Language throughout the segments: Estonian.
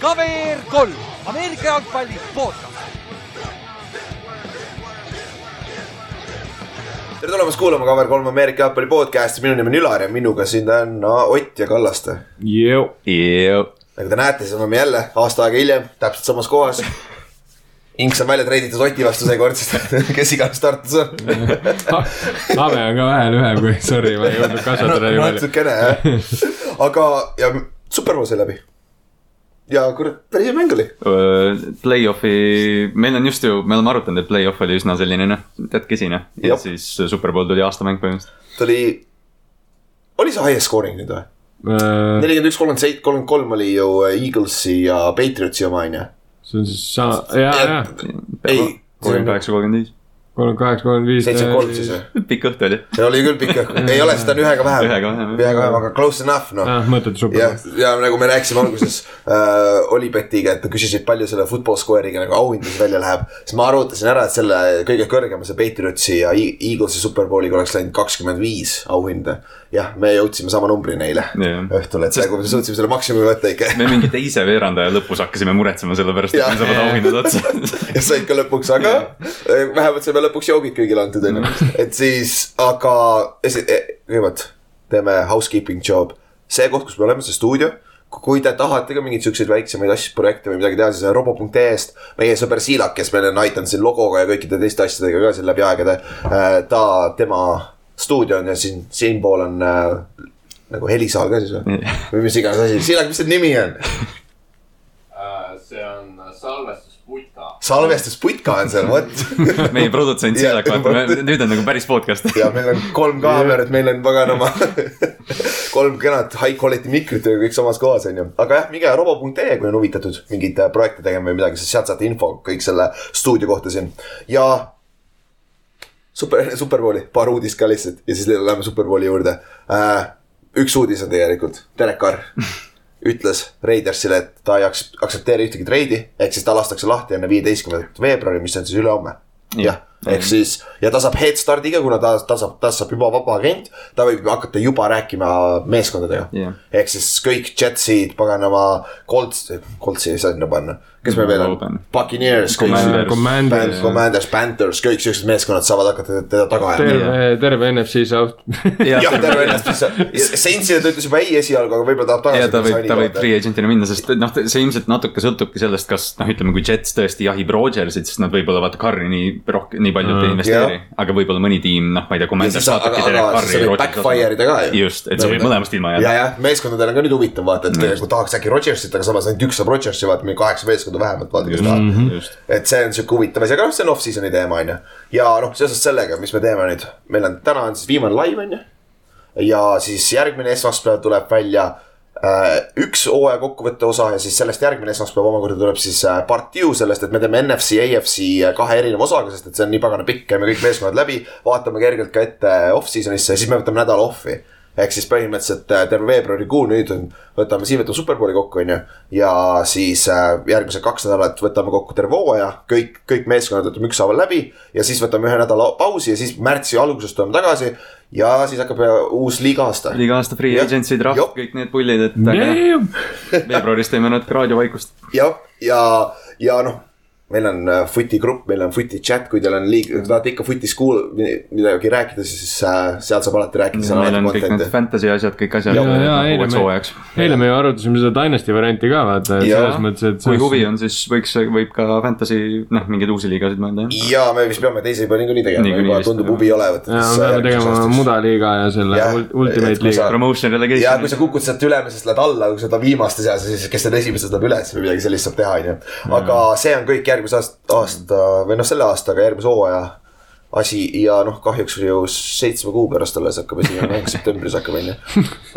KVR kolm, Ameerika jalgpalli podcast. tere tulemast kuulama Cover3 Ameerika jalgpalli podcast'i, minu nimi on Ülar ja minuga siin on no, Ott ja Kallaste. nagu te näete, siis oleme jälle aasta aega hiljem täpselt samas kohas. Inks on välja treiditud Oti vastu seekord, sest kes iganes startis on habe on ka vähe lühem kui, sorry, ma ei jõudnud kasvatada nii palju. natukene jah, aga ja Superbowl sai läbi. ja kurat, päris hea mäng oli. Play-off'i, meil on just ju, me oleme arutanud, et play-off oli üsna selline noh, tead kesine. ja Jep. siis Superbowl tuli aastamäng põhimõtteliselt. ta oli, oli see highest scoring nüüd või? nelikümmend üks, kolmkümmend seitse, kolmkümmend kolm oli ju Eaglesi ja Patriotsi oma on ju. On siis sama, ja, ja, ei, kolmkümmend kaheksa, kolmkümmend viis. kolmkümmend kaheksa, kolmkümmend viis. seitsekümmend kolm siis või? pikk õhtu oli. see oli küll pikk, ei ole, seda on ühega vähem. Ühega vähem, ühega vähem, aga close enough noh. jah, mõttetu super., ja nagu me rääkisime alguses äh, Olibetiga, et küsisid palju selle football square'iga nagu auhindades välja läheb. siis ma arvutasin ära, et selle kõige kõrgema, see Patriotsi ja Eaglesi superbowliga oleks läinud kakskümmend viis auhinda. jah, me jõudsime sama numbrini eile Jah. õhtul, et see, kui me suutsime selle maksimumi võtta ikka. me mingi teise veerandaja lõpus hakkasime muretsema selle pärast, et meil saavad auhinnad otsa. ja said ka lõpuks, aga eh, vähemalt saime lõpuks joogid kõigile antud onju. et siis, aga eh, kõigepealt teeme housekeeping job. see koht, kus me oleme, see stuudio. kui te tahate ka mingeid siukseid väiksemaid asju, projekte või midagi teha, siis robo.ee-st meie sõber Siilak, kes meil on aidanud siin logoga ja kõikide teiste asjadega ka siin läbi aegade. ta, tema stuudio on ja siin, siinpool on äh, nagu helisaal ka siis või? või mis iganes asi, Siilak, mis see nimi on? see on salvestusputka. salvestusputka on seal, vot meie produtsent. Siilak, vaata, nüüd on nagu päris podcast. ja meil on kolm kaamerat, meil on paganama kolm kenat high quality mikrit ja kõik samas kohas on ju. aga jah, minge robo.ee, kui on huvitatud mingeid äh, projekte tegema või midagi, siis sealt saate info kõik selle stuudio kohta siin ja. super, Superbowli, paar uudist ka lihtsalt ja siis läheme Superbowli juurde äh,. üks uudis on tegelikult, Derek Carr ütles Raidersile, et ta ei aktsepteeri ühtegi treidi, ehk siis ta lastakse lahti enne viieteistkümnendat veebruari, mis on siis ülehomme. jah, ehk siis ja ta saab head start'i ka, kuna ta, ta saab, ta saab juba vaba agent, ta võib hakata juba rääkima meeskondadega Jah. ehk siis kõik Jetsid, paganama, Colts, Coltsi ei saa sinna panna, kes meil veel on Buccaneers, Commanders. Commanders. Panthers, kõik siuksed meeskonnad saavad hakata teda taga ajama. terve, NFC South. jah, terve ennast, Saintsile ta ütles juba ei esialgu, aga võib-olla tahab tagasi. ta võib, ta võib free agent'ina minna, sest noh, see ilmselt natuke sõltubki sellest, kas noh, ütleme, kui Jets tõesti jahib Rodgersit, siis nad võib-olla vaata Carri nii rohkem, nii palju ei investeeri. aga võib-olla mõni tiim, noh, ma ei tea, Ja aga- saatabki Derek Carri see võib Rodgersi backfire ida ka ju. just, et sa võid mõlemast ilma ja, jääda. jah, meeskondadel on ka nüüd huvitav vaata, et kui tahaks äkki Rodgersit, aga samas ainult üks saab Rodgersi, vaata meil kaheksa meeskonda vähemalt, vaata kes tahab. just, et see on sihuke huvitav asi, aga noh, see on off-season'i teema on ju. ja noh, seoses sellega, mis me teeme nüüd, meil on täna on siis viimane live on ju. ja siis järgmine esmaspäev tuleb välja üks hooaja kokkuvõtte osa ja siis sellest järgmine esmaspäev omakorda tuleb siis äh, part two sellest, et me teeme NFC, AFC kahe erineva osaga, sest et see on nii pagana pikk, käime kõik meeskonnad läbi, vaatame kergelt ka ette off-season'isse ja siis me võtame nädala off'i ehk siis põhimõtteliselt äh, terve veebruarikuu nüüd on, võtame siin võtame superbowli kokku, on ju. ja siis äh, järgmised kaks nädalat võtame kokku terve hooaja, kõik, kõik meeskonnad võtame ükshaaval läbi. ja siis võtame ühe nädala pausi ja siis märtsi alguses tuleme tagasi. Ja siis hakkab äh, uus liiga aasta. liiga aasta free Jah. agency draft kõik need pullid, et aga veebruaris teeme natuke raadiovaikust. jah, ja, ja noh, meil on äh, footi grupp, meil on footi chat, kui teil on liig-, tahate ikka footis kuul-, midagi rääkida, siis äh, seal saab alati rääkida. meil on kõik need fantasy asjad, kõik asjad ja, ja eile uueks me hooajaks., eile me ju arutasime seda Dynasty varianti ka vaata, et selles mõttes, et. kui huvi on, siis võiks, võib ka fantasy, noh, mingeid uusi liigasid mõelda jah. ja me vist peame teise juba niikuinii tegema, juba tundub huvi olevat. ja me peame tegema mudaliiga ja selle Ultimate kui liiga. Promotion ja kui relegation sa. kukud sealt ülemisest, lähed alla, kui sa oled viimaste seas siis, kes on esimesed, läheb üles või midagi sellist saab teha, on ju. aga see on kõik järgmise aasta, aasta või noh, selle aastaga järgmise hooaja asi ja noh, kahjuks ju seitsme kuu pärast alles hakkab esimene mäng, septembris hakkab on ju.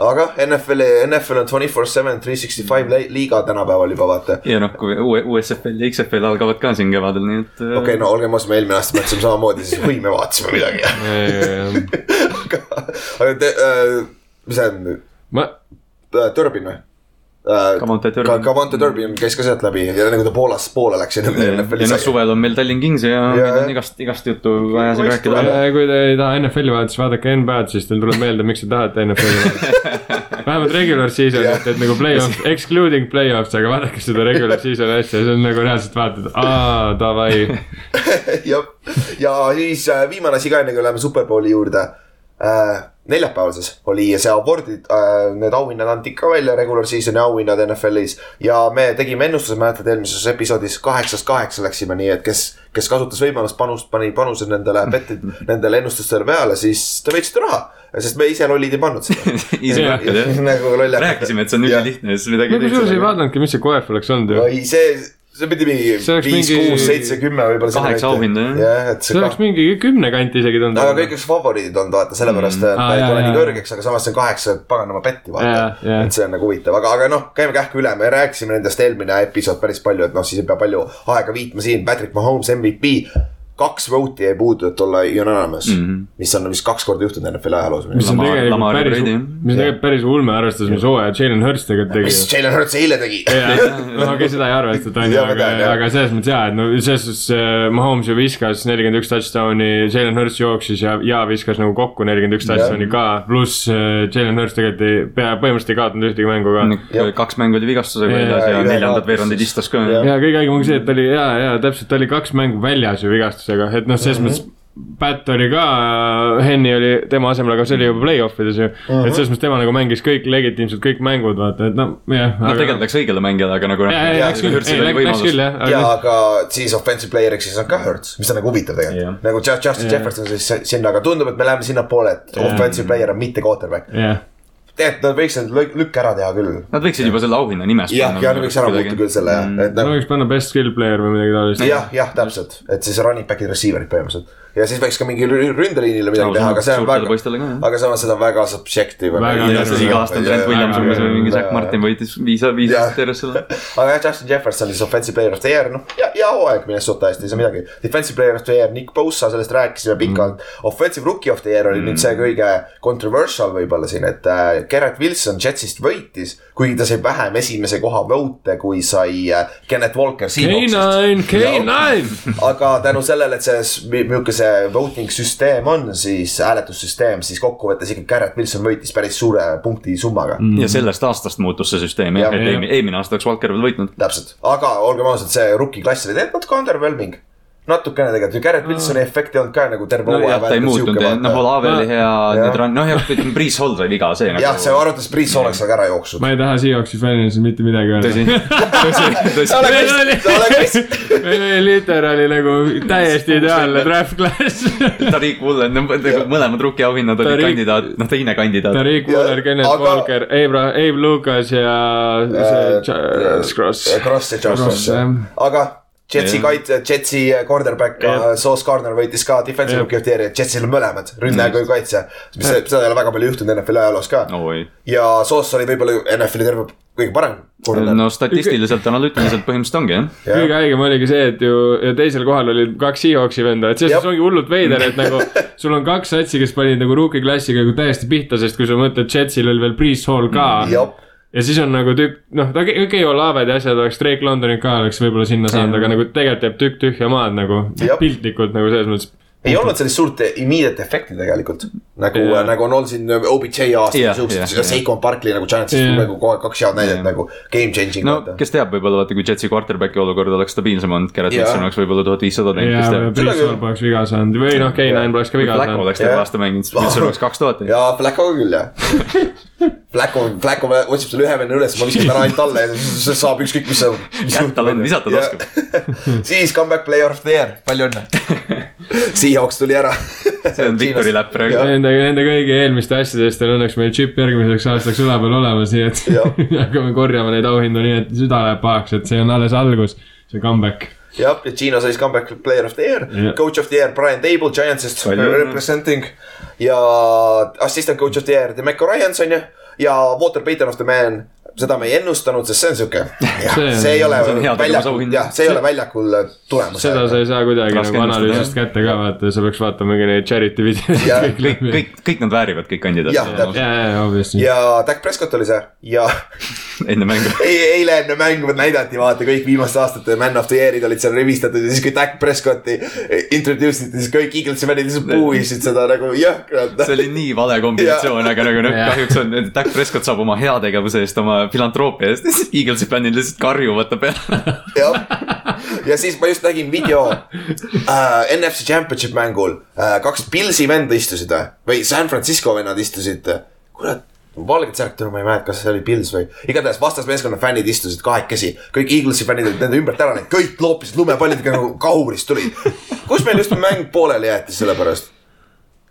aga NFL-i, NFL on twenty four seven, three sixty five liiga tänapäeval juba vaata. ja noh, kui USFL ja XFL algavad ka siin kevadel, nii et. okei okay,, no olgem ausad, me eelmine aasta mõtlesime samamoodi, siis või me vaatasime midagi. aga, aga te, mis see on, ma, Turbin või? Cavante Turpin. ka Cavante Turbin käis ka sealt läbi ja nagu ta Poolast poole läks ja ja noh, suvel on meil Tallinn Kings ja Ja, meil on igast, igast juttu vaja siin rääkida. kui te ei taha NFL-i vaadata, siis vaadake NBA-d, siis teil tuleb meelde, miks te tahate NFL-i vaadata. vähemalt regular season'it, et nagu play-off, excluding play-offs, aga vaadake seda regular season'i asja, see on nagu reaalselt vaatad, aa, davai. jah, ja siis äh, viimane asi ka, enne kui läheme Superbowli juurde äh,. Neljapäeval siis oli see award'id äh,, need auhinnad anti ka välja, regular season'i auhinnad NFL-is. ja me tegime ennustuse, mäletad eelmises episoodis kaheksast kaheksa läksime, nii et kes, kes kasutas võimalust panust, pani panuse nendele bet'id, nendele ennustustele peale, siis te võitsite raha. sest me ise lollid ei pannud seda. Easy market jah. nagu loll. rääkisime, et see on ülilihtne ja siis midagi kusjuures ei vaadanud, mis see koef oleks olnud ju. oi, see, see pidi mingi See viis, kuus, seitse, kümme võib-olla. Kaheksa auhinda, jah. jah, et see oleks mingi kümne kanti isegi aga tundub. kõik oleks favoriidid olnud, vaata, sellepärast mm. Ta ei tule nii kõrgeks, aga samas see on kaheksa paganama petti, Jaa, vaata et see on nagu huvitav, aga, aga noh, käime kähku üle, me rääkisime nendest eelmine episood päris palju, et noh, siis ei pea palju aega viitma siin, Patrick Mahomes MVP. Kaks vote'i jäi puudu, et olla unanimous mm. -hmm. mis on vist kaks korda juhtunud NFL ajaloos. mis on tegelikult päris mis on tegelikult päris ulme, arvestades, mis hooaja Jalen Hurts tegelikult tegi. mis Jalen Hurts eile tegi. no okei, seda ei arvestata on ju, Jaa, aga aga selles mõttes jaa, et no selles suhtes äh, Mahomes ju viskas nelikümmend üks touchdown'i, Jalen Hurts jooksis ja, ja viskas nagu kokku nelikümmend üks touchdown'i ka. pluss äh, Jalen Hurts tegelikult ei, pea, põhimõtteliselt ei kaotanud ühtegi mängu ka. Kaks mängu oli vigastusega Jaa, väljas ja jaa, neljandat jaa. veerandit istus ka. Ja kõige haigem ongi see, et ta oli ja, ja täpselt, ta oli kaks mängu väljas ju vigastusega, et noh, selles mõttes. Pat oli ka, Henny oli tema asemel, aga see oli juba play-off ides ju. et selles mõttes tema nagu mängis kõik legitiimselt kõik mängud, vaata, et noh, jah. noh, tegelikult läks õigele mängijale, aga nagu. ja läks küll, jah, ja aga aga siis offensive player'iks siis on ka Hurts, mis on nagu huvitav tegelikult. nagu Ju- Justin Jah. Jefferson siis sinna, aga tundub, et me läheme sinnapoole, et Jah. offensive player on mitte quarterback. jah, tegelikult nad võiks need lük- lükke ära teha küll. Nad võiksid juba selle auhinna nimest jah, ja nad võiks ära muuta küll selle, et no nagu võiks panna best skill player või midagi taolist. jah, jah, täpselt, et siis running back'id, receiver'id põhimõtteliselt. Ja siis võiks ka mingi rü- ründeliinile midagi No, teha, aga see on väga aga samas seda on väga subjective. Väga siis iga aasta on Trent Williams umbes või mingi Jaa. Zack Martin võitis viis, viis aastat järjest selle. aga jah, Justin Jefferson siis offensive player of the year, noh, ja, ja hooaeg Minnesota eest ei saa midagi. Defensive player of the year, Nick Bosa, sellest rääkisime pikalt mm.. Offensive rookie of the year oli mm. nüüd see kõige controversial võib-olla siin, et äh, Garrett Wilson Jetsist võitis. kuigi ta sai vähem esimese koha vote, kui sai äh, Kenneth Walker Seahawksist. K9, K9. aga tänu sellele, et see, milline see voting süsteem on, siis hääletussüsteem, siis kokkuvõttes ikkagi Garrett Wilson võitis päris suure punkti summaga mm.. ja sellest aastast muutus see süsteem jah, Jah. et eelmine, eelmine aasta oleks Walker veel võitnud. täpselt, aga olgem ausad, see rookie klass oli tegelikult natuke underwhelming. Natukene tegelikult ju Garrett Wilsoni efekt ei olnud ka nagu terve nojah, ta ei muutunud, noh, Olave oli hea, nüüd on, noh jah, ütleme, Priis Hall sai viga, see jah, see nagu. arvates Priis oleks aga ära jooksnud. ma ei taha Seahawksi fännina siin mitte midagi tõsi öelda., tõsi, tõsi. vist, meil oli literaali nagu täiesti ideaalne draft class. Tariq Woolen, nagu mõlemad rookie-auhinnad olid kandidaat, noh teine kandidaat. Tariq Wooler, Kenneth Walker, Abe, Abe Lucas ja see Charles Cross. Cross ja Charles Cross, aga Jetsi Jah. kaitse, Jetsi quarterback Jah. Sauce Gardner võitis ka defensive Jah. rookie of the year'i, Jetsil on mõlemad, ründaja kui kaitse. mis, seda ei ole väga palju juhtunud NFL-i ajaloos ka. oi, ja Sauce oli võib-olla NFL-i terve kõige parem no statistiliselt, analüütiliselt põhimõtteliselt ongi jah. kõige haigem oligi see, et ju ja teisel kohal olid kaks Seahawksi venda, et selles suhtes ongi hullult veider, et nagu sul on kaks satsi, kes panid nagu rookie klassiga nagu täiesti pihta, sest kui sa mõtled, Jetsil oli veel Breeze Hall ka mm,. Ja siis on nagu tükk, noh, okei okay,, Olaved ja asjad oleks, Drake Londonit ka oleks võib-olla sinna saanud, aga nagu tegelikult jääb tükk tühja maad nagu piltlikult nagu selles mõttes. Ei olnud sellist suurt immediate efekti tegelikult. nagu Jaa., nagu on olnud siin OBJ aasta Jah, yeah, siuksed yeah,, jah. Seikon Barkley nagu Giantsist yeah. nagu kogu aeg kaks head näidet Jah. nagu game changing no vaata. kes teab, võib-olla vaata, kui Jetsi quarterback'i olukord oleks stabiilsem olnud, Garrett Jaa. Wilson oleks võib-olla tuhat viissada teinud, ja kes teab. Hall poleks viga saanud või noh, K9 poleks ka viga Flacco saanud. oleks terve Jah. aasta mänginud, siis Wilson oleks kaks tuhat teinud. ja Flaccoga küll jah. Flacco, Flacco otsib selle ühe venna üles, ma viskan täna ainult talle ja siis saab ükskõik mis see. Kätt tal on, visata ta oskab. siis comeback player of the year, palju õnne. Seahawks tuli ära. see on victory lap praegu. Nende, nende kõigi eelmiste asjade eest on õnneks meil džipp järgmiseks aastaks üle peal olemas, nii et hakkame korjama neid auhindu nii, et süda läheb pahaks, et see on alles algus, see comeback. jah, ja Gino sai siis comeback player of the year Jah. coach of the year Brian Table Giantsist representing. ja assistant coach of the year Demeco Ryans on ju ja Walter Payton of the man. Seda me ei ennustanud, sest see on siuke, See- see ei ole väljakul, jah, see ei ole väljakul tulemus. seda sa ei saa kuidagi nagu analüüsist kätte ka vaata, sa peaks vaatama mingi neid charity videoid kõik kõik, kõik, nad väärivad kõik kandidaadid Jah, täpselt. ja, ja, obviously. ja Dak Prescott oli see ja enne mängu. ei, eile enne mängu näidati, vaata kõik viimaste aastate man of the year'id olid seal rivistatud ja siis kui Dak Prescotti introduce iti, siis kõik Eaglesi fännid lihtsalt puuisid seda nagu jõhkralt. see oli nii vale kombinatsioon, aga nagu noh, kahjuks on, Dak Prescott saab oma heategevuse eest, oma filantroopia eest, siis Eaglesi fännid lihtsalt karjuvad ta peale. jah, ja siis ma just nägin video äh, NFC Championship mängul äh,, kaks Pilsi venda istusid või, või San Francisco vennad istusid. kurat, valged särk, ma ei mäleta, kas see oli Pils või, igatahes vastasmeeskonna fännid istusid kahekesi. kõik Eaglesi fännid olid nende ümbert ära läinud, kõik loopisid lumepallidega nagu kahurist tulid. kus meil just mäng pooleli jäeti selle pärast?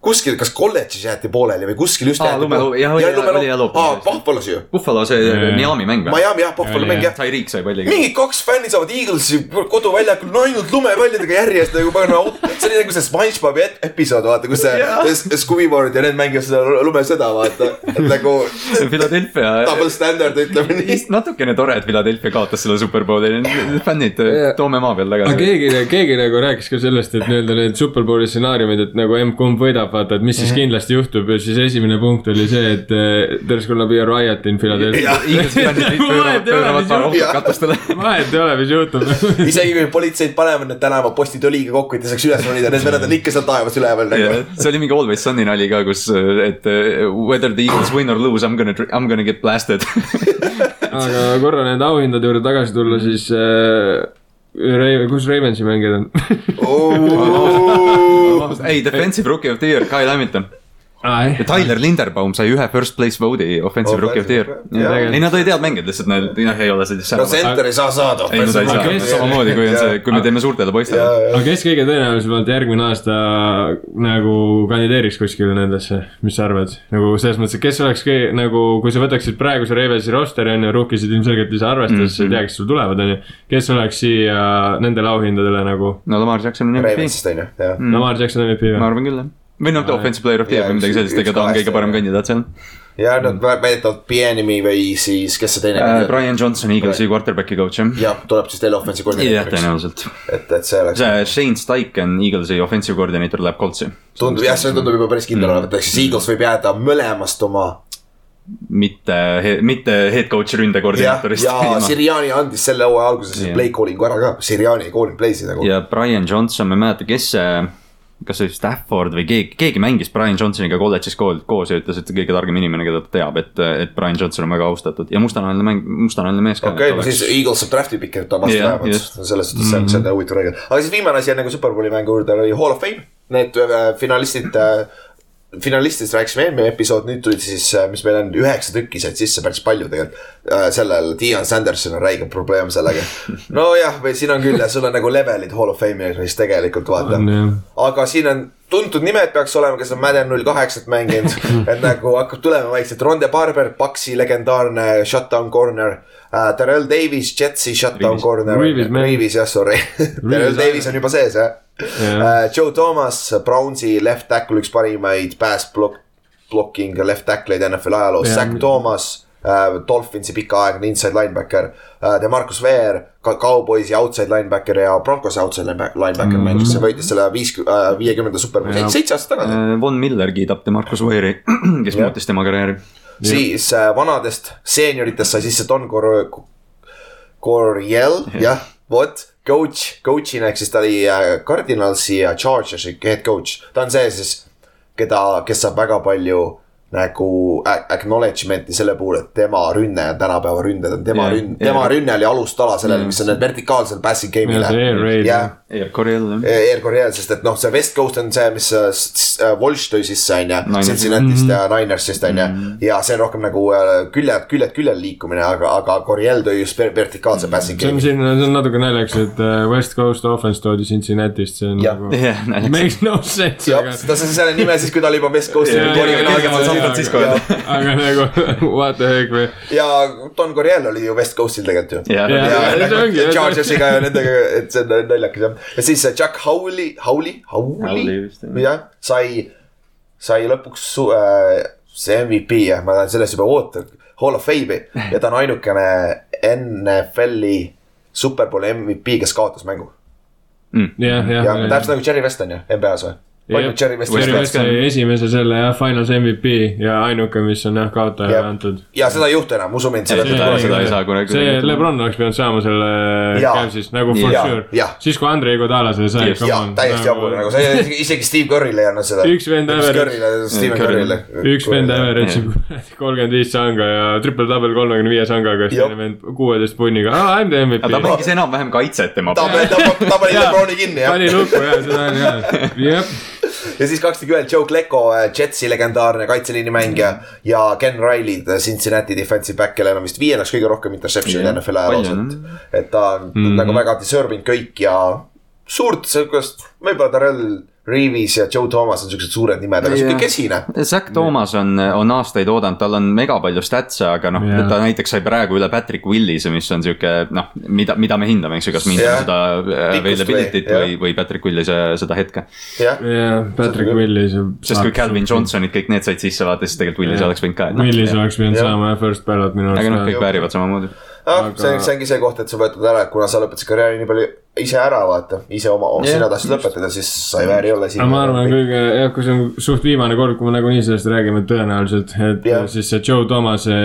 kuskil, kas kolledžis jäeti pooleli või kuskil just Aa, jäeti lumeloo- jah, oli- oli jah loopimine. aa, Buffalo's ju. Buffalo see Miami mäng või? Miami jah, Buffalo mäng jah. Tyreek sai palliga. mingi kaks fänni saavad Eaglesi koduväljakul no ainult lumepallidega järjest nagu pagan auto. see oli nagu see SpongeBobi episood, vaata, kus see Scooby-Board ja need mängivad seda lumesõda, vaata. et nagu Philadelphia, double standard, ütleme nii. natukene tore, et Philadelphia kaotas selle superbowli, fännid, toome maa peal aga tagasi. keegi, keegi nagu rääkis ka sellest, et nii-öelda need superbowli stsenaariumid, et nagu M-kumb võidab, vaata, et mis siis kindlasti juhtub ja siis esimene punkt oli see, et eh, there is gonna be a riot in Philadelphia. Vahet ei ole, mis juhtub. isegi kui politseid panevad need tänavapostid õliga kokku, et ei saaks üles ronida, need vennad on ikka seal taevas üleval nagu. see oli mingi Always Sunny nali ka, kus, et eh, whether the Eagles win or lose, I m gonna, I m gonna get blasted. aga korra nende auhindade juurde tagasi tulla, siis äh, Ra- kus Ravensi mängijad on? ei, defensive rookie of the year, Kyle Hamilton. Ja Tyler Linderbaum sai ühe first place vote'i offensive Oh, rookie of the year. ei, nad olid head mängijad, lihtsalt nad, noh, ei ole sellist no center ei saa saada. ei, nad ei saa Kes-, samamoodi kui on see, kui me teeme suurtele poistele. aga kes kõige tõenäolisemalt järgmine aasta nagu kandideeriks kuskile nendesse, mis sa arvad? nagu selles mõttes, et kes oleks kõige nagu, kui sa võtaksid praeguse Ravensi roster'i on ju, rookiesid ilmselgelt ei saa arvestada, sest sa ei tea, kes sul tulevad, on ju. kes oleks siia nendele auhindadele nagu no Lamar Jackson on MVP, Ravensist on ju, jah. mm., Lamar Jackson MVP ma või? arvan küll jah. Või noh, offensive player of the year või midagi sellist, ega ta on kõige parem jah. kandidaat seal. ja nad väidetavalt Bienimi või siis, kes see teine Äh, Brian Johnson, Eaglesi quarterback'i coach jah. jah, tuleb siis teile offensive jah, koordineeritoriks. tõenäoliselt. et, et see oleks, see Shane Steichen, Eaglesi offensive coordinator läheb Coltsi. tundub jah, see tundub juba päris kindel olevat, ehk siis Eagles võib jääda mõlemast oma mitte, mitte head coach jah, ründekoordinaatorist. ja Siriani andis selle hooaja alguses Jah. play calling'u ära ka, Siriani ei call inud play'si nagu. ja Brian Johnson, ma ei mäleta, kes see, kas see oli Stafford või keegi, keegi mängis Brian Johnsoniga kolledžis koos, koos ja ütles, et kõige targem inimene, keda ta teab, et, et Brian Johnson on väga austatud ja mustanahaline mäng, mustanahaline mees ka. okei, no siis Eagles saab draft'i pikki vastu Jah, vähemalt just., selles suhtes see on, see on huvitav reegel. aga siis viimane asi enne kui Superbowli mängu juurde oli Hall of Fame, need äh, finalistid äh, finalistidest rääkisime eelmine episood, nüüd tulid siis, mis meil on üheksa tükki said sisse, päris palju tegelikult. sellel Dion Sanderson on räige probleem sellega. nojah, või siin on küll ja sul on nagu levelid Hall of Fame'is tegelikult vaata aga siin on tuntud nimed peaks olema, kes on Madden null kaheksat mänginud, et nagu hakkab tulema vaikselt, Ronde Barber, Paxi legendaarne shutdown corner uh,. Terrell Davis, Jetsi shutdown Reeves. corner. Reeves jah, sorry. Terrell Davis on juba sees jah Jah. uh,. Joe Thomas, Brownsi left tackle, üks parimaid pass block, blocking left tackle'id NFL ajaloos, Jah. Zack Thomas uh,. Dolphinsi pikaaegne inside linebacker uh,, Demarcus Ware, ka Cowboysi outside linebacker ja Broncosi outside linebacker mm -hmm. mängis, võitis selle viis, viiekümnenda superbowli seitse aastat tagasi. Äh, Von Miller kiidab Demarcus Ware'i, kes Jah. muutis tema karjääri. siis äh, vanadest seenioritest sai sisse Don Cor-, Coriel, jah, vot, coach, coach'ina ehk siis ta oli äh, Cardinalsi ja Chargersi head coach. ta on see siis, keda, kes saab väga palju nagu acknowledgement'i selle puhul, et tema rünne on tänapäeva ründed on tema Jah, rünn, jah. tema rünne oli alustala sellele, mis on vertikaalsel passing ja game'ile raid. jah, Air Coryell. Air Coryell, sest et noh, see West Coast on see, mis äh, äh, Walsh tõi sisse, on ju. Cincinnati'st ja Ninersist on ju. ja see on rohkem nagu äh, küljed, küljed, küljel liikumine, aga, aga Coryell tõi just ver- vertikaalse passing see on game'i. siin, see on natuke naljakas, et West Coast offense toodi Cincinnati'st, see on Jah. nagu naljakas. makes no sense, jah ta sai selle nime siis, kui ta oli juba West Coast'i Jaa, San Francisco jaa. ja, aga nagu what the heck või. ja Don Coryell oli ju West Coast'il tegelikult ju. jah Jaa. ja see nagu ongi, jah. Chargersiga ja nendega, et see on naljakas jah. ja siis see Jack Howley, Howley, Howley jah. jah, sai, sai lõpuks äh, see MVP jah, ma tahan sellest juba oota, Hall of Fame'i ja ta on ainukene NFL-i Superbowli MVP, kes kaotas mängu. jah, jah ja täpselt nagu Jerry West on ju, NBA-s või? Esimese selle jah, finals MVP ja ainuke, mis on jah kaotajale Jah. antud. ja seda ei juhtu enam, usu mind, seda seda- seda ei saa kunagi. see Lebron oleks pidanud saama selle. Cavsis nagu for Jaa, sure jah.. siis kui Andrei Iguodala selle sai. jaa, täiesti jabur nagu see isegi, Steve Curry'le ei anna seda. Üks vend average- üks vend average'ib kolmkümmend viis sanga ja triple-double kolmekümne viie sangaga, siis teine vend kuueteist punniga, aa I m the aga ta MVP. mängis enam-vähem kaitset tema ta, peal. ta, ta pani. Lebroni kinni jah. pani lukku ja seda oli jah, jah. Ja siis kakskümmend ühel Joe Klecko, Jetsi legendaarne kaitseliini mängija ja Ken Riley, Cincinnati defensive back, kellel on vist viiendaks kõige rohkem interception'id Jah, NFL ajaloos, et, et ta on mm -hmm. nagu väga deserving kõik ja suurt sihukest, võib-olla Darrell Reeves ja Joe Thomas on siuksed suured nimed, aga sihuke kesine. Zack Thomas on, on aastaid oodanud, tal on mega palju statse, aga noh Jaa. ta näiteks sai praegu üle Patrick Willise, mis on siuke noh, mida, mida me hindame, eks ju, kas me hindame seda availability't või- või, Patrick Willise seda hetke. jah, jah, Patrick Willis. sest kui Calvin. Johnsonid kõik need said sisse vaata, siis tegelikult Willise Jah. oleks võinud ka. Willis oleks pidanud saama jah, first ballot minu aga noh, kõik arust. väärivad samamoodi. Aga- see, see ongi see koht, et sa võtad ära, et kuna sa lõpetasid karjääri nii palju ise ära, vaata, ise oma yeah., sina tahtsid lõpetada, siis sa ei vääri olla siin. ma arvan, kõige, jah, kui see on suht viimane kord, kui me nagunii sellest räägime tõenäoliselt, et yeah. siis see Joe Thomase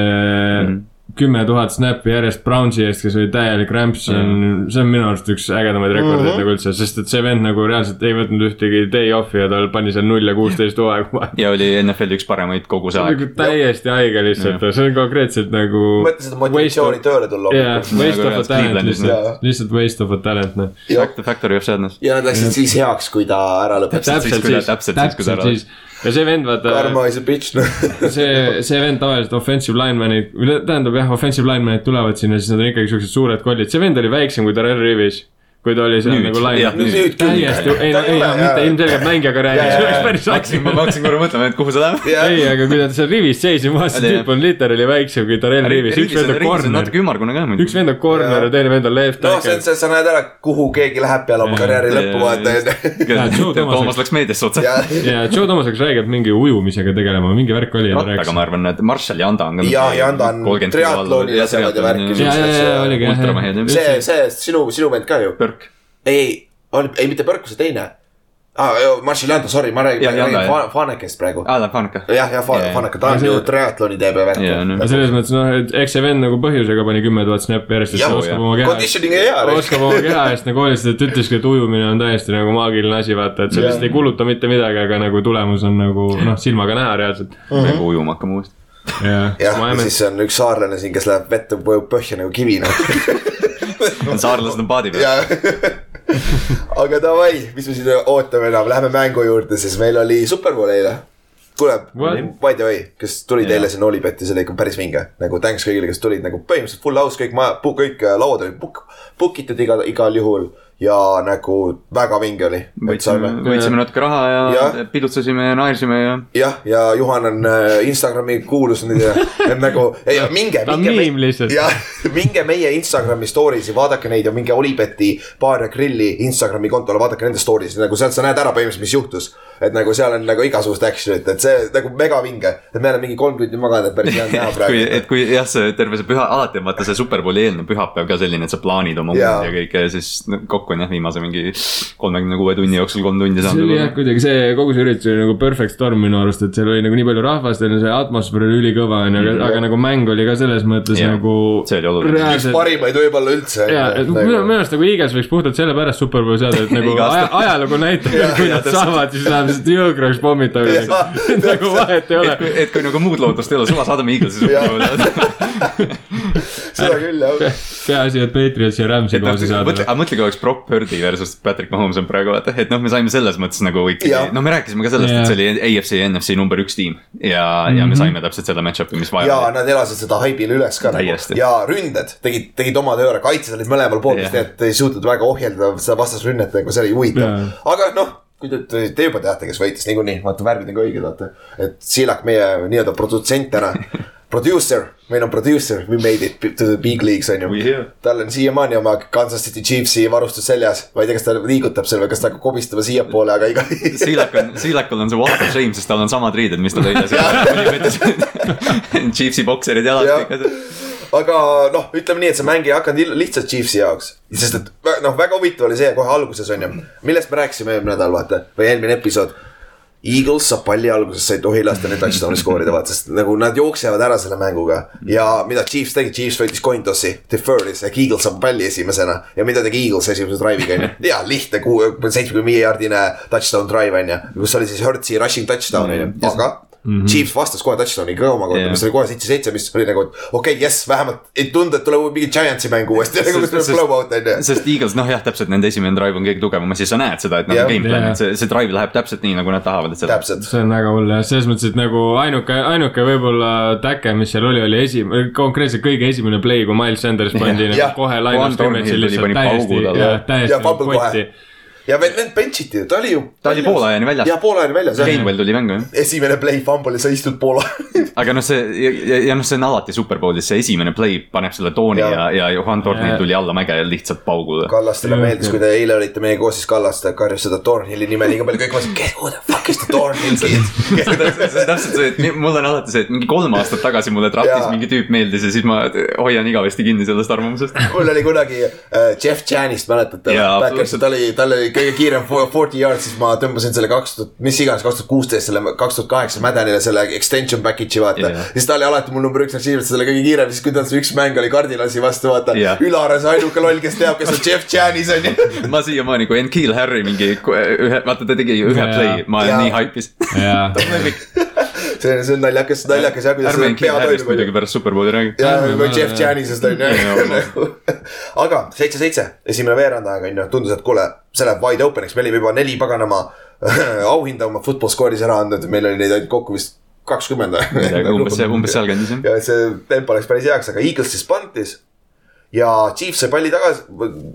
kümme tuhat snappi järjest Brownsi eest, kes oli täielik rämps, see on, see on minu arust üks ägedamaid rekordeid mm -hmm. nagu üldse, sest et see vend nagu reaalselt ei võtnud ühtegi day off'i ja tal pani seal null ja kuusteist hooaegu vahel. ja oli NFL-i üks paremaid kogu see nagu aeg. täiesti haige lihtsalt, see on konkreetselt nagu. mõtle seda motivatsiooni tööle tulla jaa, hommikul. waste Nagu of a talent lihtsalt jah., lihtsalt waste of a talent noh. Back to factory of sadness. ja nad läksid siis heaks, kui ta ära lõpetas. täpselt siis, täpselt siis, kui ta ära- siis ja see vend vaata Karma is a bitch, noh. see, see vend tavaliselt offensive lineman'id, või tähendab jah, offensive lineman'id tulevad sinna, siis nad on ikkagi siuksed suured kollid, see vend oli väiksem kui Darrell Rivis. Kui ta oli seal Nüüd, nagu küll. täiesti, ei no ei ei ole,, mitte ilmselgelt mängija karjääris, Jaa, see oleks päris hakkasin, ma hakkasin korra mõtlema, et kuhu see läheb. ei, aga kui ta seal rivis seisis, ma vaatasin, Oli, tüüp on literaali väiksem kui Darrell Rivis, üks vend on corner, natuke ümmargune ka muidugi. üks vend on corner ja teine vend on left noh, see on, see, sa näed ära, kuhu keegi läheb peale oma karjääri lõppu, vaata, Toomas läks meediasse otsa. ja, Joe Thomas läks räigelt mingi ujumisega tegelema, mingi värk oli. rattaga ma arvan, et Marshall ja Anda on ka. ja, ja anda on triatloni lasevad ja värki. Jah, ultramehed ja see, see sinu, sinu vend ka ju. Ei, ei, ei mitte Põrk, see teine. aa, Marshall Janda, sorry, ma räägin, ma räägin. Fa- Fanekest praegu. aa, ta on fun ka. jah, jah. Faneka, ta on ju triatloni teeb ja värki. selles mõttes noh, et eks see vend nagu põhjusega pani kümme tuhat snappi järjest, Jah, ta oskab oma keha Conditioning on hea, oskab oma keha eest nagu hoolitseda, et ütleski, et ujumine on täiesti nagu maagiline asi, vaata, et sa lihtsalt ei kuluta mitte midagi, aga nagu tulemus on nagu noh, silmaga näha reaalselt. peaaegu ujuma hakkama uuesti. jah, ja siis on üks saarlane siin, kes läheb vette, vajub põhja nagu kivi, noh. saarlased on paadi peal. aga davai, mis me siin ootame enam, läheme mängu juurde, siis meil oli Superbowl eile. kuule by the way, kes tulid Jaa. eile sinna Olipetti, see oli ikka päris vinge, nagu thanks kõigile, kes tulid nagu põhimõtteliselt full house, kõik maja, kõik äh, lauad olid book, book itud igal, igal juhul ja nagu väga vinge oli. võitsime, võitsime natuke raha ja, ja pidutasime ja naersime ja. jah, ja Juhan on äh, Instagrami kuulus nüüd ja et nagu, ei minge, Ta on minge. miim lihtsalt. jah, minge meie Instagrami story'si, vaadake neid ja minge Olibeti baar ja grilli Instagrami kontole, vaadake nende story'si, nagu sealt sa näed ära põhimõtteliselt, mis juhtus. Et nagu seal on nagu igasugust action'it, et see nagu mega vinge, et me oleme mingi kolm tundi maganud, et päris hea on näha praegu et. kui jah, see terve see püha, alati on vaata see Superbowli eelne pühapäev ka selline, et sa plaanid oma undi ja kõike ja siis no, kokku on jah, viimase mingi kolmekümne kuue tunni jooksul kolm tundi see oli jah, saanud. kuidagi see kogu see üritus oli nagu perfect storm minu arust, et seal oli nagu nii palju rahvast ja see atmosfäär oli ülikõva onju, aga, aga nagu mäng oli ka selles mõttes Jah, nagu. see oli oluline. üks parimaid võib-olla üldse. ja, et minu minu arust nagu Eagles võiks puhtalt sellepärast superbowli saada, et nagu ajalugu näitab, kui nad saavad, siis läheb lihtsalt jõhkraks pommitamiseks Jaa. nagu vahet ei et ole. kui, et kui nagu muud lootust ei ole, suva saadame Eaglesi Superbowli. seda küll jah. peaasi, et Patriots ja Rams'i kaasa mõtle, saada. aga mõtle, kui oleks Brock Purdy versus Patrick Mahomes on praegu vaata, et noh, me saime selles mõttes nagu ikkagi, no me rääkisime ka sellest et see oli AFC ja NFC number üks tiim. ja, ja me saime täpselt selle match-up'i, mis vaja ja oli. nad elasid seda haibile üles ka nagu ja ründed tegid, tegid oma töö ära, kaitsjad olid mõlemal pool, Jah. need ei suutnud väga ohjeldada seda vastasrünnet, nagu see oli huvitav aga noh, kui te, te, te juba teate, kes võitis niikuinii, vaata värvid on ka õiged, vaata. et Siilak, meie nii-öelda produtsent täna, producer, meil on producer, we made it to the big leagues on ju tal on siiamaani oma Kansas City Chiefsi varustus seljas, ma ei tea, kas ta liigutab seal või kas ta hakkab kobistama siiapoole, aga iga. Siilak on, Siilakul on see walk of shame, sest tal on samad riided, mis tal eile seal. Chiefsi bokserid jalas Jah. kõik asjad. Aga noh, ütleme nii, et see mäng ei hakanud lihtsalt Chiefsi jaoks. sest et noh, väga huvitav oli see kohe alguses on ju, millest me rääkisime eelmine nädal, vaata, või eelmine episood. Eagles saab palli alguses, sa ei tohi lasta neid touchdown'i skoorida, vaata, sest nagu nad jooksevad ära selle mänguga. ja mida Chiefs tegi, Chiefs võitis coin toss'i, deferred'is ehk Eagles saab palli esimesena. ja mida tegi Eagles esimese drive'iga on ju, ja lihtne seitsmekümne viie jaardine touchdown drive on ju. kus oli siis Hertzi rushing touchdown on ju, aga Mm -hmm. Chiefs vastas kohe touchdown'iga ka omakorda yeah., mis oli kohe seitse-seitse, mis oli nagu, et okei okay,, jess, vähemalt ei tunda, et tuleb mingi Giantsi mängu uuesti, nagu mis tuleb blowout on ju. sest Eagles, noh jah, täpselt nende esimene drive on kõige tugevam ja siis sa näed seda, et nad Jah. on game plan, Jah. et see, see drive läheb täpselt nii, nagu nad tahavad, et seda. see on väga hull jah, selles mõttes, et nagu ainuke, ainuke võib-olla täke, mis seal oli, oli esimene, konkreetselt kõige esimene play, kui Miles Sanders pandi Jah. nagu kohe of scrimmage'i Thornhill tuli, lihtsalt täiesti täiesti kohe. kotti. Ja vend, vend bench'iti ju, ta oli ju. ta oli poolajani väljas ja. poolajani väljas jah. Gainwell tuli mängu jah. esimene play fumble ja sa istud poole. aga noh, see ja, ja, ja noh, see on alati superbowlis, see esimene play paneb selle tooni Ja. ja, ja Johan Thornhill Ja. tuli alla mäge ja lihtsalt paugule. Kallastele meeldis, kui te eile olite meie koos, siis Kallaste karjus seda Thornhilli nime liiga palju, kõik mõtlesid, who the fuck is the Thornhill kid. see on täpselt see, et mul on alati see, et mingi kolm aastat tagasi mulle draftis mingi tüüp meeldis ja siis ma hoian igavesti kinni sellest arvamusest. mul oli kunagi äh, Jeff Janist, mäletate ta oli, tal oli kõige kiirem fo- forty yards, siis ma tõmbasin selle kaks tuhat, mis iganes, kaks tuhat kuusteist selle kaks tuhat kaheksa Maddenile selle extension package'i vaata yeah.. siis ta oli alati mul number üks receiver, ta oli kõige kiirem, siis kui tal see üks mäng oli Cardinalsi vastu, vaata Jaa. Ülar on see ainuke loll, kes teab, kes on Jeff Janis on ju. ma siiamaani, kui Enkeel Harry mingi ühe, vaata ta tegi ju ühe Jaa. play, ma olen Jaa. nii haipis. jaa, see, see on naljakas, naljakas jah, kuidas ärme Enkeel Harry'st on muidugi pärast Superbowli räägi. ja Ärme- või Jeff Janisest on ju. Aga seitse-seitse, esimene veerand aega on ju, tundus, et kuule, see läheb wide open'iks, me olime juba neli paganama auhinda oma football score'is ära andnud, meil oli neid ainult kokku vist kakskümmend. umbes, umbes sealkandis jah. ja see tempo läks päris heaks, aga Eagles siis pantis. ja Chiefs sai palli tagasi,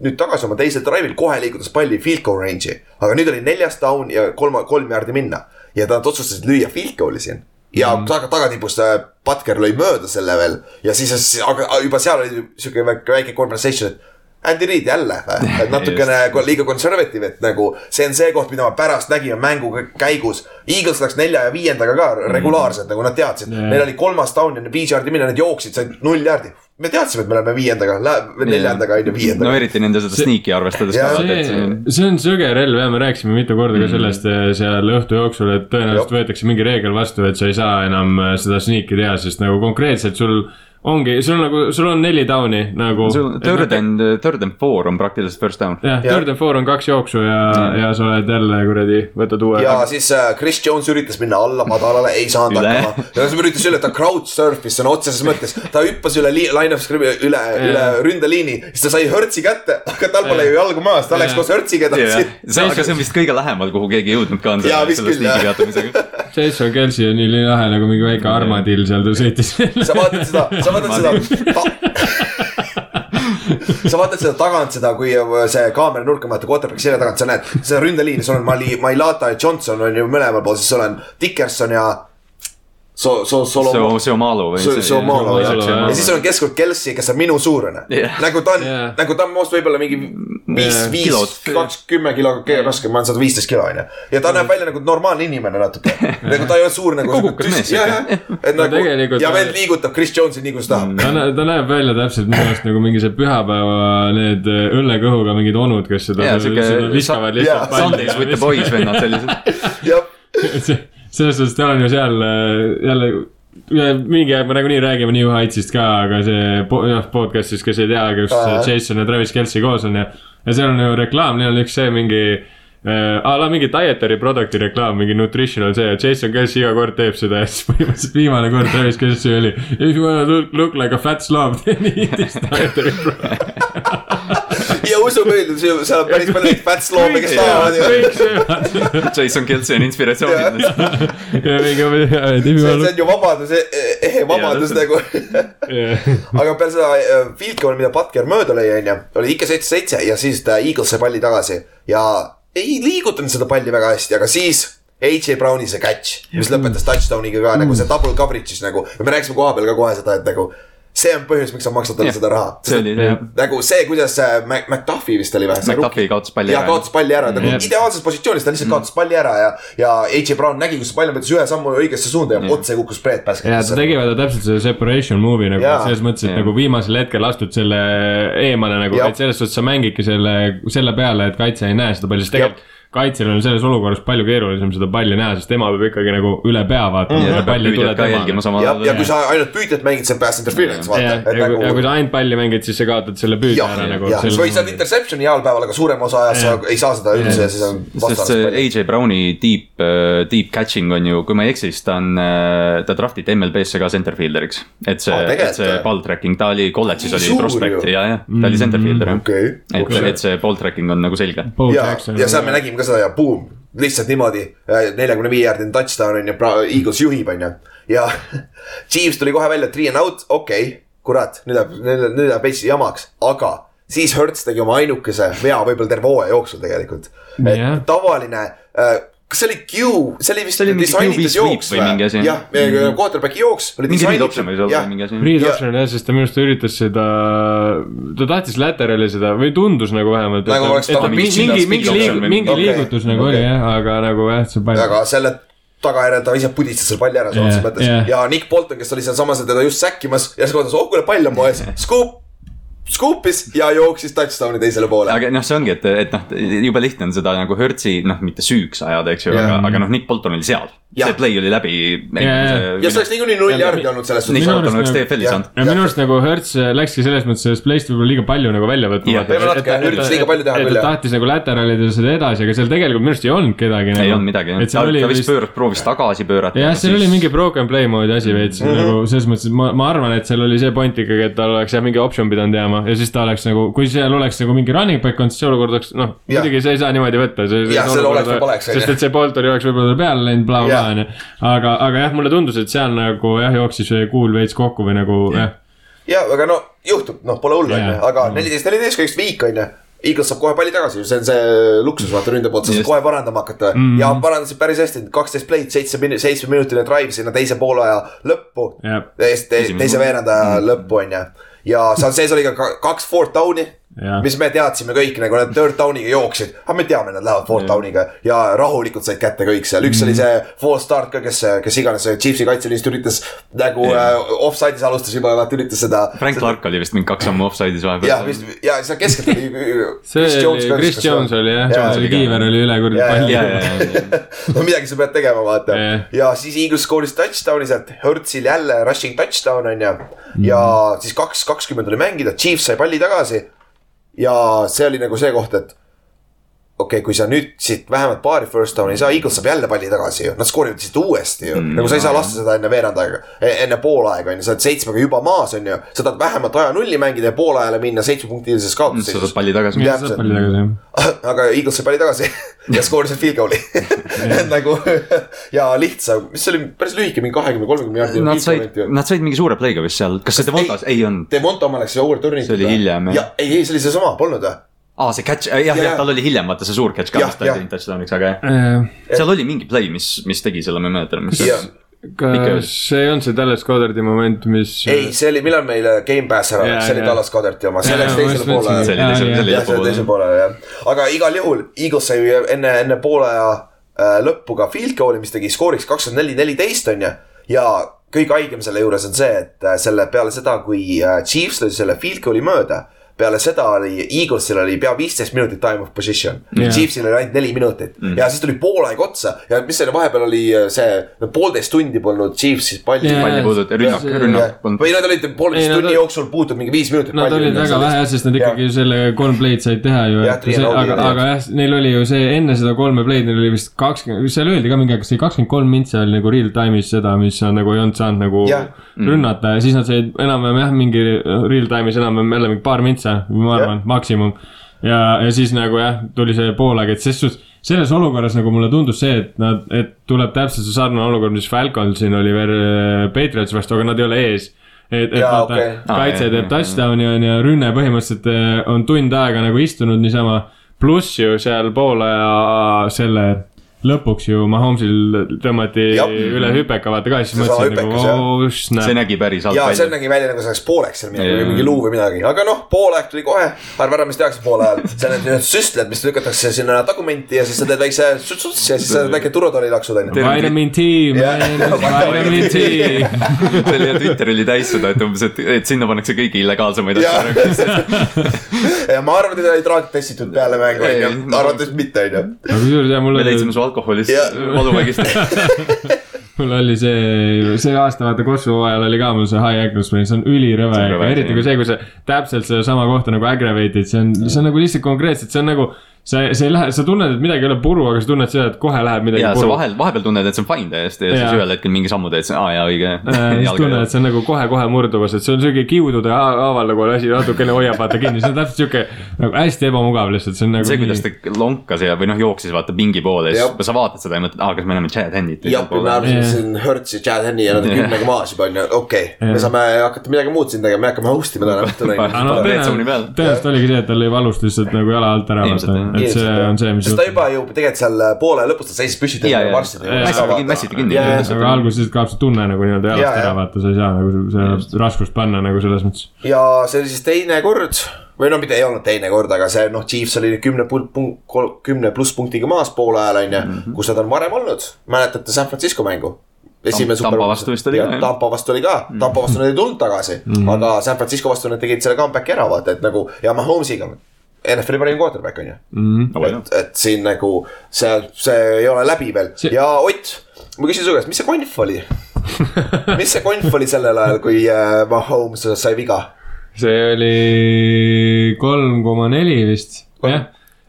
nüüd tagasi oma teisel drive'il, kohe liigutas palli field goal range'i. aga nüüd oli neljas down ja kolm, kolm jaardi minna ja nad otsustasid lüüa field goal'i siin ja mm. taga, tagatipust äh, Butker lõi mööda selle veel ja siis, aga juba seal oli sihuke väike, väike conversation, et Andy Reid jälle, et natukene liiga conservative, et nagu see on see koht, mida me pärast nägime mängu kä- käigus. Eagles läks nelja ja viiendaga ka regulaarselt, nagu nad teadsid Jaa. neil oli kolmas down ja viis jaardi minna, nad jooksid, said null jaardi. Me teadsime, et me oleme viiendaga, neljandaga on ju no viiendaga. eriti nende seda sneak'i arvestades see see, on sõge relv ja me rääkisime mitu korda ka sellest eh, seal õhtu jooksul, et tõenäoliselt võetakse mingi reegel vastu, et sa ei saa enam eh, seda sneak'i teha, sest nagu konkreetselt sul ongi, sul on nagu, sul on neli down'i nagu. third and, third and four on praktiliselt first down. jah, third and four on kaks jooksu ja, ja sa oled jälle kuradi, võtad uue. ja siis äh, Chris Jones üritas minna alla madalale, ei saanud hakkama. ja siis üritas üle, ta crowd surf'is sõna otseses mõttes, ta hüppas üle li- line of scrimm'i, üle, üle ründeliini, siis ta sai hõrtsi kätte, aga tal pole ju jalgu maas, ta läks koos hõrtsiga edasi. see, aga see on vist kõige lähemal, kuhu keegi jõudnud ka on Jaa, selle, sneak'i peatamisega. Jason Kelsey on nii lahe nagu mingi väike armadill seal, ta sõitis. sa vaatad seda, sa vaatad seda ta... sa vaatad seda tagant seda, kui see kaamera nurk on vaata quarterback'i selja tagant, sa näed seda ründeliini, sul on Mali, Mailata ja Johnson on ju mõlemal pool, siis sul on Dickerson ja. So, so, Solo- See, see Omalo või? See- see Omalo, jah. ja siis sul on keskselt Kelsey, kes on minu suurune Jah. nagu ta on Jah. nagu ta on minust võib-olla mingi viis viis Kilod., kakskümmend kilo raskem, ma olen sada viisteist kilo onju. ja ta näeb välja nagu normaalne inimene natuke, nagu ta ei ole suur nagu. Kogukas mees ja, ikka. ja, et nagu ja veel liigutab Chris Jones'i nii, kuidas tahab. ta näeb, ta näeb välja täpselt minu arust nagu mingi see pühapäeva need eh, õllekõhuga mingid onud, kes seda, viskavad sa- lihtsalt Sundays with the boys vennad sellised. jah, selles suhtes ta on ju seal äh, jälle mingi aeg me nagunii räägime New Heightsist ka, aga see noh podcast'is, kes ei tea, kus. Jason ja Travis Kelci koos on ja. ja seal on ju reklaam, neil on üks see mingi äh, a la mingi dietary product'i reklaam, mingi nutritional see ja Jason Kelci iga kord teeb seda ja siis põhimõtteliselt viimane kord Travis Kelci oli. If you wanna look, look like a fat slob, then eat this dietary product. Ja usu meelde, seal on päris palju neid fat sloom'e, kes tahavad Jason Kelce on you see on ju vabadus, ehe vabadus täpselt. nagu. look aga peale seda äh, field goal'i, mida Butker mööda lõi, onju, oli ikka seitse-seitse ja siis ta Eagles sai palli tagasi. Ja ei liigutanud seda palli väga hästi, aga siis AJ Browni see catch, mis lõpetas touchdown'iga ka nagu see double coverage'is nagu. Ja me rääkisime koha peal ka kohe seda, et nagu see on põhjus, miks sa maksad talle Jah. seda raha. see oli see, nagu see, kuidas see Mac- McDuffi vist oli või? McDuffi kaotas palli ja ära. kaotas palli ära, nagu Jah. ideaalses positsioonis, ta lihtsalt kaotas palli ära ja, ja AJ Brown nägi, kus see pall võttis ühe sammu õigesse suunda ja otse kukkus Brett ja ta Basketisse. tegi vaata täpselt selle separation move'i nagu Jaa. selles mõttes, et Jaa. nagu viimasel hetkel astud selle eemale nagu, Jah. et selles suhtes sa mängidki selle, selle peale, et kaitse ei näe seda palli, sest tegelikult kaitsel on selles olukorras palju keerulisem seda palli näha, sest tema peab ikkagi nagu üle pea vaatama ja mm, peab palli ei tule püüdjat ka jälgima temale. samal ja, ja kui sa ainult püüdjat mängid, see on pass interference, vaata ja, et ja, kui- ja kui nagu. sa ainult palli mängid, siis sa kaotad selle püüdja ära, nagu. jah, sa võid saada interception'i heal päeval, aga suurema osa ajast sa ei saa seda üldse ja siis on sest see. AJ Browni deep, deep catching on ju, kui ma ei eksi, siis ta on, ta draftiti MLB-sse ka centerfielder'iks. et see oh,, et see või? ball tracking, ta oli kolledžis oli ju. ja, jah, ta oli centerfielder jah. okei, et, et see ball tracking on nagu selge. ja, ja seal me nägime ka seda ja boom, lihtsalt niimoodi, neljakümne viie jaardine touchdown on ju, Eagles juhib, on ju. ja Chiefs tuli kohe välja, three and out, okei okay,, kurat, nüüd läheb, nüüd läheb veits jamaks, aga siis Hertz tegi oma ainukese vea võib-olla terve hooaja jooksul tegelikult. et Jah. tavaline äh, kas see oli Q, see oli vist See oli mingi disainitud jooks või mingi asi. jah, quarterback'i jooks oli disainitud-. Reed Ja- option jah, sest ta minu arust üritas seda, ta tahtis laterali seda või tundus nagu vähemalt. Nagu oleks tahtnud mingi, mingi, option mingi liigutus nagu okei. oli jah, aga nagu jah, see pall. aga selle tagajärjel ta ise pudistas selle palli ära Jah, mõttes jah. ja Nick Bolton, kes oli sealsamas teda just säkkimas ja siis kohtas, oh kuule pall on mu ees, skuup, skuupis ja jooksis touchdown'i teisele poole. aga noh, see ongi, et, et noh, jube lihtne on seda nagu Hertzi noh, mitte süüks ajada, eks ju, Jah. aga, aga noh, Nick Bolton oli seal. See play oli läbi. ja ja see oleks niikuinii null järgi olnud selles Nick suhtes. Bolton oleks nagu- TFL-i jah. saanud. ja minu arust nagu Hertz läkski selles mõttes sellest play'st võib-olla liiga palju nagu välja võtma. Jah, peab natuke üritas liiga palju teha küll, jah. tahtis nagu lateralida seda edasi, aga seal tegelikult minu arust ei olnud kedagi. ei olnud midagi jah, ta, vist pööras, proovis tagasi pöörata. jah, seal oli mingi broken play moodi asi veits -hmm. nagu selles mõttes, et ma, ma arvan, et seal oli see point ikkagi, et tal oleks jah mingi optsioon pidanud jääma ja siis ta oleks nagu, kui seal oleks nagu mingi running back olnud, siis see olukord oleks noh, muidugi sa ei saa niimoodi võtta. Jah, selle oleks või poleks, sest et see Bolton oleks võib-olla peale läinud, Jah. bla-bla onju. aga, aga jah, mulle tundus, et seal nagu jah, jooksis see kuul veits kokku või nagu jah ja, aga no juhtub, noh, pole hullu, onju, aga neliteist, neliteist, kõigest viik, onju. Eagles saab kohe palli tagasi, see on see luksus, vaata ründe poolt, sa saad kohe parandama hakata mm.. ja parandasid päris hästi, kaksteist play'd, seitse, seitsme minutiline drive sinna teise poolaja lõppu. Jah. teise, teise veerandaja lõppu, onju. ja seal sees oli ka ka kaks fourth down'i. Mis me teadsime kõik nagu nad third down'iga jooksid, aga me teame, nad lähevad fourth down'iga ja rahulikult said kätte kõik seal, üks oli see false start ka, kes, kes iganes see Chiefsi kaitseliinist üritas nagu Jah. äh, offside'is alustas juba, vaata üritas seda. Frank Clark oli vist mingi kaks sammu offside'is ja vahepeal. vist ja seal keskelt oli. see oli, Chris Jones oli jah Jaa,, see kiiver oli üle kuradi palli ja, ja, ja, no midagi sa pead tegema, vaata Jah. ja siis Eagles skooris touchdown'i sealt, Hertzil jälle rushing touchdown on ju. ja siis kaks, kakskümmend oli mängida, Chiefs sai palli tagasi. Ja see oli nagu see koht, et okei okay,, kui sa nüüd siit vähemalt paari first down'i ei saa, Eagles saab jälle palli tagasi ju, nad skoorivad siit uuesti ju mm,. nagu sa ei saa lasta seda enne veerandaega, enne poolaega on ju, sa oled seitsmega juba maas on ju. sa tahad vähemalt aja nulli mängida ja poolajale minna seitsmepunktilises sa saad palli tagasi. jah, saab palli tagasi jah. aga Eagles sai palli tagasi ja skoorisid field goal'i nagu ja lihtsa, mis see oli päris lühike, mingi kahekümne, kolmekümne jaardi. Nad said, nad said mingi suure play'ga vist seal, kas see Devontas, ei olnud. Devonta oma läks overturn'ilt. See oli hiljem, jah. ja ei, ei see oli seesama, polnud või? aa, see catch, jah, Jaa, jah jaa., tal oli hiljem vaata see suur catch ka, Jah, mis ta jah. tegi touchdown'iks, aga jah. seal oli mingi play, mis, mis tegi selle, ma ei mäleta enam, mis ja see. kas see ei olnud see Dallas Godardi moment, mis. ei, see oli, millal meil Game Pass ära läks, see oli. Dallas Godarti oma, see läks teisele poole. see oli teisel, see oli jah, see oli teisele poolele jah, aga igal juhul Eagles sai enne, enne poole äh, lõppu ka field goal'i, mis tegi skooriks kakskümmend neli, neliteist on ju. ja kõige haigem selle juures on see, et äh, selle peale seda, kui äh, Chiefs lõi selle field goal'i mööda peale seda oli Eaglesil oli pea viisteist minutit time of position yeah.. Chiefsil oli ainult neli minutit mm. ja siis tuli poolaeg otsa ja mis selle vahepeal oli äh, see, poolteist tundi polnud Chiefs siis palli yeah. palli puudut-, rünnak, rünnak polnud. või nad olid pooleteist tunni jooksul puutunud mingi viis minutit. Nad olid väga vähe, sest nad ikkagi selle kolm play'd said teha ju, aga, aga jah, neil oli ju see enne seda kolme play'd, neil oli vist kakskümmend, seal öeldi ka mingi aeg, kas see kakskümmend kolm mintsi oli nagu real time'is seda, mis nagu ei olnud saanud nagu Jah. rünnata ja siis nad said enam-vähem jah, mingi real time'is enam-vähem jälle mingi paar mintsa, ma arvan, maksimum. ja, ja siis nagu jah, tuli see poolaeg, et ses suhtes selles olukorras nagu mulle tundus see, et nad, et tuleb täpselt see sarnane olukord, mis Falconsil oli veel äh, Patriots vastu, aga nad ei ole ees. et, et vaata okay., kaitse Aa, jah, teeb touchdown'i on ju, rünne põhimõtteliselt äh, on tund aega nagu istunud niisama. pluss ju seal poolaja selle lõpuks ju Mahomsil tõmmati Jah. üle hüpeka, vaata ka, siis mõtlesin nagu oh, see snap. nägi päris halb ja see välja. nägi välja nagu see oleks pooleks seal midagi või mingi luu või midagi, aga noh, poolaeg tuli kohe. arva ära, mis tehakse poole ajal, seal on need süstled, mis lükatakse sinna tagumenti ja siis sa teed väikse suts-suts ja siis sa teed väike turvatollilaksud onju. Vitamin T, vitamin T. see oli ja Twitter oli täis seda, et umbes, et, et sinna pannakse kõige illegaalsemaid asju. ja ma arvan, et neid olid traagid testitud peale mängu onju, arvates mitte onju. aga kusjuures jah, mul me oli leidsime, su alkoholist Jaa. valuvägist. mul oli see, see aasta vaata Kosovo ajal oli ka mul see high sprain, see on ülirõve eriti kui see, kui sa täpselt sedasama kohta nagu aggravate'id, see on, see on nagu lihtsalt konkreetselt, see on nagu. sa, sa ei lähe, sa tunned, et midagi ei ole puru, aga sa tunned seda, et kohe läheb midagi ja sa puru. vahel, vahepeal tunned, et see on fine täiesti ja siis Jaa. ühel hetkel mingi sammu teed, siis aa jaa õige. siis tunned, et see on nagu kohe-kohe murdumas, et see on siuke kiudude ha- haaval nagu asi natukene hoiab vaata kinni, see on täpselt siuke nagu hästi ebamugav lihtsalt, see on nagu. see, kuidas ta lonkas ja, või noh, jooksis vaata pingi poole ja siis sa vaatad seda ja mõtled, aa, kas me näeme Chad Hennit. jah, me arvasime, et see on Hertz ja Chad Henny ja nad on kümnega maas juba onju, okei okay., Jah. me saame hakata midagi muud siin tegema, me hakkame host ima täna õhtul Zone'i peal. tõenäoliselt oligi see, et tal lõi valust lihtsalt nagu jala alt ära vaata. Et see on see, mis sest ta juba ju tegelikult seal poole lõpus ta seisis püsti terve jaa. varsti. Mässiti kinni- aga alguses kaob see tunne nagu nii-öelda jalast ära vaata, sa ei saa nagu seda raskust panna nagu selles mõttes. ja see oli siis teine kord või no mitte ei olnud teine kord, aga see noh, Chiefs oli kümne punkt, kümne pluss punktiga maas poole ajal onju, Mhm. kus nad on varem olnud, mäletate San Francisco mängu? Tampa vastu vist oli ka. Mhm. Tampa vastu oli ka, Tampa vastu nad ei tulnud tagasi, aga San Francisco vastu nad tegid selle comeback'i ära vaata, et nagu ja Mahomes'iga. NFL-i parim quarterback on ju, et, et siin nagu see, see ei ole läbi veel See- ja Ott, ma küsin su käest, mis see konf oli? mis see konf oli sellel ajal, kui äh, Mahomes sai viga? see oli kolm koma neli vist, Kolm- jah.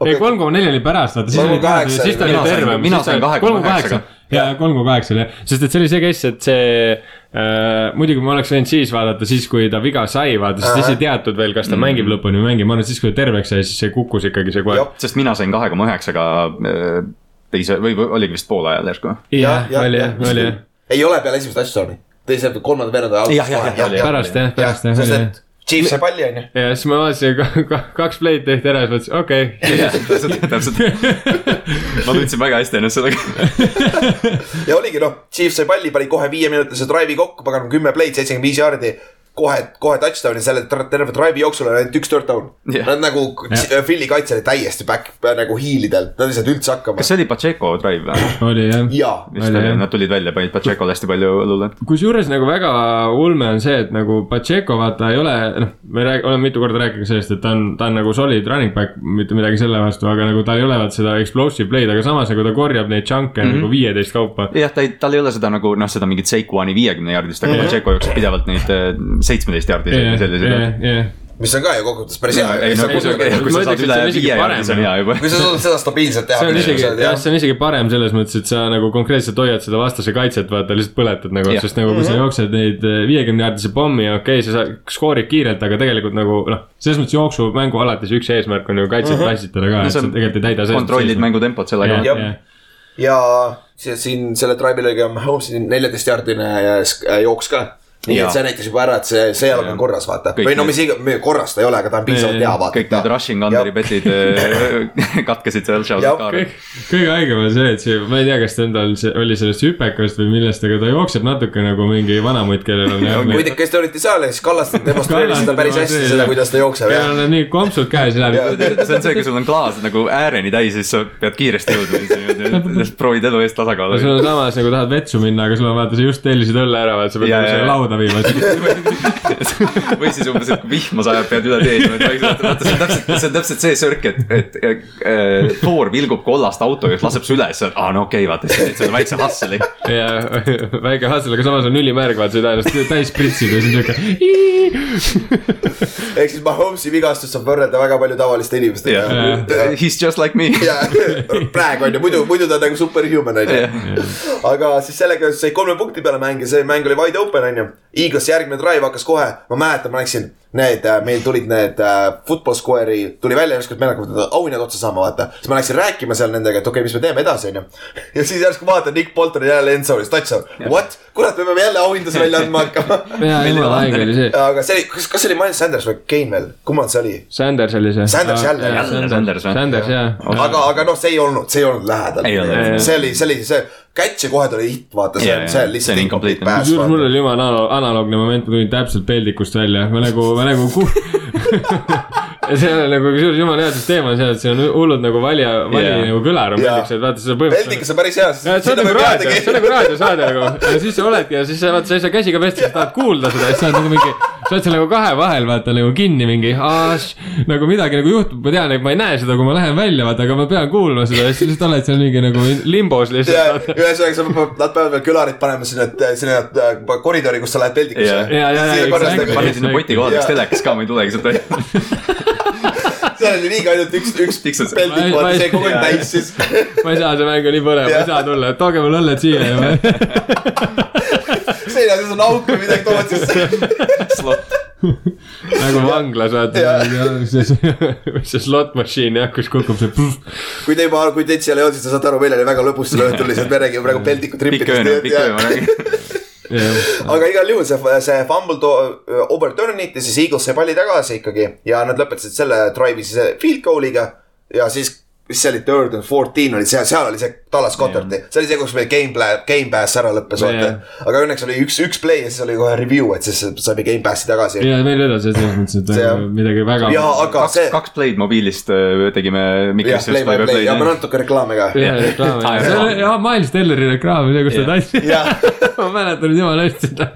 ei, kolm koma neli oli pärast, vaata, siis Kolm oli kaheksa siis ta oli tervem. mina sain kahe koma kaheksaga. Ja kolm koma kaheksa oli jah, sest et see oli see case, et see äh,. muidugi ma oleks võinud siis vaadata, siis kui ta viga sai, vaata, sest siis ei teatud veel, kas ta Mm. mängib lõpuni või ei mängi, ma arvan, et siis kui ta terveks sai, siis see kukkus ikkagi see kohe sest mina sain kahe koma üheksaga äh, teise või oligi vist poole ajal järsku. jah, oli jah, oli jah. ei ole peale esimest touchdown'i, teise, kolmanda veeranda jah. pärast jah, pärast jah, oli jah et Chiefs sai palli onju. ja siis ma vaatasin, kaks play'd tehti ära ja siis mõtlesin, okei okay. täpselt, ma tundsin väga hästi ennast sellega. ja oligi noh, Chiefs sai palli, pani kohe viieminutilise drive'i kokku, pagan kümme play'd, seitsekümmend viis jaardi. kohe, kohe touchdown ja selle ter- terve drive'i jooksul oli ainult üks third down yeah.. Nad nagu Jah., Philly kaitse oli täiesti back, nagu hiilidel, nad ei saanud üldse hakkama kas. see oli Pacheco drive või? oli jah. jaa, vist Oli, nad tulid välja, panid Pachecole hästi palju õlule. kusjuures nagu väga ulme on see, et nagu Pacheco vaata ei ole, noh, me rääg-, oleme mitu korda rääkinud sellest, et ta on, ta on nagu solid running back, mitte midagi selle vastu, aga nagu tal ei ole vaat seda explosive play'd, aga samas nagu ta korjab neid junk'e mm -hmm. nagu viieteist kaupa. jah, ta ei, tal ei ole seda nagu noh, seda mingit Seikuani viiekümne jaardist, aga Jah. Pacheco jookseb pidevalt neid äh, seitsmeteist jaardisi või selliseid. mis on ka ju kokkuvõttes päris hea. ei no kui sa, kui sa saad üle et see on isegi viie parem, jaardi, see on hea juba. kui sa suudad seda stabiilselt teha. see on isegi, jah, see on isegi parem selles mõttes, et sa nagu konkreetselt hoiad seda vastase kaitset, vaata lihtsalt põletad nagu, sest nagu kui sa jooksed neid viiekümne jaardise pommi, okei okay,, sa saad, skoorid kiirelt, aga tegelikult nagu noh, selles mõttes jooksumängu alati see üks eesmärk on ju kaitset tassitada ka, No et sa on- tegelikult ei täida. kontrollid. mängutempot sellega. Ja siin selle drive'i lõige Mahomes'i neljateistjaardine jooks ka. Nii Jaa. et see näitas juba ära, et see, see jalg on korras, vaata. Või no mis iga, korras ta ei ole, aga ta on piisavalt hea, vaata. kõik need rushing under'i betid äh, katkesid seal, Jah, shout out kõik, kõige haigem on see, et see, ma ei tea, kas ta endal see oli sellest hüpekast või millest, aga ta jookseb natuke nagu mingi vanamutt, kellel on jah. muide, kes te olite seal ja siis Kallaste demonstreeris seda päris hästi, seda, kuidas ta jookseb, kellel on nii kompsud käes ja läheb. see on see, kui sul on klaas nagu ääreni täis, siis sa pead kiiresti jõudma, proovid elu eest tasakaalu. sul on samas nagu tahad vetsu minna, aga sul on vaata, sa just tellisid õlle ära, vaata, sa pead nagu selle jaa. Lauda viima. või siis umbes, et kui vihma sajab, pead üle tee niimoodi vaikselt, vaata see on täpselt, see on täpselt see sörk, et, et äh, Thor vilgub kollast auto ja laseb su üles, aa no okei okay,, vaata, siis teed selle väikse hustle'i. ja väike hassel, aga samas on ülimärg, vaata, sa ei taha ennast täis pritsida ja siis on siuke. ehk siis Mahomes'i vigastust saab võrrelda väga palju tavaliste inimestega. He's just like me. ja praegu on ju, muidu, muidu ta on nagu superhuman on ju. aga siis sellega sai kolme punkti peale mäng ja see mäng oli wide open on ju. Eaglesi järgmine drive hakkas kohe, ma mäletan, ma läksin need, meil tulid need äh, Football Square'i, tuli välja järsku, et me hakkame auhinnad otsa saama, vaata. siis ma läksin rääkima seal nendega, et okei okay,, mis me teeme edasi, onju. ja siis järsku vaatan, Nick Bolton on jälle endzone'is, touchdown. What, kurat, me peame jälle auhindasid välja andma hakkama. aga see oli, kas, kas see oli Miles Sanders või Gainwell, kummal see oli? Sanders oli see. Sanders jälle. Jälle Sanders või? Sanders jah. aga, aga noh, see ei olnud, see ei olnud lähedal see oli, see oli see, catch ja kohe tuli hitt, vaata, see see lihtsalt kusjuures mul oli jumala analo- analoogne moment, ma tulin täpselt peldikust välja, ma nagu, ma nagu ku-. ja see on nagu kusjuures jumala hea süsteem on see, et see on hullult nagu valija, vali Jaa. nagu kõlar on peldiks, et vaata seda põhimõtteliselt. peldikas on päris hea, et see on nagu raadio, see on nagu raadiosaade nagu ja siis sa oledki ja siis sa vaata, sa ei saa käsiga pesta, sa tahad kuulda seda ja siis sa oled nagu mingi. Sa oled seal nagu kahe vahel vaata nagu kinni mingi, nagu midagi nagu juhtub, ma tean, et ma ei näe seda, kui ma lähen välja vaata, aga ma pean kuulma seda ja siis lihtsalt oled seal mingi nagu limbos ja lihtsalt. ühesõnaga, sa pead, nad peavad veel kõlarid panema sinna, sinna äh, koridori, kus sa lähed peldikusse paned sinna poti kohale, kas telekas ka, ma ei tulegi sealt välja. seal oli liiga ainult üks, üks Tiksud. peldik, vaata see kogu aeg täis siis. ma ei saa, see mäng on nii põnev, ma ei saa tulla, tooge mulle õlled siia ja ma selja sees on auk või midagi toovad sisse. nagu vanglas vaata Jaa. see, slot machine jah, kus kukub see. kui te juba, kui teid seal ei olnud, siis te saate aru, meil oli väga lõbus selle õhtul lihtsalt, me räägime praegu peldiku pikk öö, pikk öö, ma trippidest. räägin. aga igal juhul see, see fumble to-, overturn'iti, siis Eagles sai palli tagasi ikkagi ja nad lõpetasid selle drive'i siis field goal'iga ja siis mis see oli, third and fourteen oli seal, seal oli see Dallas Cotterti, see oli see, kus meil game plan, game pass ära lõppes, vaata Jah.. aga õnneks oli üks, üks play ja siis oli kohe review, et siis saime game pass'i tagasi. ja veel edasi, selles mõttes, et See- midagi väga. ja aga kaks see,, kaks play'd mobiilist tegime. jah, play by play ja ma natuke reklaame ka. ja reklaam, see oli, jaa, Miles Telleri reklaam, see, kus ta tantsis. ma mäletan jumala hästi seda.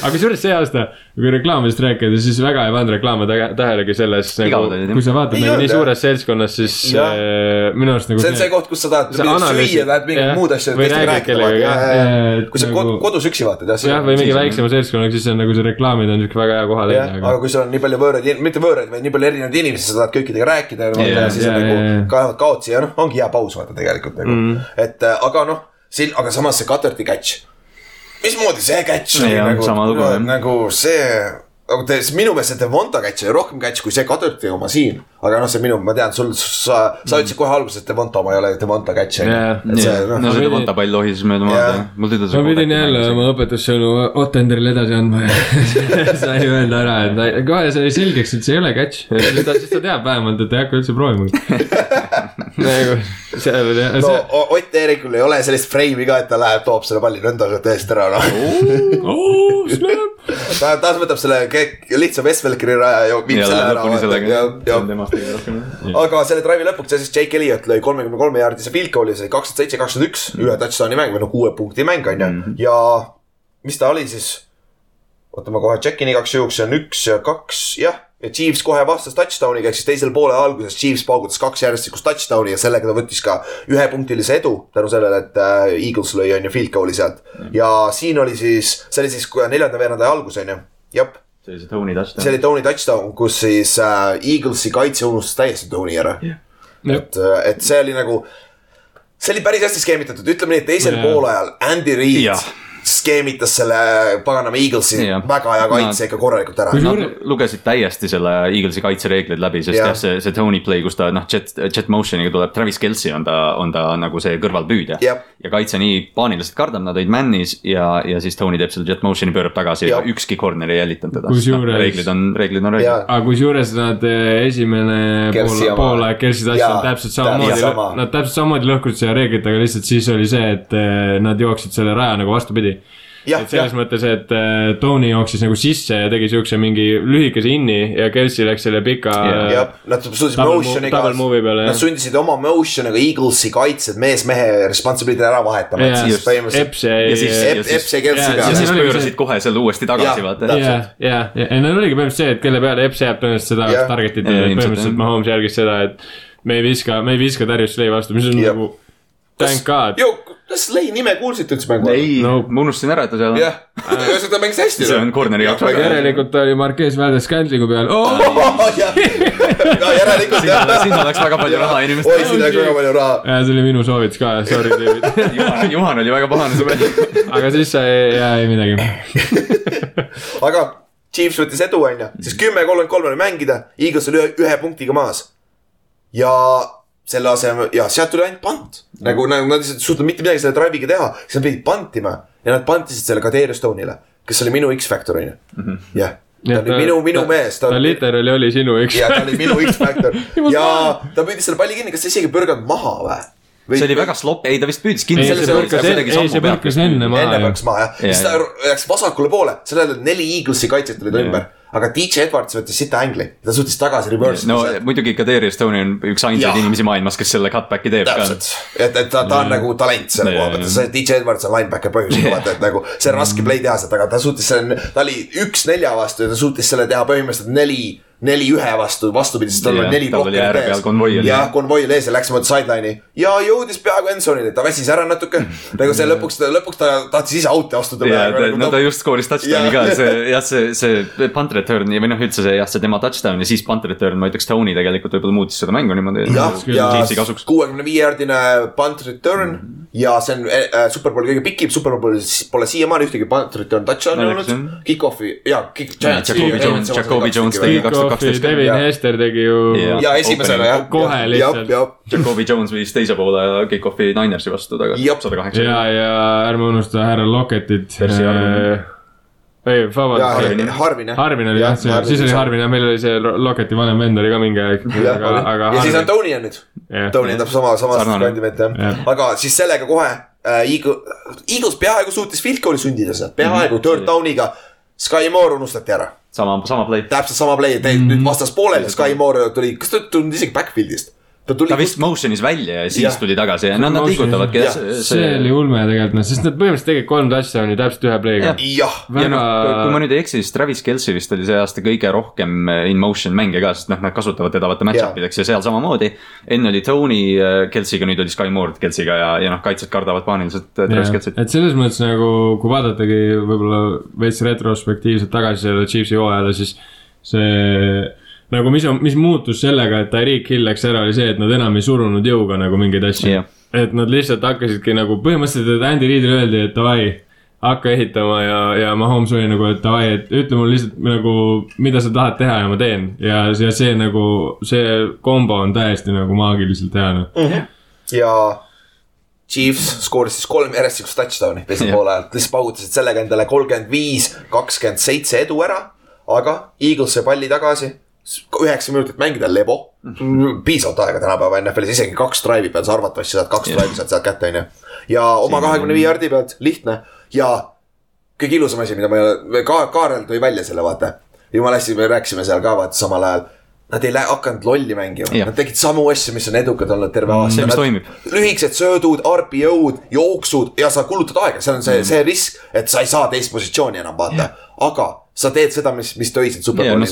aga kusjuures see aasta, kui reklaamidest rääkida, siis väga ei pannud reklaame tähe- tähelegi selles nagu kui sa vaatad Ei nagu olnud, nii suures seltskonnas, siis Jah. äh, minu arust nagu see on see koht, kus sa tahad süüa, tahad mingit muud asja või räägid kellegagi, kui sa nagu- kod- kodus üksi vaatad jah. jah, või mingi väiksema seltskonnaga, siis on nagu see reklaamid on siuke väga hea koha leida, aga kui sul on nii palju võõraid, mitte võõraid, vaid nii palju erinevaid inimesi, sa tahad kõikidega rääkida ja siis nagu kaevad kaotsi ja noh, ongi hea paus vaata tegelikult nagu mm.. et äh, aga noh, siin, aga samas see Cuterti catch. Mismoodi see catch oli nagu jah., nagu see, nagu te, minu meelest see Devonta catch oli rohkem catch kui see Cuterti oma siin. Aga noh, see minu, ma tean, sul, sa, sa ütlesid kohe alguses, et Devonta oma ei ole Devonta catch on ju et see no noh, see Devonta pall lohises mööda maad mul tüdrus. ma pidin jälle oma õpetussõnu Ottenderile edasi andma ja sai öelda ära, et kohe sai selgeks, et see ei ole catch. siis ta, siis ta teab vähemalt, et ei hakka üldse proovima. nagu seal oli jah, no Ott Eerikul ei ole sellist freimi ka, et ta läheb, toob selle palli nõnda täiesti ära noh. oh snap. ta, ta võtab selle lihtsa Westfelkeri raja ja viib selle ära. ja, ja kõige rohkem. aga selle drive'i lõpuks siis Jake Elliot lõi kolmekümne kolme jaardise field goal'i, see oli kakskümmend seitse, kakskümmend üks, ühe touchdown'i mäng või no kuue punkti mäng on ju, ja mis ta oli siis? oota, ma kohe check in igaks juhuks, see on üks ja kaks, jah. ja Chiefs kohe vastas touchdown'iga, ehk siis teisel poole alguses Chiefs paugutas kaks järjestikust touchdown'i ja sellega ta võttis ka ühepunktilise edu tänu sellele, et äh, Eagles lõi on ju field goal'i sealt. ja siin oli siis, see oli siis neljanda veerandaja algus on ju, jah see oli see Tony touchdown. see oli Tony touchdown, kus siis äh, Eaglesi kaitse unustas täiesti Tony ära yeah.. et, et see oli nagu, see oli päris hästi skeemitatud, ütleme nii, et teisel yeah. poolajal Andy Reid yeah. Skeemitas selle paganama Eaglesi yeah. väga hea kaitse Nad- ikka korralikult ära. Kui Nad lugesid täiesti selle Eaglesi kaitsereeglid läbi, sest Jah. see, see Tony play, kus ta noh, jet, jet motion'iga tuleb, Travis Kelci on ta, on ta nagu see kõrvalpüüdja ja kaitse nii paaniliselt kardab, nad olid man'is ja, ja siis Tony teeb selle jet motion'i, pöörab tagasi ja, ja ükski corner ei jälitanud teda. Kusjuures- reeglid on, reeglid on reeglid. aga kusjuures nad eh, esimene Kelsi pool, poolaeg Kelsi tassi on täpselt samamoodi sama., nad täpselt samamoodi lõhkusid selle reeglitega, lihtsalt siis oli see, et eh, nad jooksid selle raja nagu vastupidi. et, selles mõttes, et äh, Tony jooksis nagu sisse ja tegi siukse mingi lühikese inni ja Kelsey läks selle pika yeah.. jah, nad sundisid motion'iga. Nad sundisid oma motion'iga Eaglesi kaitsjad mees mehe responsibility ära vahetama, et Jaa. siis põhimõtteliselt. Eps jäi. Ja siis- Epp, Epp sai Kelsi Jaa, peale ja see siis pöörasid kohe selle uuesti tagasi, vaata. ja, ja, ja ja neil oligi põhimõtteliselt see, et kelle peale Eps jääb tõenäoliselt seda Jah. target'it Ja, ja põhimõtteliselt. Mahomes järgis seda, et me ei viska, me ei viska Darius Slay vastu, mis on nagu thank god. ju, kas Lei nime kuulsite üldse mängu ajal? ei No. no., ma unustasin ära, et ta seal on. jah, ta mängis hästi. see on corner'i jaoks väga hea. järelikult oli Marquez Valdes Scantlingu peal oh!. jah, järelikult jah. sinna läks väga palju raha oi, inimestele. siin läks väga palju raha. ja see oli minu soovitus ka, sorry David. Juhan, Juhan oli väga pahane sõber. aga siis sai, jaa ei midagi. aga Chiefs võttis edu, onju, siis kümme, kolmkümmend kolm oli mängida, Eagles oli ühe, ühe punktiga maas. ja selle asemel ja sealt tuli ainult pant, nagu, nagu nad lihtsalt ei suutnud mitte midagi selle drive'iga teha, siis nad pidid pantima ja nad pantisid selle Kadeer Stone'ile, kes oli minu X-Factor onju, jah. ta oli minu, minu mees, ta literaali oli sinu üks. ja ta oli minu X-Factor ja ta püüdis selle palli kinni, kas ta isegi ei pürganud maha või? see oli väga slopp, ei ta vist püüdis kinni. ei, see põrkas, ei see põrkas enne maha enne ju. põrkas maha jah, siis ta läks vasakule poole, sellele neli Eaglesi kaitset olid ümber, aga DJ Edwards võttis sita ängli, ta suutis tagasi reverse. No ida. muidugi Kadri Stone on üks ainsaid inimesi maailmas, kes selle cutback'i teeb ka. täpselt, et, et ta, ta on nagu talent selle koha pealt, see DJ Edwards on linebacker põhjusega, vaata, et nagu see on raske play teha sealt, aga ta suutis selle, ta oli üks nelja vastu ja ta suutis selle teha põhimõtteliselt neli, neli ühe vastu, vastupidi, sest tal oli neli konvoi oli. jah, konvoi oli ees ja läks mööda sideline'i ja jõudis peaaegu endzone'ini, ta väsis ära natuke. nagu see lõpuks, lõpuks ta tahtis ise out'i astuda. ja, no ta just skooris touchdown'i ka, see jah, see, see punt return'i või noh, üldse see jah, see tema touchdown ja siis punt return, ma ütleks, Tony tegelikult võib-olla muutis seda mängu niimoodi. jah, ja Chiefsi kasuks. kuuekümne viie jaardine punt return ja see on äh, superbowli kõige pikim, superbowlis pole siiamaani ühtegi punt return touchdown'i olnud. Kick-off'i ja kick. Jacobi Jones- tegi kaks tuhat kaksteist. Devin. Hester tegi ju ja esimesena jah. Kohe lihtsalt. jah, Jacobi Jones viis teise poole kick-off'i Ninersi vastu tagasi sada kaheksa. ja, ja ärme unusta härra. Percy Harvin. ei, ja vabandust. Harvin, Harvin jah. Harvin oli jah, siis oli. Harvin ja meil oli see Locketi vanem vend oli ka mingi aeg. jah, aga, aga. ja siis on Tony on nüüd. Tony on täpselt sama, sama Sarnane. kandidaat jah aga siis sellega kohe äh, Eagle, Eagles peaaegu suutis field goal'i sundida seal, peaaegu Mhm. third down'iga. Sky Moore unustati ära, sama, sama play. täpselt sama play, Mhm. tegi nüüd vastas pooleli, Sky Moore tuli, kas ta tulnud isegi backfield'ist? Ta tuli ta vist motion'is välja ja siis Jah. tuli tagasi ja nad, nad liigutavadki Jah. see oli ulme tegelikult noh, sest nad põhimõtteliselt tegid kolm touchdown'i täpselt ühe play'ga. Jah. jah, ja noh, kui ma nüüd ei eksi, siis Travis Kelci vist oli see aasta kõige rohkem äh, in motion mängija ka, sest noh, nad kasutavad teda vaata match-up ideks ja seal samamoodi. enne oli Tony äh, Kelciga, nüüd oli Sky Moore Kelciga ja, ja noh, kaitsjad kardavad paaniliselt äh, Travis Kelcit. et selles mõttes nagu, kui vaadatagi võib-olla veits retrospektiivselt tagasi selle Chiefsi hooajale, siis see nagu mis, mis muutus sellega, et Tyreek Hill läks ära, oli see, et nad enam ei surunud jõuga nagu mingeid asju Jah. et nad lihtsalt hakkasidki nagu põhimõtteliselt, et Andy Reidile öeldi, et davai, hakka ehitama ja, ja Mahomes oli nagu, et davai, et ütle mulle lihtsalt nagu, mida sa tahad teha ja ma teen. ja, ja see nagu, see kombo on täiesti nagu maagiliselt hea noh. ja Chiefs skooris siis kolm järjestikust touchdown'i teisel Jah. poolel, lihtsalt paugutasid sellega endale kolmkümmend viis, kakskümmend seitse edu ära. aga Eagles sai palli tagasi, üheksa minutit mängida, lebo. piisavalt aega tänapäeva NFL-is, isegi kaks drive'i pead sa arvatavasti saad kaks drive'i saad sealt kätte, onju. ja oma on- kahekümne viie jardi pealt, lihtne ja kõige ilusam asi, mida ma ei ole, ka Kaarel tõi välja selle, vaata. jumala hästi, me rääkisime seal ka vaata samal ajal. Nad ei hakanud lolli mängima, nad tegid samu asju, mis on edukad olnud terve aasta. see, mis toimib. lühikesed söödud, RPO-d, jooksud ja sa kulutad aega, seal on see, see risk, et sa ei saa teist positsiooni enam vaata. aga sa teed seda, mis, mis tõi sind Jaa, no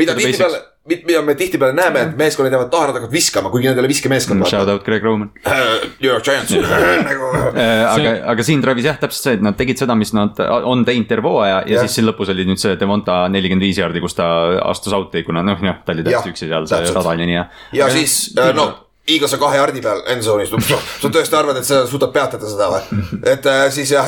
mida tihtipeale, mida me tihtipeale näeme, et meeskonnad jäävad taha, nad hakkavad viskama, kuigi nad ei ole viskemeeskond. Shout out Greg Roman. New York Giants nagu aga, aga siin Travis jah, täpselt see, et nad tegid seda, mis nad on teinud terve hooaja ja, ja Jah. siis siin lõpus oli nüüd see Devonta nelikümmend viis jaardi, kus ta astus out'i, kuna noh, jah, ta oli täiesti üksi seal, see täpselt. rada oli nii hea. ja siis äh, no On kahe jardi peal endzone'is, sa tõesti arvad, et sa suudad peatada seda või? et äh, siis jah,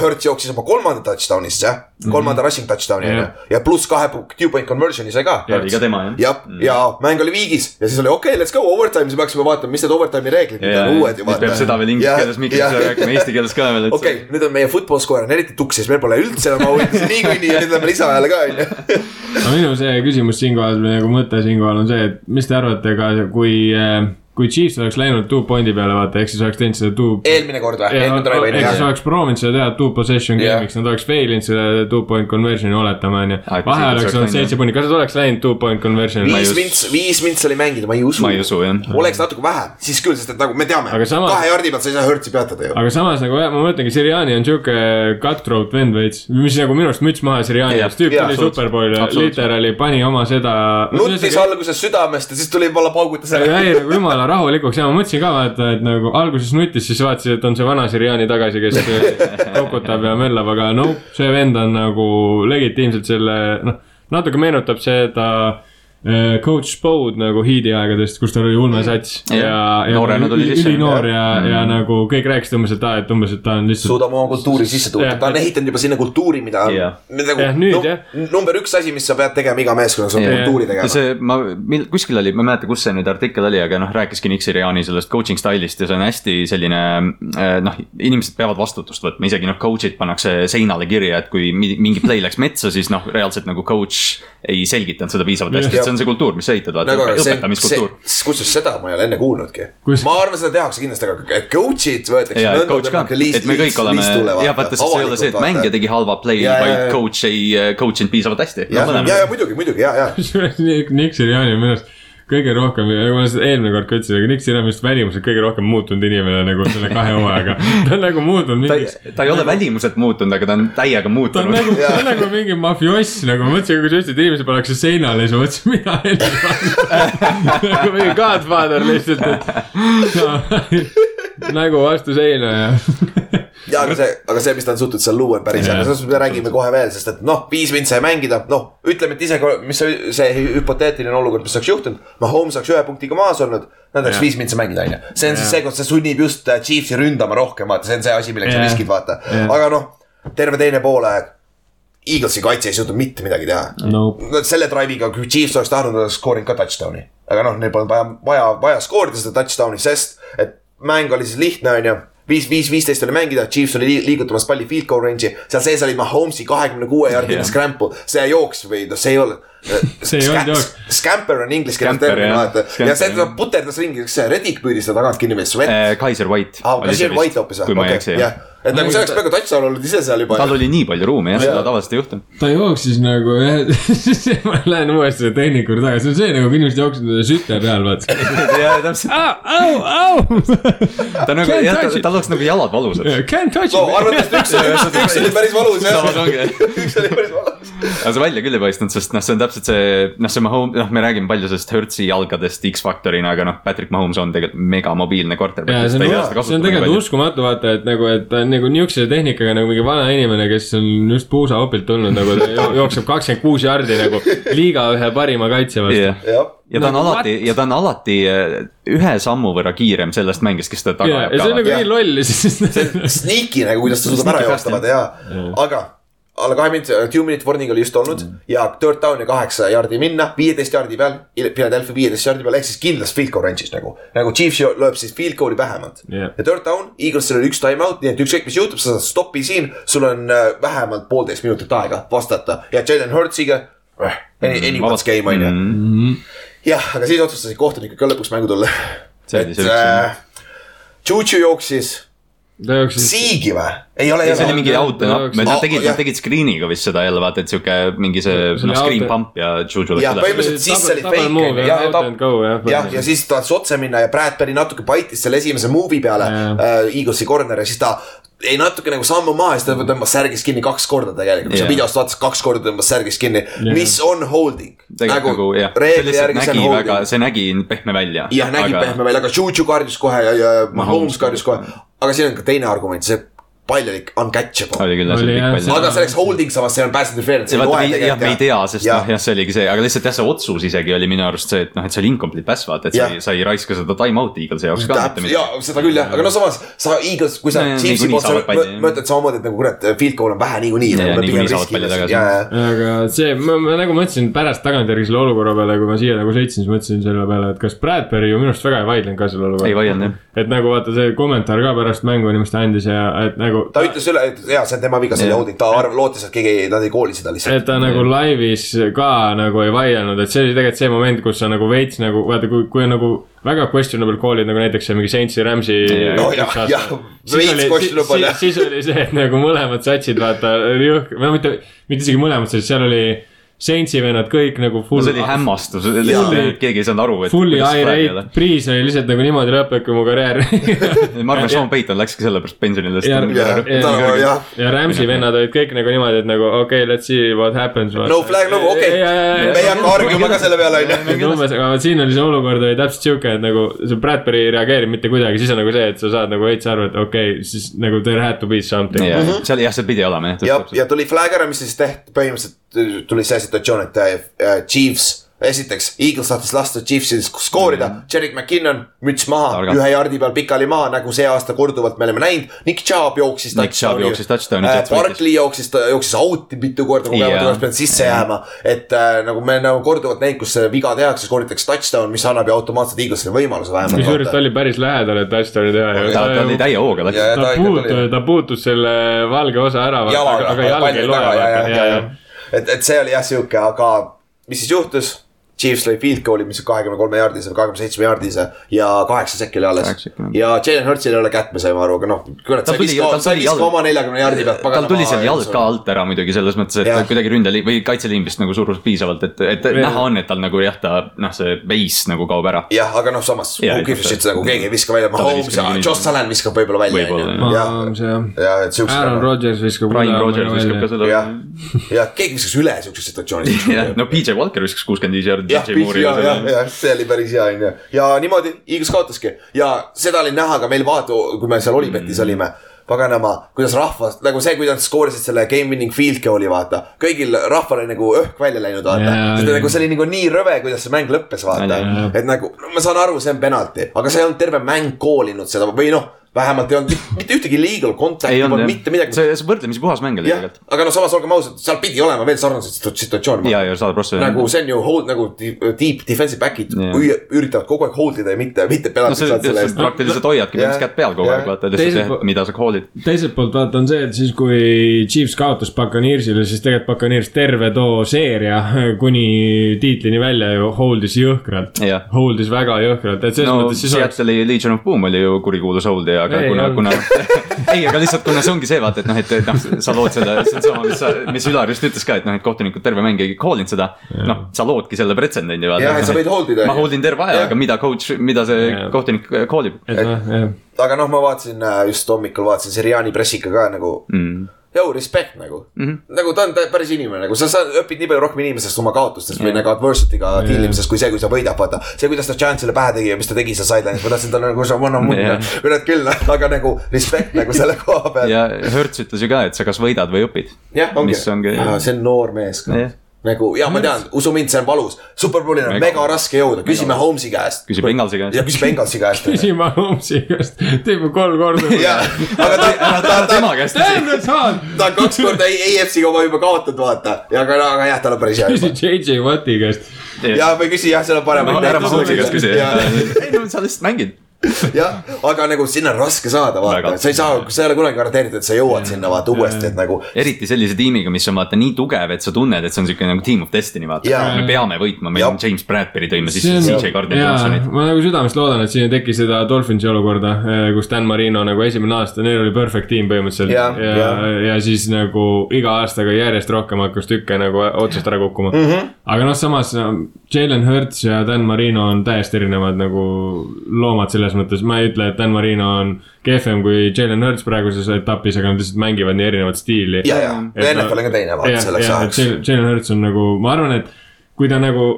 Hurt jooksis oma kolmanda touchdown'ist jah, kolmanda rushing touchdown'i on ju ja pluss kahe two point conversion'i sai ka. Ja oli ka tema, jah. jah, ja mäng oli viigis ja siis oli okei okay,, let's go overtime, siis me hakkasime vaatama, mis need overtime'i reeglid nüüd on uued ju nüüd peab seda veel inglise keeles, miks rääkima eesti keeles ka veel, okei nüüd on meie football score on eriti tuksis, meil pole üldse enam auhindasid niikuinii ja nüüd läheme lisaajale ka on ju. no minu see küsimus siinkohal või nagu mõte siinkohal on see, et mis te arvate, ka kui, kui Chiefs oleks läinud two point'i peale, vaata, ehk siis oleks teinud seda two. eelmine kord või, eelmine drive oli ehk siis oleks proovinud seda teha two possession Jah. game'iks, nad oleks fail inud selle two point conversion'i oletama, et. vaheajal siis oleks olnud seitse punni, kas nad oleks läinud two point conversion'i? viis vints, viis vintsi oli mängida, ma ei usu. ma ei usu jah. oleks natuke vähe, siis küll, sest et nagu me teame samas- kahe jardi pealt sa ei saa Hurtsi peatada ju. aga samas nagu jah, ma mõtlengi, Siriani on siuke cutthroat vend veits, mis nagu minu arust müts maha Siriani eest, tüüp tuli superbowl'i, literaali pani oma seda. nutis alguses südamest ja siis tuli võib-olla paugutas ära. jäi nagu jumala rahulikuks ja ma mõtlesin ka vaata, et nagu alguses nutis, siis vaatasin, et on see vana Siriani tagasi, kes kokutab ja möllab, aga no see vend on nagu legitiimselt selle, noh, natuke meenutab seda Coach Spode nagu Heat'i aegadest, kus tal oli ulme sats Jah. ja, ja Noorena tuli üli- sisse. ülinoor ja, ja nagu kõik rääkisid umbes, et aa, et umbes, et ta on lihtsalt. suudab oma kultuuri sisse tuua ta on ehitanud juba sinna kultuuri, mida mida Jah, nagu nüüd, no, jah. number üks asi, mis sa pead tegema iga meeskonnas, on kultuuri tegema. see, ma, mil-, kuskil oli, ma ei mäleta, kus see nüüd artikkel oli, aga noh, rääkiski Nick Siriani sellest coaching style'ist ja see on hästi selline. noh, inimesed peavad vastutust võtma, isegi noh, coach'id pannakse seinale kirja, et kui mi- mingi play läks metsa, siis noh, reaalselt nagu coach ei selgitanud seda piisavalt hästi, see on see kultuur, mis sa ehitad, vaata nagu õpetamiskultuur. kusjuures seda ma ei ole enne kuulnudki Kus-. ma arvan, seda tehakse kindlasti, aga et coach'id võetakse. ja, et coach ka, et me kõik oleme, ja vaata, sest see ei ole see, et mängija tegi halva play, Ja, ja, vaid coach ei coach inud piisavalt hästi. ja, ja, muidugi, muidugi ja, ja. kusjuures Nick Siriani minu arust kõige rohkem, ma seda eelmine kord ka ütlesin, aga Nick on vist välimuselt kõige rohkem muutunud inimene nagu selle kahe hooajaga. ta on nagu muutunud mingiks,, ta ei ole välimuselt muutunud, aga ta on täiega ta on muutunud nagu, ta on nagu mingi mafioss, nagu ma mõtlesin, kui sa ütlesid, et inimesed pannakse seinale, siis ma mõtlesin, mina helin. nagu mingi Godfather lihtsalt, et nägu vastu seina ja. Ja aga see, aga see, mis ta on suutnud seal luua, on päris hea, sellest me räägime kohe veel, sest et noh, viis mind sai mängida, noh, ütleme, et isegi, mis see, see hüpoteetiline olukord, mis oleks juhtunud. Mahomes oleks ühe punktiga maas olnud, nad oleks viis mind sai mängida, on ju. see on siis see, kus see sunnib just äh, Chiefsi ründama rohkem, vaata, see on see asi, milleks sa riskid, vaata. Aga noh, terve teine poolaeg. Eaglesi kaitse ei suutnud mitte midagi teha. No selle drive'iga, kui Chiefs oleks tahtnud, oleks skoorinud ka touchdown'i. aga noh, neil polnud vaja, vaja, vaja skoorida seda touchdown'i, sest et mäng oli siis lihtne, on ju viis, viis, viisteist oli mängida, Chiefs oli li- liigutamas palli field goal range'i, seal sees oli Mahomes'i kahekümne kuue jardine Jah. scramble, see jooks või noh, see ei olnud. See ei olnud jooks. Scamper on inglise keeles termin, jah. vaata ja see ta puterdas ringi, kas see Reddick püüdis seda tagant kinni või Sweat Eh, Kaiser White. aa, see oli White hoopis kui või? ma ei eksi, jah. et nagu see oleks peaaegu touchdown olnud ise seal juba. tal oli nii palju ruumi jah, seda tavaliselt ei juhtu. ta jooksis nagu jah, ma lähen uuesti selle tehniku juurde tagasi, see on see nagu kui inimesed jooksevad süte peal, vaata. ja täpselt, au, au, ta nagu jah, tal oleks nagu jalad valusad. Can't touch no it. arvatavasti üks, oli päris valus jah. Üks oli päris valus. aga see välja küll ei paistnud, sest noh, see on täpselt see, noh, see Mahomes, noh, me räägime palju sellest Hertzi jalgadest X-faktorina, aga noh, Patrick Mahomes on tegelikult mega mobiilne quarterback. ja see on, see on tegelikult uskumatu, vaata, et nagu, et ta on nagu niisuguse tehnikaga nagu mingi vana inimene, kes on just puusaopilt tulnud nagu ta jo- jookseb kakskümmend kuus jardi nagu liiga ühe parima kaitse vastu. Jah, jah. Ja ta on Nagu alati ja ta on alati eh, ühe sammu võrra kiirem sellest mängijast, kes teda taga ja, ajab ja see on nagu nii loll, siis sneaky nagu, kuidas ta suudab ära joosta, vaata jaa. aga alla kahe minuti, two minute warning oli just olnud mm. ja third down ja kaheksa jardi minna, viieteist jardi peal, Philadelphia viieteist jardi peal ehk siis kindlas field goal range'is nagu. nagu Chiefs lööb siis field goal'i vähemalt Jah. ja third down, Eaglesil oli üks time out, nii et ükskõik mis juhtub, sa saad stop'i siin, sul on äh, vähemalt poolteist minutit aega vastata ja Jalen Hurtsiga äh,. Any, anyone's game on ju. Mhm. jah, aga siis otsustasid kohtunikud ka lõpuks mängu tulla. Et äh, Juju jooksis. Siigi või? ei ole, ei see oli ole. mingi up, Aa, nad tegid, nad tegid screen'iga vist seda jälle vaata, et siuke mingi see noh, screen pump ja Juju läks jah, põhimõtteliselt siis see oli fake jah, jah, jah, ja siis tahtis otse minna ja Bradbury natuke paitis selle esimese move'i peale äh, Eaglesi corner ja siis ta ei natuke nagu sammu maha ja siis ta tõmbas särgist kinni kaks korda tegelikult, kui sa videost vaatasid, kaks korda tõmbas särgist kinni, mis on holding. nagu see reegli järgi see nägi on väga, holding. see nägi pehme välja. jah, nägi pehme välja, aga Juju kardis kohe ja, ja Mahomes kardis kohe. Aga siin on ka teine argument, see pall oli uncatchable. oli küll see Oli pikk pall. aga see oleks holding, samas see on pass interference. jah, me ei tea, sest noh, jah, see oligi see, aga lihtsalt jah, see otsus isegi oli minu arust see, et noh, et see oli incomplete pass, vaata, et sa ei, sa ei raiska seda time out'i Eaglesi jaoks ka mitte täpselt, ja seda küll jah, aga no samas sa Eagles, kui sa Chiefsi poolt, sa mõtled samamoodi, et nagu kurat, field goal on vähe niikuinii. Tagasi. aga see, ma, nagu mõtlesin pärast tagantjärgi selle olukorra peale, kui ma siia nagu sõitsin, siis mõtlesin selle peale, et kas Bradbury ju minu arust väga ei vaidlenud ka selle ei olukorra. vaielnud jah. et nagu vaata see kommentaar ka pärast mängu inimest andis ja et nagu. Ta ütles üle, et jaa, see on tema viga, see oli holding, ta arv-, lootis, et keegi, nad ei kooli seda lihtsalt. et ta nagu laivis ka nagu ei vaielnud, et see oli tegelikult see moment, kus sa nagu veits nagu vaata, kui, kui on nagu väga questionable call'id nagu näiteks see mingi Saintsi, Rams'i. no jah, jah, veits questionable jah. siis oli see, et nagu mõlemad satsid, vaata, jõhk-, no mitte, mitte isegi mõlemad satsid, seal oli Saintsi vennad kõik nagu no full. see oli hämmastus, keegi ei saanud aru, et. Fully irate, Priis oli lihtsalt nagu niimoodi lõpeb, kui mu karjäär. ma arvan, Sean Payton läkski sellepärast pensionile, Ja- Ja- nagu jah, ja Rams'i vennad olid kõik nagu niimoodi, et nagu okei okay,, let's see what happens. no flag, no okei, me ei hakka harjuma ka selle peale, on ju. umbes, aga vot siin oli see olukord oli täpselt siuke, et nagu see Bradbury ei reageerinud mitte kuidagi, siis on nagu see, et sa saad nagu veits aru, et okei okay,, siis nagu there had to be something. seal jah, see pidi olema ja jah,. ja tuli flag ära, mis siis tehti, põhimõtteliselt tuli see situatsioon, et äh, Chiefs esiteks, Eagles tahtis lasta Chiefsil skoorida mm, -hmm. Jerick McKinnon, müts maha, ühe jardi peal pikali maha, nagu see aasta korduvalt me oleme näinud. Nick Chubb jooksis. Nick Chubb jooksis touchdown'i, võitis. Barkley jooksis, jooksis out'i mitu korda, kui Jaa. yeah. oleks pidanud sisse jääma. et äh, nagu me nagu korduvalt näinud, kus viga tehakse, skooritakse touchdown, mis annab ju automaatselt Eaglesile võimaluse kusjuures vähemalt ta. oli päris lähedal, et touchdown'i teha ta, ta oli täie hooga ta puutus ta puutus selle valge osa ära, aga, jalaga, aga jalg ei loe. et, et see oli jah sihuke, aga mis siis juhtus? Chiefs lõi field goal'i, mis on kahekümne kolme jaardise või kahekümne seitsme jaardise ja kaheksa sekki oli alles ja Jalen Hurtsil ei ole kätt, me saime aru, aga noh, kurat, sa Tal ei tuli- viska, sa ei viska oma neljakümne jaardi pealt. tal tuli seal jalg ka alt ära muidugi selles mõttes, et Jah. kuidagi ründeliin või kaitseliin vist nagu surus piisavalt, et, et Veel- näha on, et tal nagu jah, ta noh, see base nagu kaob ära. jah, aga noh, samas who gives a shit nagu keegi ei viska välja, Mahomes. Josh Allan viskab võib-olla välja, on ju. ja ja et siukse. Aaron Rodgers viskab. Brian Rogers viskab ka seda. jah, ja keegi viskas üle siukses situatsioonis. no PJ Walker viskas kuuskümmend viis jaardi jah, DJ Moore'i ja, ja, ja ja see oli päris hea, onju. ja niimoodi Eagles kaotaski. Ja seda oli näha ka meil vaata, kui me seal Olipetis olime. Paganama, kuidas rahvas, nagu see, kui nad skoorisid selle game winning field goal'i, vaata. kõigil rahval oli nagu õhk välja läinud, vaata. Jaa. nagu see oli nagu nii rõve, kuidas see mäng lõppes, vaata. Et nagu ma saan aru, see on penalti, aga see ei olnud terve mäng koolinud seda või noh, vähemalt ei olnud mitte- ühtegi legal contact'i polnud mitte, midagi. see, see võrdlemisi puhas mäng oli tegelikult., aga no samas olgem ausad, seal pidi olema veel sarnaseid situ- situatsioone. ja, ja saad prossa. nagu see on ju hold nagu deep defensive back'id üritavad kogu aeg hold ida ja mitte, mitte no see, saada selle see eest. praktiliselt hoiadki põhimõtteliselt kätt peal kogu aeg, vaata, Teiselt lihtsalt mida sa call'id. teiselt poolt vaata on see, et siis kui Chiefs kaotas Buccaneersile, siis tegelikult Buccaneers terve too seeria kuni tiitlini välja ju hold'is jõhkralt. Hold'is väga jõhkralt, et selles no mõttes siis oleks. Seattle'i Legion of Boom oli ju kurikuulus hold'i, aga Ei, kuna, kuna ei, aga lihtsalt kuna see ongi see vaata, et noh, et, et noh, sa lood seda, see on sama, mis sa, mis Ülar just ütles ka, et noh, et kohtunikud terve mäng ei call inud seda. noh, sa loodki selle pretsedendi vaata. Jah, et sa võid hold ida, ma hold in terve aja, aga mida coach, mida see Jah. kohtunik call ib noh, aga noh, ma vaatasin äh, just hommikul vaatasin Seriani pressiga ka nagu mm.. Yo, respect nagu mm. -hmm. nagu ta on ta päris inimene nagu sa, sa õpid nii palju rohkem inimesest oma kaotustest või nagu adversity'ga Jaa. deal imisest, kui see, kui sa võidad, vaata. see, kuidas ta Chance'ile pähe tegi ja mis ta tegi seal sideline'is, ma tahtsin talle nagu sa vanna munna Jaa., kurat küll, aga nagu respect nagu selle koha peal. ja Hertz ütles ju ka, et sa kas võidad või õpid. jah, ongi ongi-, see on noor mees ka Jah. Nagu ja ma tean, usu mind, see on valus, superbowlil on Mega- mega raske jõuda, küsime Holmesi käest küsib Bengalsi ja käest. küsib Bengalsi käest. küsima Holmesi käest, teeb ju kolm korda. jaa, aga ta, ta, ta, tema käest küsi. tähendab, saan. ta on kaks korda EFC oma juba kaotanud, vaata ja aga, aga jah, tal on päris hea küsi. JJ Watti käest. ja või küsi jah, seal on parem. ära Mahomes'i käest küsi. jah, ei no sa lihtsalt mängid. jah, aga nagu sinna on raske saada, vaata sa ei saa, sa ei ole kunagi garanteeritud, et sa jõuad sinna vaata uuesti, et nagu. eriti sellise tiimiga, mis on vaata nii tugev, et sa tunned, et see on siuke nagu team of destiny, vaata me peame võitma, meil on James Bradbury tõime sisse, CJ Gardner jaa Johnsonit., ma nagu südamest loodan, et siin ei teki seda Dolphinsi olukorda, kus Dan Marino nagu esimene aasta, neil oli perfect tiim põhimõtteliselt. Ja, ja, jaa. ja siis nagu iga aastaga järjest rohkem hakkas tükke nagu otsast ära kukkuma mm. -hmm. aga noh, samas Jalen Hurts ja Dan Marino on täiesti erinevad nagu loomad selles mõttes, ma ei ütle, et Dan Marino on kehvem kui Jalen Hurts praeguses etapis, aga nad lihtsalt mängivad nii erinevat stiili. ja, ja, NFL on ka teine vaata selleks ajaks. Jalen Hurts on nagu, ma arvan, et kui ta nagu,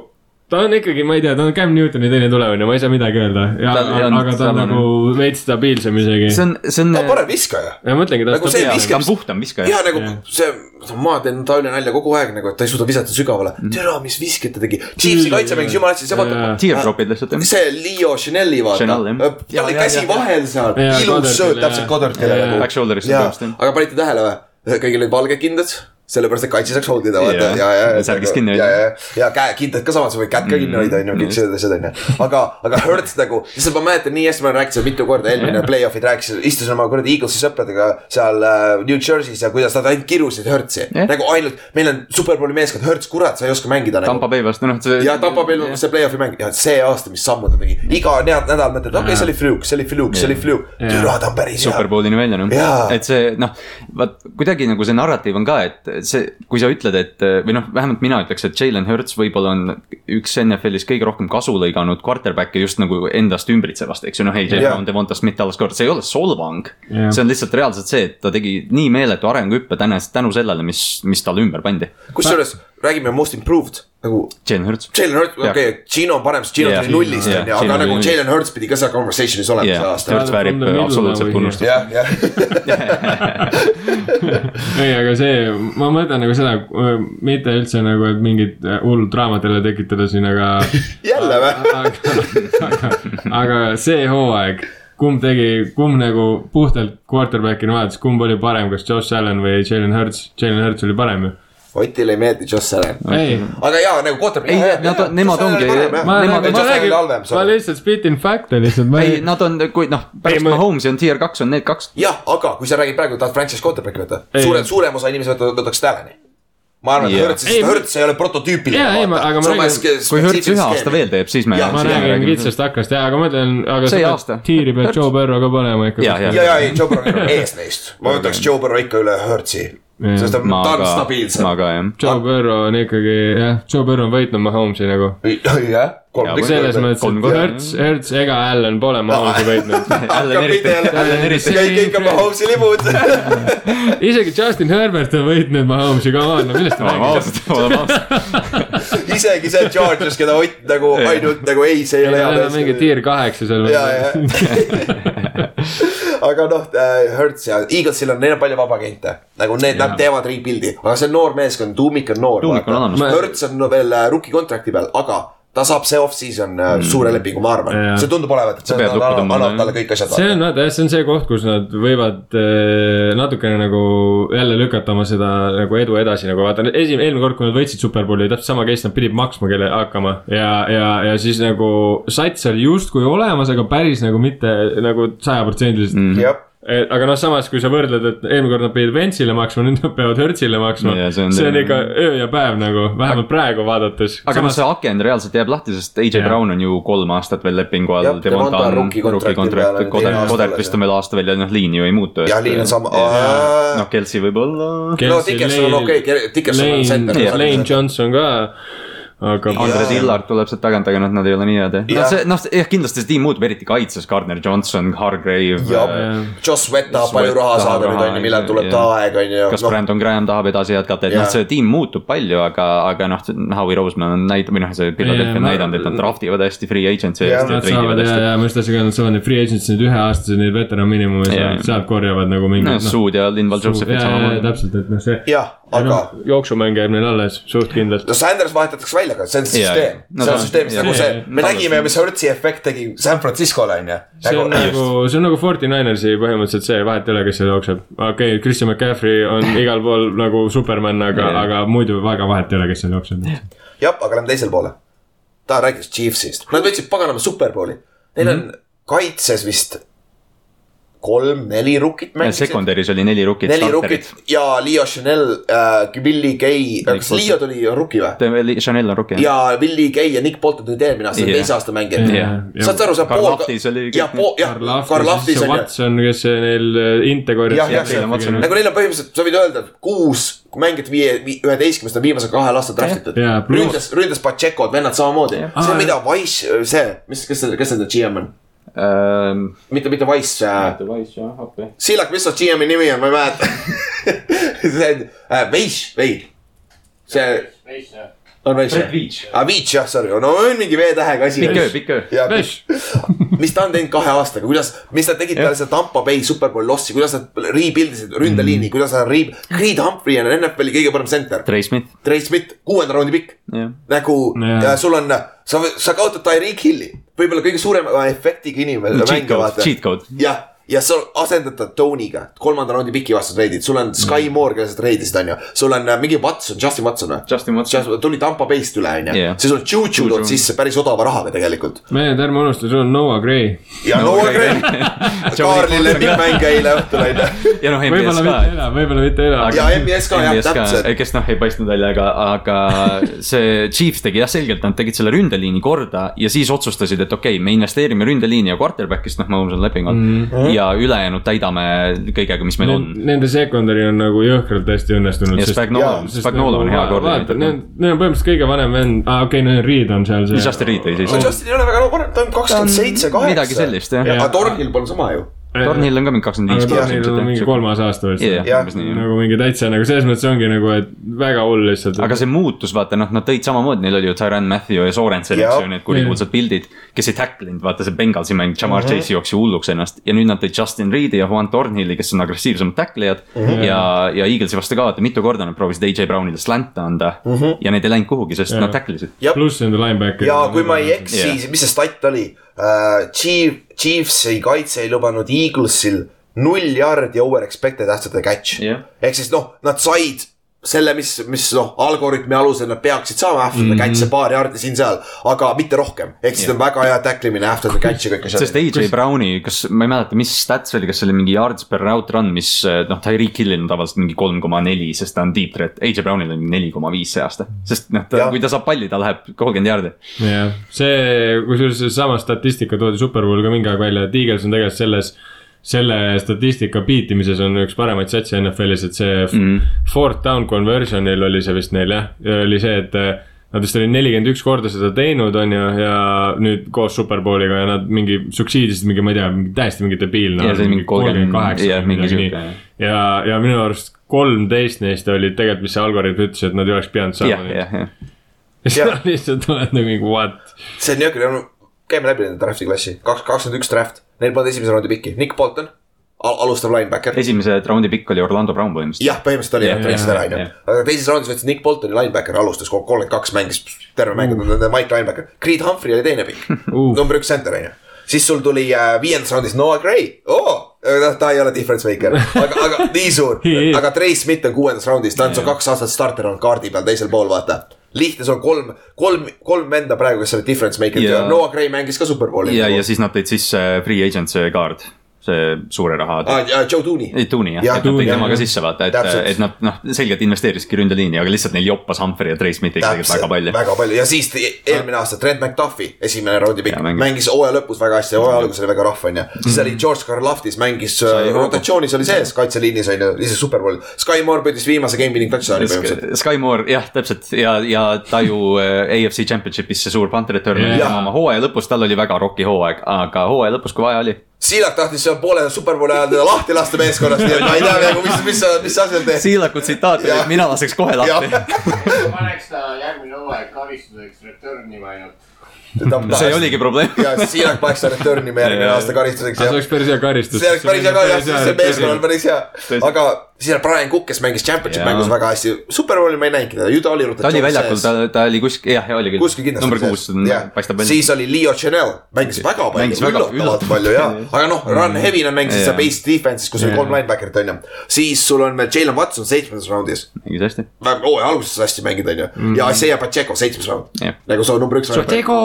ta on ikkagi, ma ei tea, ta on Cam Newtoni teine tulevane, ma ei saa midagi öelda, Ta- ja aga ta on nagu veits stabiilsem isegi. see on, see on. ta on parem viskaja. ja mõtlengi, ta Nagu on see stabiilsem. ta on puhtam viskaja. ja nagu Jah. see, ma teen talle nalja kogu aeg nagu, et ta ei suuda visata sügavale. tere, mis visket ta tegi. Chiefsi kaitse mängis jumala hästi, see vaata. Teardropid lihtsalt see Leo Chanel'i vaata Chanel, jah., tal oli käsi vahel seal, ilus sööt, täpselt Goddardile Jaa. nagu. Back shoulder'isse aga panite tähele või? kõigil olid valged kindad, sellepärast et kaitse saaks hold ida, vaata ja, ja, ja. Särgist kinni ja, hoida. ja, ja käe kindad ka samas või kätt ka kinni hoida, on ju, kõik sellised asjad, on ju. aga, aga Hertz nagu, lihtsalt ma mäletan nii hästi, ma olen rääkinud seda mitu korda, eelmine play-off'id rääkisin, istusin oma kuradi Eaglesi sõpradega seal äh, New Jersey's ja kuidas nad ainult kirusid Hertzi Jah. nagu ainult, meil on superbowli meeskond, Hertz, kurat, sa ei oska mängida nagu. Tampa Bay vastu, noh ja Tampa Bay see play-off'i mäng. Ja see aasta, mis sammu ta tegi, iga nädal mõtled, okei okay,, see oli fluke, see oli fluke, see oli fluke, türa ta on päris hea. Super Bowlini välja noh. Et see noh, vaat kuidagi nagu see narratiiv on ka, et see, kui sa ütled, et või noh, vähemalt mina ütleks, et Jalen Hurts võib-olla on üks NFL-is kõige rohkem kasu lõiganud quarterback'e just nagu endast ümbritsevast, eks ju, noh, AJ. Brown, Devonta Smith, Dallas Gordon, see ei ole solvang Jaa. see on lihtsalt reaalselt see, et ta tegi nii meeletu arenguhüppe tänu, tänu sellele, mis, mis talle ümber pandi. kusjuures räägime most improved nagu Jalen Hurts. Jalen Hurts, okei okay,, Gino on parem, sest Gino tuli nullist on ju, aga nagu Jalen Hurts pidi ka seal conversation'is olema see jah, aasta. Hurts väärib absoluutselt nagu tunnustust. jah, jah, ei, aga see, ma mõtlen nagu seda, mitte üldse nagu, et mingit hullu draamat jälle tekitada siin, aga. jälle või? aga, aga, aga see hooaeg, kumb tegi, kumb nagu puhtalt quarterback'ina vaadates, kumb oli parem, kas Josh Allan või Jalen Hurts, Jalen Hurts oli parem ju. Otile ei meeldi Joss Allan. ei, aga jaa, nagu quarterback. Ei, nad on- nemad ongi- ma ma räägin ma lihtsalt spit in fact'e lihtsalt, ei nad on, kui noh, pärast Mahomes'i on tier kaks on need kaks. jah, aga kui sa räägid praegu, tahad franchise quarterback'i võtta, Ei. suurem, suurem osa inimesi võtaks Stallani. ma arvan, et Jaa. Hurts, Ei, ole prototüüpiline. Kui Hurts ühe aasta veel teeb, siis me. Ma räägin kitsast hakkast ja, aga ma ütlen, aga See aasta. tiiri pealt Joe Burrow ka panema ikka. Jaa. ja, ja ei, Joe Burrow on ees neist, ma võtaks Joe Burrow ikka üle Hurtsi, sest ta ta on stabiilsem ma. ka jah. Joe Burrow on ikkagi jah, Joe Burrow on võitnud Mahomes'i nagu. jah, kolm Jaa, selles mõttes, et Hertz, Hertz ega Allan pole Mahomes'i võitnud. Allan eriti, Allan eriti. kõik, on Mahomes'i libud. isegi Justin Herbert on võitnud Mahomes'i, come on, no millest te räägite? oleme ausad. isegi see Chargers, keda Ott nagu ainult nagu ei, see ei ole hea on mingi tiir kaheksa seal. Aga noh, Hertz ja Eaglesil on, neil on palju vabaagente. nagu need, nad teevad rebuild'i, aga see on noor meeskond, tuumik on noor. Hertz on veel äh, rookie contract'i peal, aga ta saab see off-season mm. suure lepingu, ma arvan Jaa.. see tundub olevat, et see pead on- annab talle kõik asjad. see on vaata jah, see on see koht, kus nad võivad eh, natukene nagu jälle lükata oma seda nagu edu edasi nagu vaata, esimene, eelmine kord, kui nad võitsid superbowli, täpselt sama case, nad pidid maksma kelle hakkama ja, ja, ja siis nagu sats oli justkui olemas, aga päris nagu mitte nagu sajaprotsendiliselt mm.. Aga noh, samas kui sa võrdled, et eelmine kord nad pidid Ventsile maksma, nüüd nad peavad Hertzile maksma see on, see on ikka öö ja päev nagu, vähemalt praegu vaadates. aga noh, see aken reaalselt jääb lahti, sest AJ Jah. Brown on ju kolm aastat veel lepingu all. Devonta on aasta Kodert alles, vist on veel aasta veel ja noh, liin ju ei muutu. jah, liin on sama. noh, Kelsey võib-olla. no Dickerson on okei okay,, Dickerson on Lane, center. Lane Johnson ka, aga. Andre Dillard tuleb sealt tagant, aga noh, nad ei ole nii head jah. Jah. noh, see noh, jah, kindlasti see tiim muutub, eriti kaitses, Gardner Johnson, Hargrave. jah, Joss Sweat tahab palju raha saada nüüd on ju, millal tuleb ta aeg on ju. kas Brandon Graham tahab edasi jätkata, et noh, see tiim muutub palju, aga, aga noh, Howie Roseman on näidanud, või noh, see Philadelphia on näidanud, et nad draft ivad hästi free agency Jah, eest ja Nad saavad ja, ja ma just tahtsin ka, nad saavad need free agents'id need üheaastased, need veteran miinimumi sealt, korjavad nagu mingi noh, Suud ja Linval Josephid samamoodi. täpselt, et noh, see. Aga jooksumäng jääb neil alles suht kindlalt. no Sanders vahetatakse välja, aga see on Jaa, süsteem No see on süsteem, jaa. nagu see me nägime, mis Hertzi efekt tegi San Franciscole on ju. see on nagu, see on nagu Forty Ninersi põhimõtteliselt see, vahet ei ole, kes seal jookseb. okei okay,, Christian McCaffrey on igal pool nagu superman, aga Jaa., aga muidu väga vahet ei ole, kes seal jookseb. jah, aga lähme teisele poole. ta rääkis Chiefsist, nad võtsid paganama superbowli, neil on kaitses vist kolm-neli rukit mängisid. Secondary's oli neli rukit. neli rukit ja Leo Chanel äh,, Willie Gay, kas Bolton. Leo tuli rukki või? Chanel on rookie. ja Willie Gay ja Nick Bolton tulid eelmine aasta Jah. teise aasta mängijad Jah. saad sa aru, see pool Lahtis oli. jah, pool, jah, Karl Karl Lahtis see on ju. Watson, kes neil äh, Integoris. jah, jah, nagu neil on põhimõtteliselt, sa võid öelda, et kuus mängijat viie, üheteistkümnest on viimasel kahel aastal draftitud. Pluss- ründas, ründas Pacheco'd, vennad samamoodi. see, mida Wise, see, mis, kes see, kes nende GM on? mitte, mitte Wise äh,. Sillak, mis su GM-i nimi on, ma ei mäleta. see on äh, Veis, Veid. see veits jah. on Veis Veach. aa, Veach jah, sorry, no on mingi V-tähega asi. pikk öö, pikk öö. Vesh. mis ta on teinud kahe aastaga, kuidas, mis nad tegid peale seda Tampa Bay Superbowl lossi, kuidas nad rebuild isid ründeliini mm., kuidas nad re-, Creed Humphrey on NFL-i kõige parem center. Trey Smith, Trey Smith, kuuenda raundi pikk. jah. nagu Jaa. ja sul on, sa, sa kaotad Tyreek Hilli, võib-olla kõige suurema efektiga inimene. Code. jah, ja sa asendad ta Tony'ga, kolmanda raundi piki vastu treidid, sul on Sky Moore, keda sa treidisid, on ju. sul on äh, mingi Watson, Justin Watson või? Justin Watson. tuli Tampa Bay'st üle, on ju siis sul Juju tood sisse päris odava rahaga tegelikult. mehed, ärme unusta, sul on Noah Gray. ja No Noah Gray. Kaarli lemmikmängija eile õhtul on ju. ja noh, MBS ka. võib-olla mitte enam. ja MBS ka jah, täpselt. kes noh, ei paistnud välja, aga, aga see Chiefs tegi jah selgelt, nad tegid selle ründeliini korda ja siis otsustasid, et okei okay,, me investeerime ründeliini ja quarterback'ist, noh, Mahomes on leping all mm.. Ja ülejäänud täidame kõigega, mis meil on. Nende secondary on nagu jõhkralt hästi õnnestunud. ja Spagnolo, Spagnolo on hea koordineeter. neil on põhimõtteliselt kõige vanem vend, aa okei, neil Reed on seal see. Justin Reed tõi siis no. Justin ei ole väga noor, ta on kakskümmend seitse, kaheksa. midagi sellist jah Jah. aga Torgil pole sama ju. Thornhill on ka mingi kakskümmend viis Tornil on mingi kolmas aasta Jah. umbes nii. nagu mingi täitsa nagu selles mõttes ongi nagu, et väga hull lihtsalt. aga see muutus, vaata noh, nad tõid samamoodi, neil oli ju Tyrann Matthew ja Sorensen, eks ju, need kurikuulsad pildid. kes ei tacklinud, vaata see Bengalsi mäng, Jamar Mhm. Chase jooksis hulluks ennast ja nüüd nad tõid Justin Reed'i ja Juan Thornhilli, kes on agressiivsemad tacklijad mm. -hmm. ja, ja Eaglesi vastu ka, vaata mitu korda nad proovisid AJ Brownile slant'e anda mm. -hmm. ja need ei läinud kuhugi, sest Jah. nad tacklisid. pluss nende linebacker. ja kui ma ei eksi yeah., mis see stat oli uh,? Chief, Chiefsi kaitse ei lubanud Eaglesil null yard ja over expected after the catch Jah. ehk siis noh, nad said selle, mis, mis noh, algoritmi alusel nad peaksid saama after the catch see paar jaardi siin-seal, aga mitte rohkem. ehk siis Jah. on väga hea tacklimine after the catch ja kõik sest asjad. AJ Browni, kas, ma ei mäleta, mis stats oli, kas see oli mingi yards per route run, mis noh, Tyreek Hillil on tavaliselt mingi kolm koma neli, sest ta on deep threat. AJ Brownil on neli koma viis see aasta, sest noh, Jah. kui ta saab palli, ta läheb kolmkümmend jaardi. jah, see, kusjuures seesama statistika toodi Superbowl ka mingi aeg välja, et Eagles on tegelikult selles, selle statistika beatimises on üks paremaid satse NFL-is, et see mm. fourth down conversion'il oli see vist neil jah, oli see, et eh, Nad vist olid nelikümmend üks korda seda teinud, on ju, ja nüüd koos Superbowliga ja nad mingi succeed isid mingi, ma ei tea, täiesti mingi debiilne. Ja see oli mingi 30, jah, mingi sihuke, jah. ja, ja minu arust kolmteist neist olid tegelikult, mis see algoritm ütles, et nad ei oleks pidanud saama. jah, jah. ja Jah. sa lihtsalt oled nagu mingi what see on niisugune, käime läbi nende draft'i klassi, kaks, kakskümmend üks draft, neil polnud esimese raundi piki, Nick Bolton al, alustav linebacker. esimese raundi pikk oli Orlando Brown põhimõtteliselt. jah, põhimõtteliselt oli jah, treenis ära onju jah., aga teises raundis võttis Nick Boltoni linebacker, alustas kolmkümmend kaks, mängis terve mäng Uh. Mike linebacker, Creed Humphrey oli teine pikk Uh. number üks center onju. siis sul tuli äh, viiendas raundis Noah Gray oh!, ta ei ole difference maker, aga, aga nii suur aga Trey Smith on kuuendas raundis, ta on su kaks aastat starter olnud kaardi peal teisel pool, vaata. lihtne, sul on kolm, kolm, kolm venda praegu, kes olid difference maker'id ja Noah Gray mängis ka superbowli. ja, ja siis nad tõid sisse free agent see kaard, see suure raha. ah,. Joe Tooney. ei, Tuuni jah ja,, et nad Tooney, tõid jah, tema ka jah. sisse vaata, et et nad noh, selgelt investeerisidki ründeliini, aga lihtsalt neil joppas Humphrey ja Trey Smithi tegelikult väga palju. väga palju ja siis eelmine aasta Trent McDuffi, esimene raundi pikk mängis. hooaja lõpus väga hästi, hooaja alguses oli väga rahv onju. siis oli George Karlaftis mängis äh, rotatsioonis oli sees kaitseliinis onju, ise superbowl. Sky Moore püüdis viimase game winning touchdown'i põhimõtteliselt. Sky Moore jah, täpselt ja, ja ta ju äh, AFC Championship'is see suur punt return oli tema oma hooaja lõpus, tal oli väga roki hooaeg, aga hooaja lõpus, kui vaja oli. Siilak tahtis seal poole superbowli ajal teda lahti lasta meeskonnast, nii et ma ei tea nagu, mis, mis sa, mis sa seal teed. Siilaku tsitaat oli, et mina laseks kohe lahti. paneks ta järgmine hooaeg karistuseks return'i ima ainult. See oligi probleem. ja siis Siilak paneks ta return'i me järgmine Ja. aasta karistuseks see ja oleks päris hea karistus. see oleks päris hea ka jah, see meeskonnal päris hea, aga siis on Brian Cook, kes mängis championship Jaa. mängus väga hästi, superbowli ma ei näinudki teda, ju ta oli ta oli väljakul, ta, ta oli kuskil, jah, oli küll. kuskil kindlasti. number kuus paistab välja. siis oli Leo Chanel, mängis väga palju, Mängis väga- üllatavalt palju ja, palju. aga noh, run heavy nad mängisid seal Jaa. base defense'is, kus oli Jaa. kolm linebacker'it on ju. siis sul on veel Jalen Watson seitsmendas raundis, mängis hästi. hooaja alguses hästi mänginud on ju, ja Isaiah Pacheco seitsmes raund nagu see on number üks. Pacheco.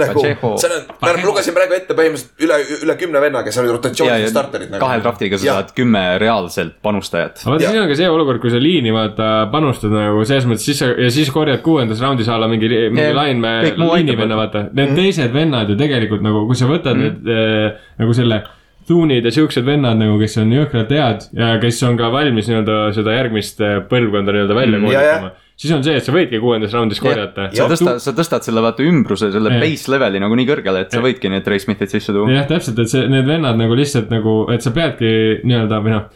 nagu, see on, ma lugesin praegu ette põhimõtteliselt üle, üle kümne venna, kes olid ja starterid nagu. kahe draftiga sa saad kümme reaalselt panustajat. aga vaata, siin on ka see olukord, kui sa liini vaata panustad nagu selles mõttes, siis sa ja siis korjad kuuendas raundis alla mingi, mingi aitab, liinivenna, vaata. Need Mhm. teised vennad ju tegelikult nagu, kui sa võtad need äh, nagu selle tuunid ja siuksed vennad nagu, kes on jõhkralt head ja kes on ka valmis nii-öelda seda järgmist äh, põlvkonda nii-öelda välja Mm, ja, ja. koolitama. Siis on see, et sa võidki kuuendas raundis korjata. sa tõstad, sa tõstad selle vaata ümbruse, selle Jah. base level'i nagu nii kõrgele, et sa võidki need Ray Smithid sisse tuua. jah, täpselt, et see, need vennad nagu lihtsalt nagu, et sa peadki nii-öelda või noh,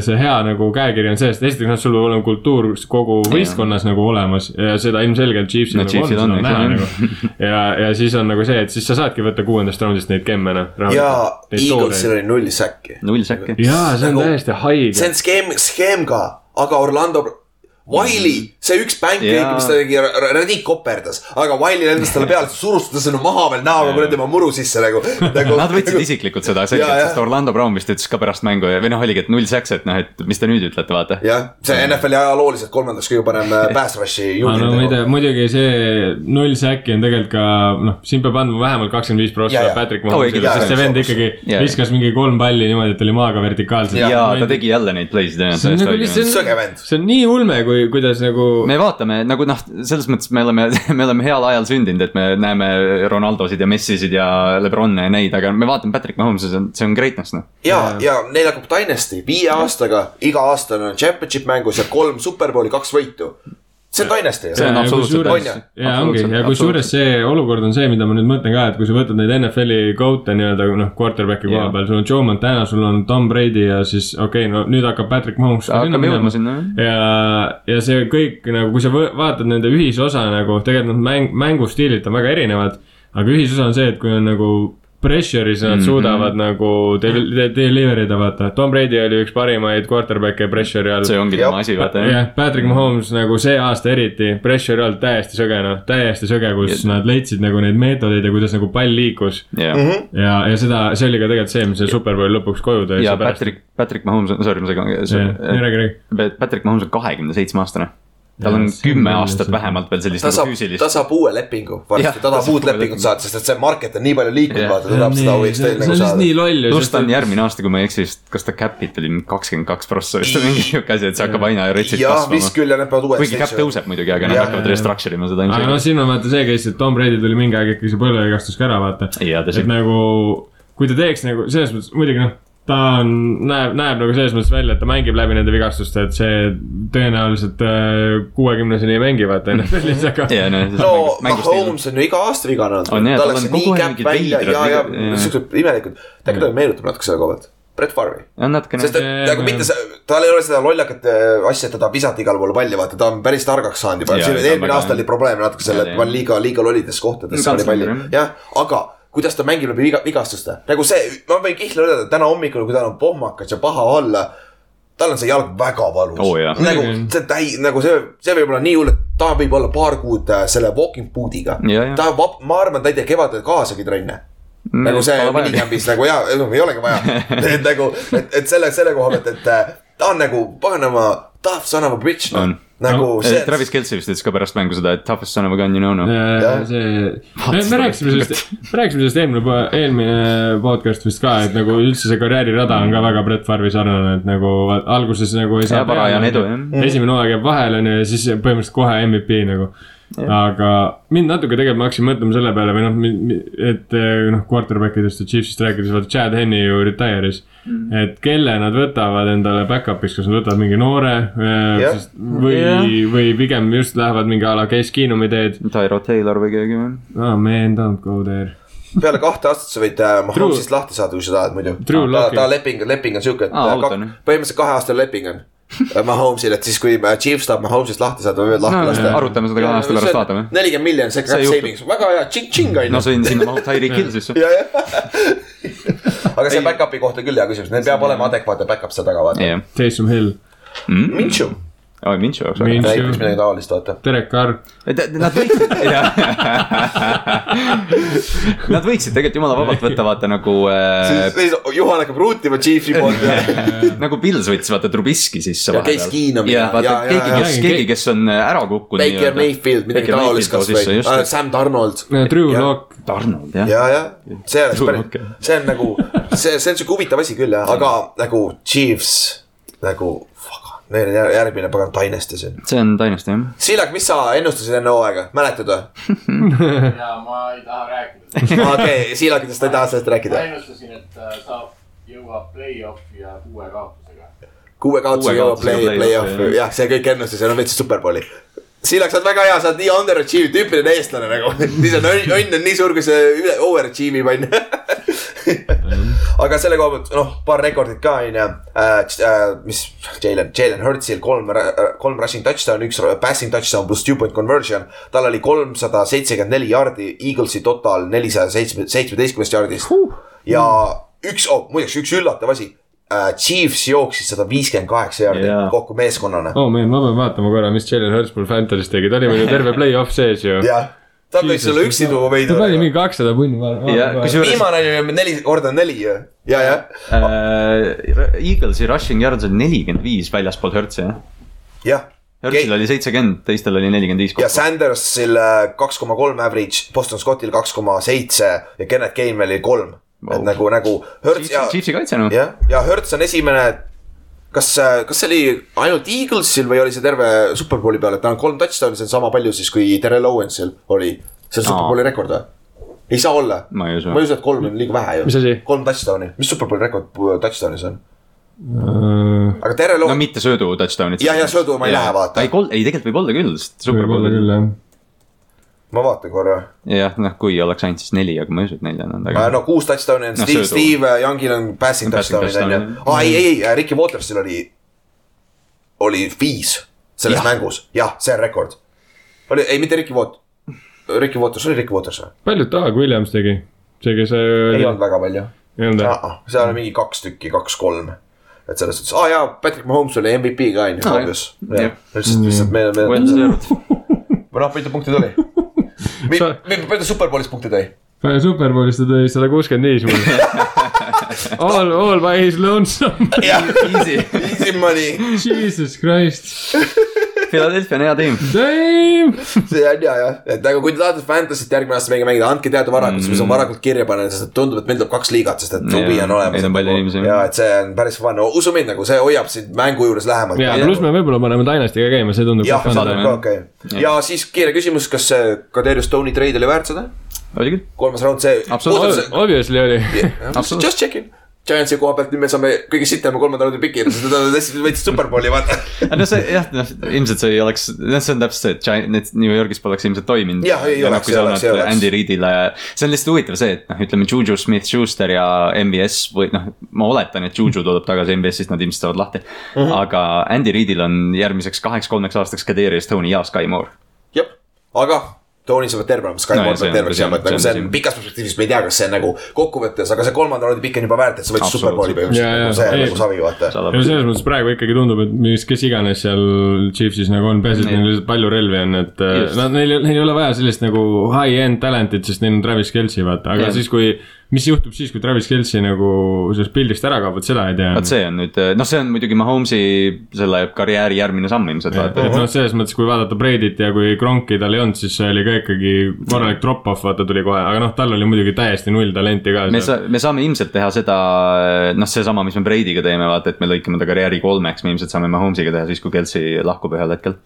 see hea nagu käekiri on see, et esiteks noh, sul peab olema kultuur kogu võistkonnas nagu olemas ja seda ilmselgelt Chiefsil No nagu on, Chiefsil seda on, on eks näha nagu. ja, ja siis on nagu see, et siis sa saadki võtta kuuendast raundist neid gemme noh. ja Eaglesil oli null säkki. null säkki. jaa, see on Nagu- täiesti see haige. on skeem, skeem ka, aga Orlando, Wiley, see üks pancake, Jaa. mis ta tegi, Redick koperdas, aga Wiley lendas talle peale, surustas sinna maha veel näoga kuradi tema muru sisse nagu, nagu. Nad võtsid isiklikult seda selgelt, sest Orlando Brown vist ütles ka pärast mängu ja, või noh, oligi, et null säks, et noh, et mis te nüüd ütlete, vaata. jah, see NFL-i ajalooliselt kolmandaks kõige parem äh, pass rush'i aga no juhid muide, muidugi see null säki on tegelikult ka noh, siin peab andma vähemalt kakskümmend viis prossa. Patrick Mahomesile, sest see vend ikkagi viskas mingi kolm palli niimoodi, et oli maaga vertikaalselt. ja ta tegi jälle neid play'sid nagu see on nii ulme, kui, kuidas nagu me vaatame nagu noh, selles mõttes me oleme, me oleme heal ajal sündinud, et me näeme Ronaldosid ja Messisid ja Lebron'e ja neid, aga me vaatame Patrick Mahomes'i, see on, see on greatness noh. ja, ja neil hakkab Dynasty viie aastaga, iga aasta on championship mängus ja kolm superbowli, kaks võitu. See on Dynasty See on absoluutselt on ju? ja ongi ja kusjuures see olukord on see, mida ma nüüd mõtlen ka, et kui sa võtad neid NFL-i goat'e nii-öelda noh, quarterback'i koha Jah. peal, sul on Joe Montana, sul on Tom Brady ja siis okei okay,, no nüüd hakkab Patrick Mahomes hakkame jõudma sinna jah. ja, ja see kõik nagu, kui sa vaatad nende ühisosa nagu tegelikult nad mäng, mängustiilid on väga erinevad. aga ühisosa on see, et kui on nagu pressure'is nad mm. -hmm. suudavad nagu del- de- deliver ida, vaata. Tom Brady oli üks parimaid quarterback'e pressure'i all. see ongi Jah. tema asi, vaata jah. jah, Patrick Mahomes nagu see aasta eriti, pressure all täiesti sõge noh, täiesti sõge, kus Ja- nad leidsid nagu neid meetodeid ja kuidas nagu pall liikus. jah, ja, ja seda, see oli ka tegelikult see, mis see superbowl lõpuks koju tõi. ja Patrick, Patrick Mahomes, sorry, ma segan. räägi, räägi. Patrick Mahomes on kahekümne seitsme aastane. Tal on on kümme aastat vähemalt veel sellist ta nagu saab, füüsilist ta. saab uue lepingu varsti, ta ta tahab uut lepingut lepingu. saada, sest et see market on nii palju liikunud, vaata, ta tahab seda teil on nagu saada. nii loll ju. pluss ta on järgmine aasta, kui ma ei eksi, vist kas ta cap'it oli kakskümmend kaks prossa vist või mingi siuke asi, et see hakkab aina retsilt jah, vist kasvama. küll ja need peavad uuesti. kuigi cap tõuseb muidugi, aga nad hakkavad restructure ima seda aga noh, siin on vaata see case, et Tom Brady tuli mingi aeg ikkagi see põlvevigastus ka ära vaata. Et nagu, kui ta teeks nagu selles mõttes, muidugi noh, ta on, näeb, näeb nagu selles mõttes välja, et ta mängib läbi nende vigastuste, et see tõenäoliselt äh, kuuekümneseni ei mängi vaata NFL-is, aga. ja noh, no. Mahomes on ju iga aasta vigane olnud. Ta tal läks nii kogu aeg käpp välja ja, ja siuksed imelikud. ta meenutab natuke selle koha pealt. Brett Farvi. sest. et See- nagu mitte see, tal ei ole seda lollakat äh, asja, et ta tahab visata igale poole palli, vaata, ta on päris targaks saanud juba. Ta eelmine aasta oli probleem natuke selle, et ma liiga, liiga lollides kohtades sain palli jah, aga kuidas ta mängib läbi viga, vigastuste, nagu see, ma võin Kihlale öelda, et täna hommikul, kui tal on pohmakas ja paha olla tal on see jalg väga valus jah. nagu Muidugi. see täi-, nagu see, see võib olla nii hull, et ta võib olla paar kuud äh, selle walking boot'iga Ja, ja.. ta, ma arvan, ta ei tee kevadel kaasagi trenne nagu see minikämbis nagu jaa, ei olegi vaja, et nagu, et, et selle, selle koha pealt, et äh, ta on nagu paganama tough son of a bitch noh On., nagu see. Travis Kelci vist ütles ka pärast mängu seda, et toughest son of a gun you know. Jah. see, me, me rääkisime sellest, me rääkisime sellest eelmine, eelmine podcast vist ka, et nagu üldse see karjäärirada on ka väga Brett Farvi sarnane, et nagu alguses nagu ei saa. Ja parajane edu, jah. esimene hooaeg jääb vahele onju ja siis põhimõtteliselt kohe MVP nagu. Aga mind natuke tegelikult ma hakkasin mõtlema selle peale või noh, et eh, noh, quarterback idest ja Chiefsist rääkides, vaata Chad Henney ju retire'is mm.. et kelle nad võtavad endale back-up'iks, kas nad võtavad mingi noore eh, Jah. sest- või Jah. või pigem just lähevad mingi a la Case Keenumi teed. Tyro Taylor või keegi või? Oh man, don't go there. peale kahte aastat sa võid äh, Mahomesist lahti saada, kui sa tahad muidu. Ta, ta leping, leping on siuke, et Aa, kak- noh. põhimõtteliselt kaheaastane leping on. Mahomesil, et siis kui äh, Chiefs tahab Mahomesist lahti saada, võivad lahti No, lasta. arutame seda kahe aasta pärast, vaatame. nelikümmend miljonit, see See cap savings, väga hea, tšing-tšing on no ju. sõin sinna maha Tyreek Hill jah. aga see back-up'i kohta küll hea küsimus, neil peab olema adekvaatne back-up seal taga vaata. Taysom Hill, Minshew, oi Minchu jaoks Min- väga. näiteks midagi taolist vaata. Derek Carr. Nad võiksid, Nad võiksid tegelikult jumala vabalt võtta, vaata nagu äh,, siis Juhan hakkab ruutima Chiefsi poolt ja nagu Pils võttis vaata Trubiski sisse Ja ja- vaata ja- keegi, kes, keegi, kes on äh, ära kukkunud. Baker Mayfield, midagi taolist kasvõi, Sam Darnold. Drew Lock, Arnold jah. ja, ja see oleks päris see on nagu, see, see on siuke huvitav asi küll jah, aga nagu Chiefs nagu, neil on jär- järgmine pagan Dynasty siin. see on Dynasty jah. Siilak, mis sa ennustasid enne hooaega, mäletad või? ja ma ei taha rääkida. okei, Siilakitest ei taha sellest ma rääkida. ennustasin, et äh, saab, jõuab play-off'i ja kuue kaotusega. kuue kaotuse Kuue jõuab kaotusega play, play-off'i, jah, see kõik ennustas ja nad võitsid superbowli. Siilak, sa oled väga hea, sa oled nii underachieved, tüüpiline eestlane nagu. siis on õnn, õnn on nii suur, kui see üle, overachieve ib, onju. aga selle koha pealt, noh, paar rekordit ka, onju. mis Jalen, Jalen Hurtsil kolm, kolm rushing touchdown, üks passing touchdown pluss two point conversion. tal oli kolmsada seitsekümmend neli jaardi, Eaglesi total nelisada seitsme, seitsmeteistkümnest jaardist. ja üks oh,, muideks üks üllatav asi. Chiefs jooksis sada viiskümmend kaheksa jaardi Jaa. kokku meeskonnana. oh man, ma pean vaatama korra, mis Jalen Hurts mul Fantasy's tegi, ta oli meil ju terve play-off sees ju. jah, ta võiks olla üksi tuua veidi ta. pani mingi kakssada punni. Ja kusjuures- viimane oli neli korda neli ju, ja, ja, Äh, Eaglesi rushing yards oli nelikümmend viis väljaspool Hertzi jah. jah. Hertzil oli seitsekümmend, teistel oli nelikümmend viis ja. Sandersil kaks koma kolm average, Boston Scottil kaks koma seitse ja Kennet Gainwell oli kolm. et Wow. nagu, nagu Hertz ja, Chiefsi kaitse noh. jah, ja Hertz on esimene. kas, kas see oli ainult Eaglesil või oli see terve Superbowli peal, et ta on kolm touchdown'i, see on sama palju siis kui Terrel Owensil oli. see on. Superbowli rekord või? ei saa olla. ma ei usu ma ei usu, et kolm on liiga vähe ju. Kolm touchdown'i, mis Superbowli rekord touchdown'is on? aga tere no loo-, mitte söödu touchdown'it. Jah, jah, söödu ma ei lähe, vaata. ei, ei tegelikult võib olla küll, sest superbowl küll jah. Ma vaatan korra. jah, noh, kui oleks ainult siis neli, aga ma ei usu, et neli on aga no kuus touchdown'i on No Steve. Steve Youngil on passing touchdown'id on ju aa ei, ei, ei, Ricky Watersil oli, oli viis selles Jah. mängus, jah, see on rekord. oli, ei mitte Ricky Wat-, Ricky Waters, oli Ricky Waters või? palju Doug Williams tegi? see, kes ei oli, olnud väga palju. ei olnud jah? seal on mingi kaks tükki, kaks-kolm. et selles suhtes, aa jaa, Patrick Mahomes oli MVP ka on ju, jah. lihtsalt, lihtsalt me, me. või noh, mitu punkti tuli? Palju ta Superbowlis punkte tõi? Superbowlis ta tõi sada kuuskümmend viis mulle. All, all by his lonesome. jah, Easy, easy money. Jesus Christ. Philadelphia on hea tiim. See on hea jah, et aga kui te tahate Fantasy't järgmine aasta mängida, mängida, andke teada varakult mm., siis ma saan varakult kirja panna, sest et tundub, et meil tuleb kaks liigat, sest et huvi on olemas. Neid on palju inimesi. ja et see on päris fun, usu mind nagu see hoiab sind mängu juures lähemalt. ja pluss me võib-olla paneme Dynasty ka käima, see tundub jah, saadame ka okei okay.. ja siis kiire küsimus, kas see Kaderius Stone'i treid oli väärt seda? oli küll, kolmas round, see. Absoluutselt. Obviously oli. Just checking. Giantsi koha pealt nüüd me saame kõige sitema kolmanda raundi piki, nad tõesti võitsid superbowli, vaata. no see jah, noh ilmselt see ei oleks, noh, see on täpselt see, et Giant- need New Yorgis poleks ilmselt toiminud. Jah, ei oleks, kui ei sa oleks, ei oleks. Andy Reidile, see on lihtsalt huvitav see, et noh, ütleme Juju Smith-Schuster ja MBS või noh, ma oletan, et Juju tuleb tagasi MBS-ist, nad ilmselt saavad lahti mm. -hmm. aga Andy Reidil on järgmiseks kaheks-kolmeks aastaks Kadri Stone ja Sky Moore. jah, aga Tony saab terve olema, No Skyboard ja see peab on terve tõsi, olema, et nagu see on pikas perspektiivis, me ei tea, kas see on nagu kokkuvõttes, aga see kolmanda raundi pikk on juba väärt, et sa Absoluutselt. superbowli Ja, ja, põhimõtteliselt, nagu see on nagu savi, vaata. ja selles mõttes praegu ikkagi tundub, et mis, kes iganes seal Chiefsis nagu on, peaasi, et neil lihtsalt palju relvi on, et äh, nad, neil, neil ei ole vaja sellist nagu high-end talent'it, sest neil on Travis Kelci, vaata, aga Jah. siis, kui mis juhtub siis, kui Travis Kelci nagu sellest pildist ära kaob, vot seda ei tea. vot see on nüüd, noh, see on muidugi Mahomes'i selle karjääri järgmine samm ilmselt vaata. et noh, selles mõttes, kui vaadata Brady't ja kui Kronki tal ei olnud, siis see oli ka ikkagi korralik drop-off, vaata tuli kohe, aga noh, tal oli muidugi täiesti null talenti ka. me sa-, me saame ilmselt teha seda, noh, seesama, mis me Brady'ga teeme, vaata, et me lõikame ta karjääri kolmeks, me ilmselt saame Mahomes'iga teha siis, kui Kelsey lahkub ühel hetkel.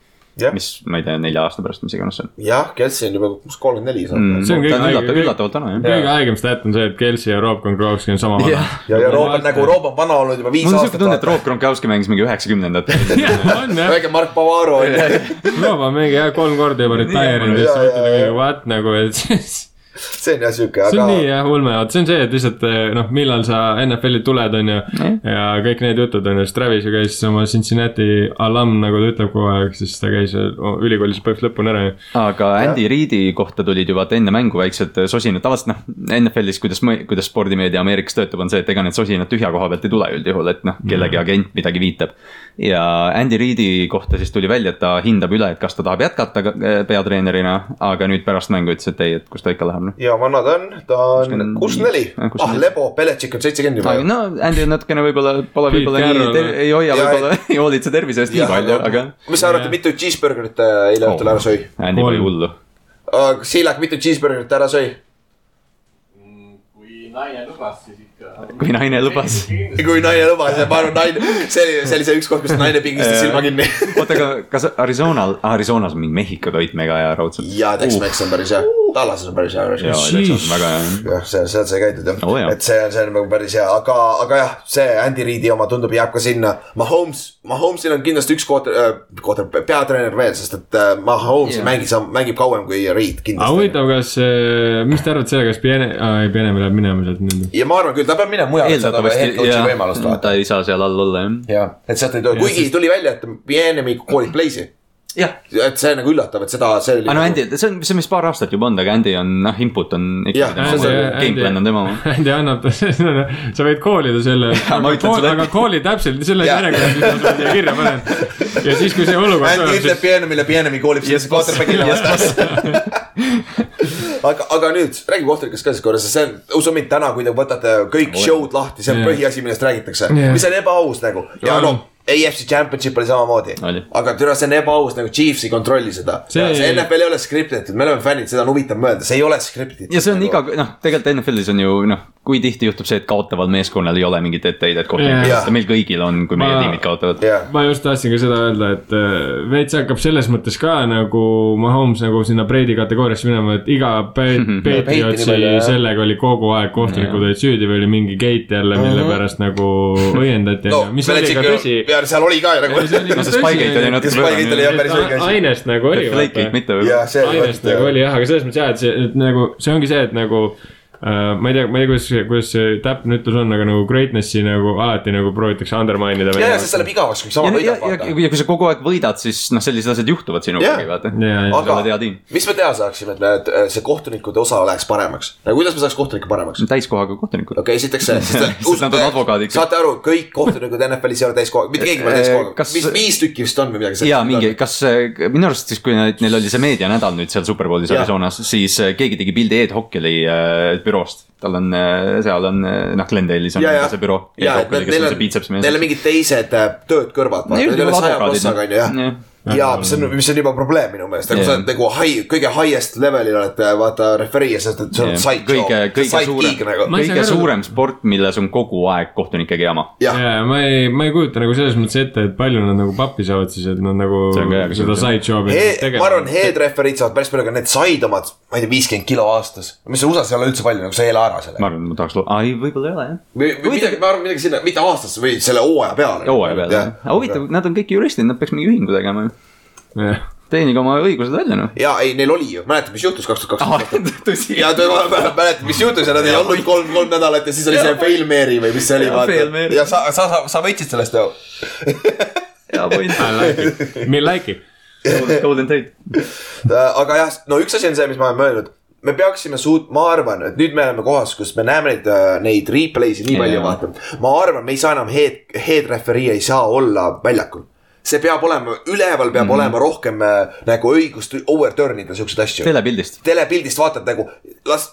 jah, mis, ma ei tea, nelja aasta pärast, mis iganes see on jah, Kelsi on juba kolmkümmend neli saab mm,. See on kõige haige- üllatav, üllatavalt vana jah. kõige haigem stat on see, et Kelci ja Rob Gronkowski on sama vana Jah. ja, ja Roop on nagu, Roop on vana olnud juba viis mul on siuke aastat. tunne, et Rob Gronkowski mängis mingi üheksakümnendatel. väike Mark Pavaro on ju. Rob on mingi jah, kolm korda juba retire'inud ja siis mõtled jaa. what nagu, et siis see on jah siuke, see on nii aga jah ulme, vot see on see, et lihtsalt eh, noh, millal sa NFL-i tuled, on ju. ja kõik need jutud on ju, siis Travis ju käis oma Cincinnati alum, nagu ta ütleb kogu aeg, siis ta käis ülikoolis põhimõtteliselt lõpuni ära ju. aga Andy Reidi kohta tulid juba vaata enne mängu väiksed sosinad, tavaliselt noh, NFL-is, kuidas, kuidas spordimeedia Ameerikas töötab, on see, et ega need sosinad tühja koha pealt ei tule üldjuhul, et noh, kellegi agent midagi viitab. ja Andy Reidi kohta siis tuli välja, et ta hindab üle, et kas ta tahab jätkata eh, peatreenerina, aga nüüd pärast mängu ütles, et ei, et kus ta ikka läheb noh. ja vana ta on, ta on Kuuskümmend neli ah, Lebo, Beletšik on seitsekümmend juba. no Andy on natukene võib-olla, pole võib-olla nii ei hoia võib-olla, ei hoolitse tervise eest nii palju, aga. mis sa arvad, mitu cheeseburgerit ta eile õhtul ära sõi? Andy pani hullu. Siilak, mitu cheeseburgerit ta ära sõi? kui naine lubas, siis ikka. kui naine lubas. kui naine lubas ja ma arvan, naine, see oli, see oli see üks koht, kus naine pingistas silma kinni. oota, aga kas Arizonal, Arizonas on mingi Mehhiko toit mega hea raudselt? ja Tex-Mex on päris hea, Tallases on päris hea. hea. jah, seal, seal sai käidud jah jah. et see on, see on nagu päris hea, aga, aga jah, see Andy Reidi oma tundub jääb ka sinna. Mahomes, Mahomes'il on kindlasti üks kooter äh,, kooter, peatreener veel, sest et äh, Mahomes yeah. mängib, mängib kauem kui Reid aga kindlasti. huvitav, kas, mis te arvate selle, kas Piene, ei Piene läheb minema sealt nüüd? ja ma arvan küll, ta peab minema mujale, et saada head coach'i võimalust, ta vaata. ei saa seal all olla jah. jah, et sealt ei tule, kuigi tuli välja, et Pienemi koolib Blaze'i. jah, et see nagu üllatav, et seda, see oli. aga no Andy, see on, see on vist paar aastat juba olnud, aga Andy on noh, input on on- gameplan on tema oma. Andy annab, sa võid koolida selle, ütlen sulle- aga kooli täpselt selle järjekorras, mis ma sulle siia kirja panen. ja siis, kui see olukord Andy ütleb siis Pienemile, Pienemi koolib siis quarterback'ile vastas. aga, aga nüüd räägi kohtunikest ka siis korra, sest see on, usu mind, täna, kui te võtate kõik show'd lahti, see on põhiasi, millest räägitakse, mis on ebaaus nagu ja Jaa. AFC Championship oli samamoodi aga türa, see on ebaaus nagu Chiefs ei kontrolli seda. See- see, see NFL ei ole skriptitud, me oleme fännid, seda on huvitav mõelda, see ei ole skriptitud. ja see on iga, noh, tegelikult NFL-is on ju noh, kui tihti juhtub see, et kaotaval meeskonnal ei ole mingit etteheidet kohtunikele, meil kõigil on, kui meie Ma- tiimid kaotavad. jah, ma just tahtsin ka seda öelda, et äh, veits hakkab selles mõttes ka nagu Mahomes nagu sinna Brady kategooriasse minema, et iga Patriotsi sellega oli kogu aeg kohtunikud olid süüdi või oli mingi gate jälle, mille pärast nagu õiendati no mis oli ka tõsi. seal oli ka nagu. no see Spygate oli natuke Spygate oli jah päris õige asi. ainest nagu oli. Ainest nagu oli jah, aga selles mõttes jah, et see, nagu see ongi see, et nagu äh, ma ei tea, ma ei tea, kuidas, kuidas see täpne ütlus on, aga nagu greatness'i nagu alati nagu proovitakse undermine ida. ja, ja sest see läheb igavaks, kui sama ja, ja, võidab, ja, vaata. ja kui sa kogu aeg võidad, siis noh, sellised asjad juhtuvad sinuga vaata. ja, ja, aga mis me teha saaksime, et need, see kohtunikude osa läheks paremaks? nagu kuidas me saaks kohtunikke paremaks? täiskohaga kohtunikud. okei okay,, esiteks see, sest nad on advokaadid. saate aru, kõik kohtunikud NFL-is ei ole täiskohaga, mitte keegi pole täiskohaga Kas-, vist viis tükki vist on või midagi ja mingi, kas äh, minu arust siis, kui neil oli see meedianädal nüüd seal Superbowlis Jaa. Arizonas, siis äh, keegi tegi pildi Ed Hockeli äh, büroost. tal on, seal on äh, noh, Glendale'is on ja, ja. see büroo. neil- on, mingid teised äh, tööd kõrvalt, vaata, Neil ei ole saja plossaga on ju jah. Ja mis on, mis on juba probleem minu meelest, nagu sa oled nagu high, kõige highest level'il oled äh, vaata referee ja sa oled, sa oled side kõige, kõige side suurem geek, nagu. Kõige aru- suurem sport, milles on kogu aeg kohtunikega jama. ja, ja ma ei, ma ei kujuta nagu selles mõttes ette, et palju nad nagu pappi saavad siis, et nad nagu seda side job'i ma arvan, head referiid saavad päris palju, aga need side omad, ma ei tea, viiskümmend kilo aastas. mis USA-s ei ole üldse palju, nagu sa ei ela ära selle. ma arvan, ma tahaks, ai, võib-olla ei ole jah. või, või midagi, ma arvan midagi sinna, mitte aastas, või selle hooaja peale. hooaja peale jah. aga huvitav, nad on kõik juristid, nad peaks mingi ühingu tegema ju. jah, teenige oma õigused välja noh. ja ei, neil oli ju, mäletad, mis juhtus kaks tuhat kakskümmend? tõsi. ja mäletad, mis juhtus ja nad ei olnud kolm, kolm nädalat ja siis oli see Fail Mary või mis see oli, Jaa, ja sa, sa, sa, sa võitsid sellest ju. hea point. I like it, me like it. Golden Tate. aga jah, no üks asi on see, mis ma olen mõelnud me peaksime suut-, ma arvan, et nüüd me oleme kohas, kus me näeme neid, neid replay'si nii palju vaata. ma arvan, me ei saa enam head, head referee ei saa olla väljakul. see peab olema, üleval peab mm -hmm. olema rohkem äh, nagu õigust overturn ida siukseid asju. telepildist. telepildist vaatad nagu, las,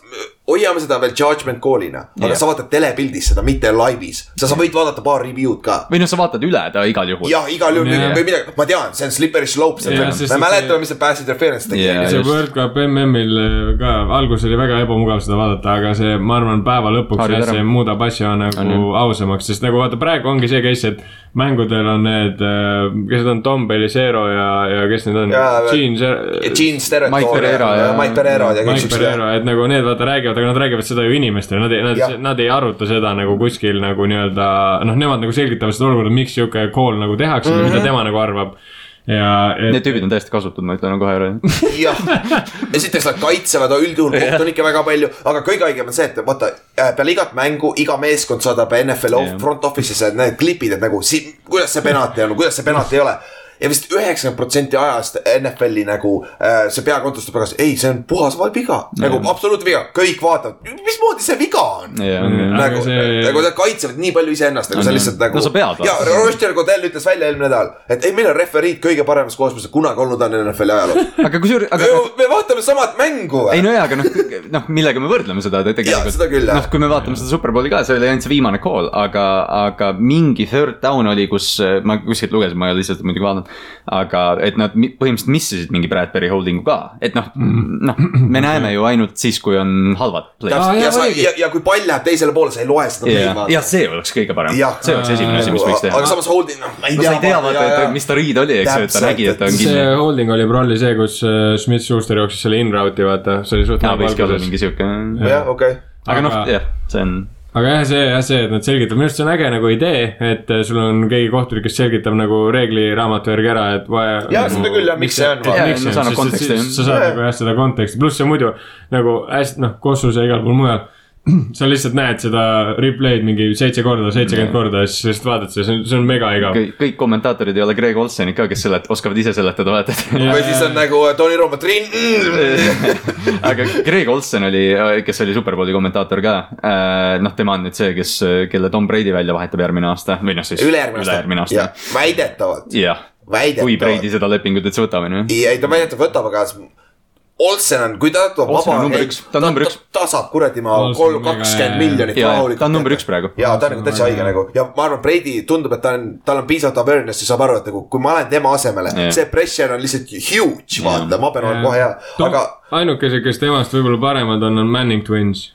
hoiame seda veel judgment call'ina, aga Jah. sa vaatad telepildis seda, mitte laivis. sa, sa võid vaadata paar review'd ka. või noh, sa vaatad üle ta igal juhul. jah, igal juhul Jah. või midagi, ma tean, see on slippery slope, Jah, sest me et mäletame, see- mis see pass interference tegi yeah.. see. World Cup MM-il äh, ka, alguses oli väga ebamugav seda vaadata, aga see, ma arvan, päeva lõpuks jah, see muudab asja On nagu ju. ausamaks, sest nagu vaata, praegu ongi see case, et mängudel on need, kes need on, Tom Bellicero ja, ja kes need on Gene, Gene Steratore Mike Pereira ja- Mike Pereira ja kõik siuksed. Et nagu need vaata räägivad, aga nad räägivad seda ju inimestele, nad ei, nad, nad ei aruta seda nagu kuskil nagu nii-öelda noh, nemad nagu selgitavad seda olukorda, miks sihuke call nagu tehakse mm, Mhm. -hmm. mida tema nagu arvab. ja, Need tüübid on täiesti kasutud, ma ütlen kohe ära. jah, esiteks nad kaitsevad üldjuhul kohtunikke väga palju, aga kõige haigem on see, et vaata äh, peale igat mängu iga meeskond saadab NFL yeah. front office'isse need klipid, et nagu si-, kuidas see penalti on, kuidas see penalti ei ole ja vist üheksakümmend protsenti ajast NFL-i nagu äh, see peakontor ütleb tagasi, ei, see on puhas val- viga, nagu absoluutne viga, kõik vaatavad, mismoodi see viga on. Aga nagu see- see..., nagu nad kaitsevad nii palju iseennast, nagu On sa lihtsalt nagu. No sa pead, ja. Roger Godel ütles välja eelmine nädal, et ei, meil on referiid kõige paremas koos, mis kunagi olnud on NFL-i ajaloos. aga kusjuures, aga me vaatame samat mängu ei no jaa, aga noh, noh, millega me võrdleme seda te- tegelikult. noh, kui me vaatame seda Superbowli ka, see oli ainult see viimane call, aga, aga mingi third down oli, kus äh, ma kuskilt lugesin, ma ei ole lihtsalt muidugi vaadanud. Aga et nad põhimõtteliselt missisid mingi Bradbury holding'u ka, et noh, noh, me näeme ju ainult siis, kui on halvad. Aa, ja jah,, muidugi. ja, ja kui pall läheb teisele poole, sa ei loe seda ja play'd, ja see oleks kõige parem, Jah. see oleks esimene asi, mis võiks teha aga. samas holding, noh, ma ei no tea. sa ei tea, vaata, et mis ta riid oli, eks ju, et ta nägi, et ta on kinni see. holding oli prolli see, kus äh, Smith-Schuster jooksis selle in-route'i, vaata, see oli suht jaa, nagu võikski olla mingi sihuke, jah, okei. aga noh, jah, see on aga jah, see jah, see, et nad selgitavad, minu arust see on äge nagu idee, et äh, sul on keegi kohtunik, kes selgitab nagu reegliraamatu järgi ära, et vaja. Jaa, seda küll, jah, miks see on, sa jah. saad nagu jah seda konteksti, pluss see muidu nagu hästi noh, Kossus ja igal pool mujal. sa lihtsalt näed seda replay'd mingi seitse korda, seitsekümmend korda ja siis lihtsalt vaatad seda, see on, see on mega igav. kõik, kommentaatorid ei ole Greg Olsenid ka, kes selet-, oskavad ise seletada, vaata, või siis on nagu Tony Rooma trin- mm,. aga Greg Olsen oli, kes oli Superbowli kommentaator ka. noh, tema on nüüd see, kes, kelle Tom Brady välja vahetab järgmine aasta või noh, siis ülejärgmine aasta, väidetavalt, jah, kui Brady. seda lepingut üldse võtab, on ju. ei, ta väidetavalt võtab, aga Olsen on, kui ta Olsen vaba on number üks. Ta number üks. ta saab kuradi ma kolm, kakskümmend miljonit ja, rahulikult ta on number üks praegu. ja ta on nagu täitsa haige nagu ja ma arvan, Brady tundub, et ta on, tal on piisavalt awareness'i, saab aru, et nagu kui ma olen tema asemele Jah. see pressure on lihtsalt huge, vaata, ma pean olema kohe hea, aga ainukesed, kes temast võib-olla paremad on, on Manning Twins.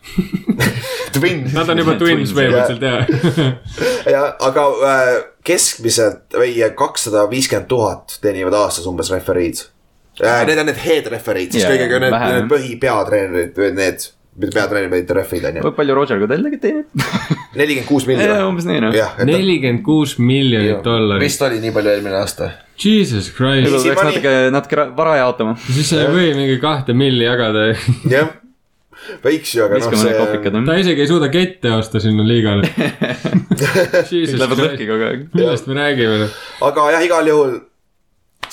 twin. Nad on juba twins põhimõtteliselt jah. ja aga äh, keskmiselt või kakssada viiskümmend tuhat teenivad aastas umbes referiid äh,. Need on need head referiid, siis Jaa, kõigega need, need põhipeatreenerid, need, mitte peatreenerid, vaid refid on ju. palju Roger Goodell teenib? nelikümmend kuus miljonit. umbes nii noh. nelikümmend kuus miljonit dollarit, vist oli nii palju eelmine aasta. jesus christ. peaks money. natuke, natuke ra- vara jaotama. siis sa ei või mingi kahte milli jagada. jah, võiks ju, aga noh, see. ta isegi ei suuda kette osta sinna liigale. Jesus Lähevad Christ. lõhki kogu aeg. millest me räägime? aga jah, igal juhul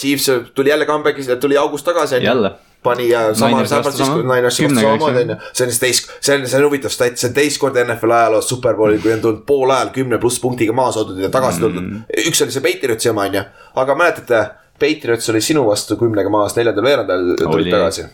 Chiefs tuli jälle comeback'is, tuli august tagasi jälle. pani ja sama, siis sama. Ninersi vastu samamoodi on ju. see on siis teist, see on, see on huvitav stat, see on teist korda NFL ajaloos superbowlil, kui on tulnud pool ajal kümne pluss punktiga maha saadud ja tagasi tuldud mm.. üks oli see Patriotsi oma on ju, aga mäletate, Patriots oli sinu vastu kümnega maas neljandal veerandajal tulid tagasi.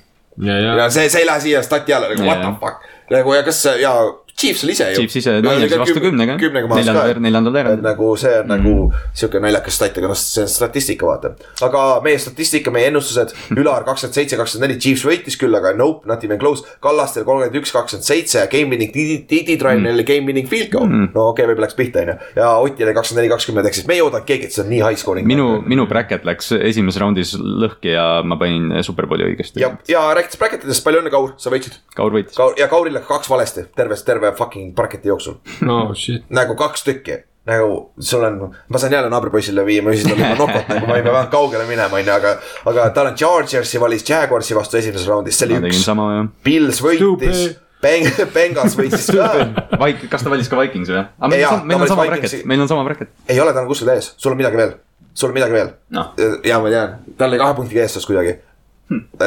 ja, ja ja see, see ei lähe siia stati alla nagu what the fuck. nagu ja kas ja Chiefs oli ise ju. Chiefs ise Ninersi vastu kümnega. kümnega maas neljandal, ka. neljandal et veerandil. nagu see on nagu sihuke naljakas stat, aga noh, see on statistika, vaata. aga meie statistika, meie ennustused, Ülar kakskümmend seitse, kakskümmend neli, Chiefs võitis küll, aga nope, not even close. Kallastel kolmkümmend üks, kakskümmend seitse, game winning Didi Trainil game winning field goal. no okei okay,, võib-olla läks pihta, onju. ja Otil oli kakskümmend neli, kakskümmend, ehk siis me ei oodanud keegi, et see on nii high scoring. minu, minu bracket läks esimeses raundis lõhki ja ma panin Superbowli õigesti ja, ja rääkides bracket idest, palju õnne, Kaur, sa võitsid. Kaur võitis. Ja Kauril läks kaks valesti, terve, terve fucking bracket'i jooksul. no shit. nagu kaks tükki nagu sul on, ma saan jälle naabripoisile viia, ma ütlesin talle nokot nagu ma ei pea vähemalt kaugele minema, onju, aga. aga tal on Chargersi valis Jaguarsi vastu esimeses raundis, see ma oli tegin üks. Pils võitis Beng-, Bengals võitis ka. Vaik-, kas ta valis ka Vikingsi või? aga meil Jaa, on, meil ta on sama bracket meil on sama bracket. ei ole, tal on kuskil ees, sul on midagi veel, sul on midagi veel. noh, ja ma tean, tal oli kahe punktiga eestlus kuidagi.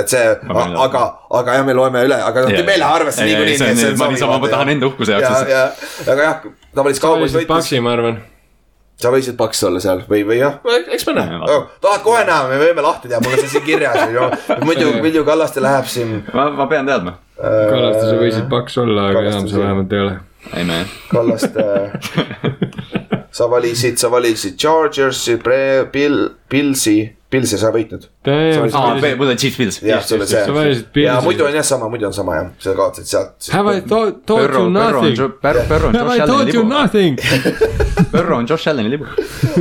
Et see, aga, aga jah, me loeme üle, aga noh, me ei lähe arvesse Ei, ei, niikuinii. ma niisama- ma tahan enda uhkuse jaoks ja, ja, aga jah, ta valis sa Cowboys võitsid võitis. Paksi, ma arvan. sa võisid paks olla seal või, või jah, eks me näe Ja, vaatame. oh,. tahad kohe näha, me võime lahti teha, mul on see siin kirjas ju. muidu, muidu Kallaste läheb siin ma, ma pean teadma. äh,. Kallaste, sa võisid paks olla, aga enam sa vähemalt ei ole. ei no jah. Kallaste sa valisid, sa valisid Chargersi, Pilsi, Pilsi sa võitnud. Aa, mul oli Chiefs Bills. jah, sul valisid see. ja muidu on jah sama, muidu on sama jah, sa kaotasid sealt. Have I told Pörro, you on nothing? On Have I Allan'i you nothing? Pörro on Josh Allan'i libu.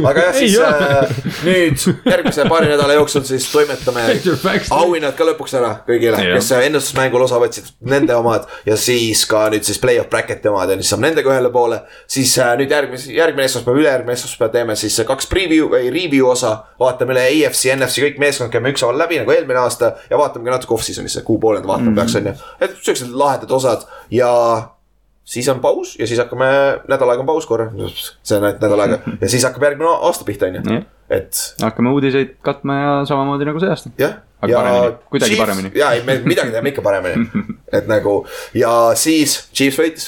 aga jah, siis Ei ole. äh, nüüd järgmise paari nädala jooksul siis toimetame Major facts. auhinnad ka lõpuks ära kõigile, Jah. kes ennustusmängul osa võtsid, nende omad ja siis ka nüüd siis play-off bracket'i omad ja siis saab nendega ühele poole. siis äh, nüüd järgmise, järgmine esmaspäev, ülejärgmine esmaspäev teeme siis kaks preview või review osa. vaatame üle AFC, NFC kõik meeskond käime ükshaaval läbi nagu eelmine aasta ja vaatame ka natuke off-season'isse, kuu poole vaatama mm. peaks, on ju. et siuksed lahedad osad ja siis on paus ja siis hakkame, nädal aega on paus korra, see on ainult nädal aega ja siis hakkab järgmine aasta pihta, on ju et hakkame uudiseid katma ja samamoodi nagu see aasta. jah. Aga paremini. Kuidagi paremini. ja ei, me midagi teeme ikka paremini, et nagu ja siis Chiefs võitis,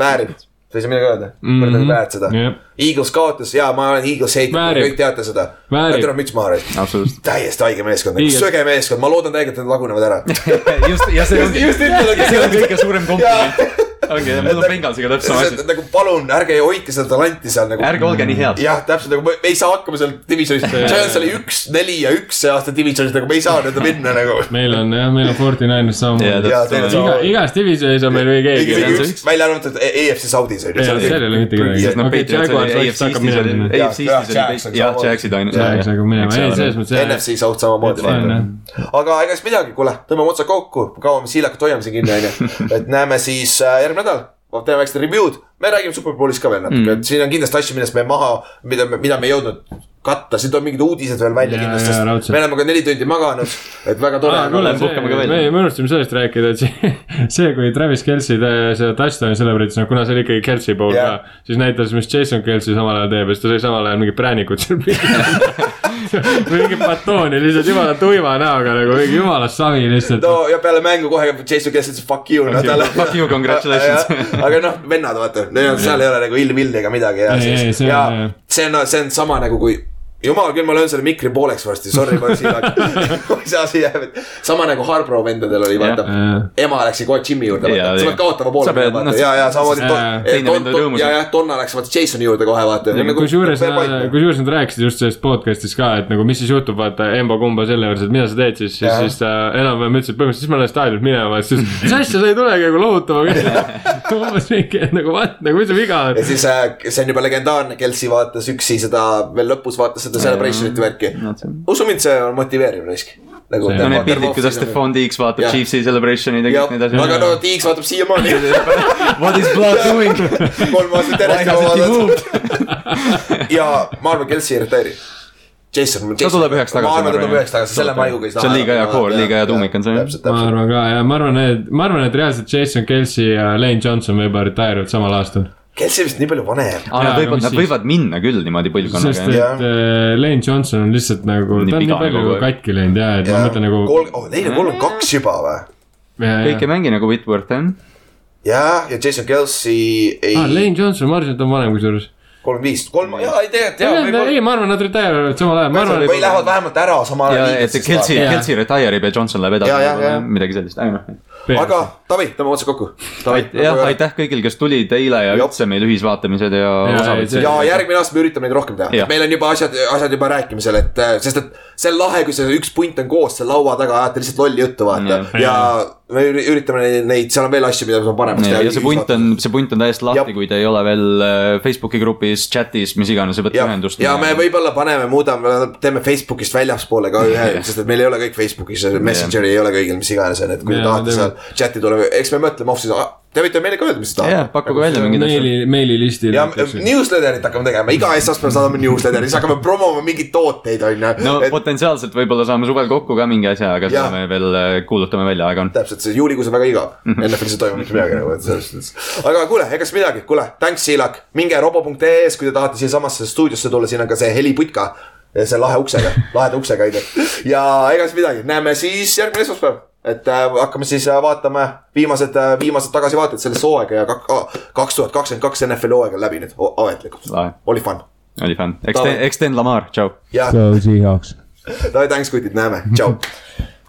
väärib, sa ei saa midagi öelda mm. -hmm. väärt seda Jah. Eagles kaotas ja ma olen Eagles heitnud, kõik teate seda. Väärib. tule müts maha, absoluutselt. täiesti haige meeskond, Eagles. söge meeskond, ma loodan täiega, et nad lagunevad ära. just, ja see ongi, just ütelnud, ja see on kõige suurem kompliment. ongi, mul on Bengalsiga täpselt sama asi. nagu palun ärge hoidke seda talanti seal nagu. ärge olge nii head. jah, täpselt nagu me me ei saa hakkama seal divisionis, Giants oli üks, neli ja üks see aasta divisionis, nagu me ei saa nõnda minna nagu. meil on jah, meil on Forty Niners Jaa, samamoodi. On igas divisionis on meil või keegi. on välja arvatud EFC Saudis on ju. Seal ei ole mitte kedagi. Jah, minema., AFC Jah, on. Jacksid ainult. Jags hakkab minema, ei selles mõttes. NFC South samamoodi vaata. aga ega siis midagi, kuule, tõmbame otsad kokku, kaua me siilakalt hoiame siin kinni, onju. et näeme siis äh, недели, вот это next tribute, me räägime Superbowlist ka veel natuke mm., et siin on kindlasti asju, millest me maha, mida me, mida me ei jõudnud katta, siin tuleb mingid uudised veel välja Jaa, kindlasti, sest raudselt. me oleme ka neli tundi maganud, et väga tore me, me unustasime sellest rääkida, et see, see, kui Travis Kelci seda touchdown'i celebrate'is, no kuna see oli ikkagi Kelci pool Jah. ka, siis näitas, mis Jason Kelci samal ajal teeb ja siis ta sai samal ajal mingit präänikut seal pildil. mingi batooni lihtsalt jumala tuima näoga nagu mingi jumala savi lihtsalt. no ja peale mängu kohe Jason Kess ütles fuck you. Fuck you, congratulations. aga noh, vennad vaata, seal ei ole nagu ilm-illi ega midagi ja siis ja see on, see on sama nagu kui jumal küll, ma löön selle mikri pooleks varsti, sorry, ma siin, ma ei saa siia, sama nagu Harbro vendadel oli, vaata Jah.. ema läks kohe Jimmy juurde, vaata, sa pead kaotama poole pead- peale, noh, vaata, ja, ja samamoodi ja, ja Donna läks vaata Jasoni juurde kohe, vaata. nagu kusjuures, kusjuures nad rääkisid just sellest podcast'ist ka, et nagu mis siis juhtub, vaata Embo kumba selle juures, et mida sa teed siis, siis, Jah. siis ta enam-vähem ütles, et põhimõtteliselt siis ma lähen staadionilt minema, siis mis asja, sa ei tulegi nagu lohutama kõik. umbes mingi, et nagu what, nagu mis su viga ja on. siis äh, see on juba legendaarne, Kelsey vaatas üksi seda veel lõpus vaatas seda celebration'ite värki. usu mind, see on motiveeriv risk. nagu See- no need pildid, kuidas Stefan Diggs vaatab Jah. Chiefsi celebration'i ja nii edasi. aga no Tiiks vaatab siiamaani What is blood doing? kolm aastat järjest juba vaadanud ja ma arvan, Kelsey ei retire'i. Jason. Ta tuleb üheks tagasi, ma arvan, ta tuleb üheks tagasi, selle maiuga ei saa. See on liiga hea core, liiga hea tuumik on see, ma arvan ka ja ma arvan, et, ma arvan, et reaalselt Jason Kelsey ja Lane Johnson võib-olla retire ivad samal aastal. Kelsey vist nii palju vanem. aa, nad aga võivad, nad võivad minna küll niimoodi põlvkonnaga sest, et äh, Lane Johnson on lihtsalt nagu, ta on nii palju aeg. katki läinud ja, et ma mõtlen nagu. kolm, oh neil on kolmkümmend kaks juba või? kõik ei mängi nagu Whitworth jah. jah, ja Jason Kelsey ei aa, Lane Johnson, ma arvasin, et ta on vanem kusjuures. kolmkümmend viis, kolm, jaa, ei tegelikult jaa, ei, võib-olla. ma arvan, nad retire ivad samal ajal, ma arvan, või lähevad vähemalt ära samal ja ajal. et Kelsey. Kelsey retire ib ja Johnson läheb edasi midagi sellist, ei noh. Aga Taavi, tõmbame otsad kokku. jah, aitäh kõigil, kes tulid eile ja üldse meil ühisvaatamised ja ei, see- ja järgmine aasta me üritame neid rohkem teha. Meil on juba asjad, asjad juba rääkimisel, et äh, sest et see on lahe, kui see üks punt on koos seal laua taga, ajate lihtsalt lolli juttu, vaata. Jah. ja me üri- üritame neid- neid, seal on veel asju, mida saame paremaks teha. ja see punt on, see punt on täiesti lahti, kui te ei ole veel äh, Facebooki grupis, chat'is, mis iganes, ja, ühendust. ja me võib-olla paneme, muudame, teeme Facebookist väljaspoole ka ühe, sest et meil ei ole kõik Facebookis, Messengeri ei ole kõigil, mis iganes on, et kui te tahate seal chati tulla, eks me mõtleme off-season, te võite meile ka öelda, mis te tahate. jah, pakkuge välja mingeid asju. meili, meililistil. ja newsletterit hakkame tegema, iga esmaspäev saadame newsletteri, siis hakkame promoma mingeid tooteid, on no ju. potentsiaalselt võib-olla saame suvel kokku ka mingi asja, aga seda me veel äh, kuulutame välja, aega on. täpselt, see juulikuus on väga igav, NFL-is ei toimu mitte midagi nagu, et selles suhtes. aga kuule, ega siis midagi, kuule, thanks Siilak, minge robo.ee-s, kui te tahate siiasamasse stuudiosse tulla, siin on ka see heliputka. see lahe uksega, laheda uksega on ju. ja ega siis midagi, näeme siis järgmine esmaspäev. Et äh, hakkame siis äh, vaatama viimased äh,, viimased tagasivaated sellesse hooaega ja kaks tuhat kakskümmend kaks NFL hooaeg on läbi nüüd ametlikult oli fun. oli fun, eks te, eks Sten Lamar, tšau. Go Seahawks. davai, thanks kutid, näeme, tšau.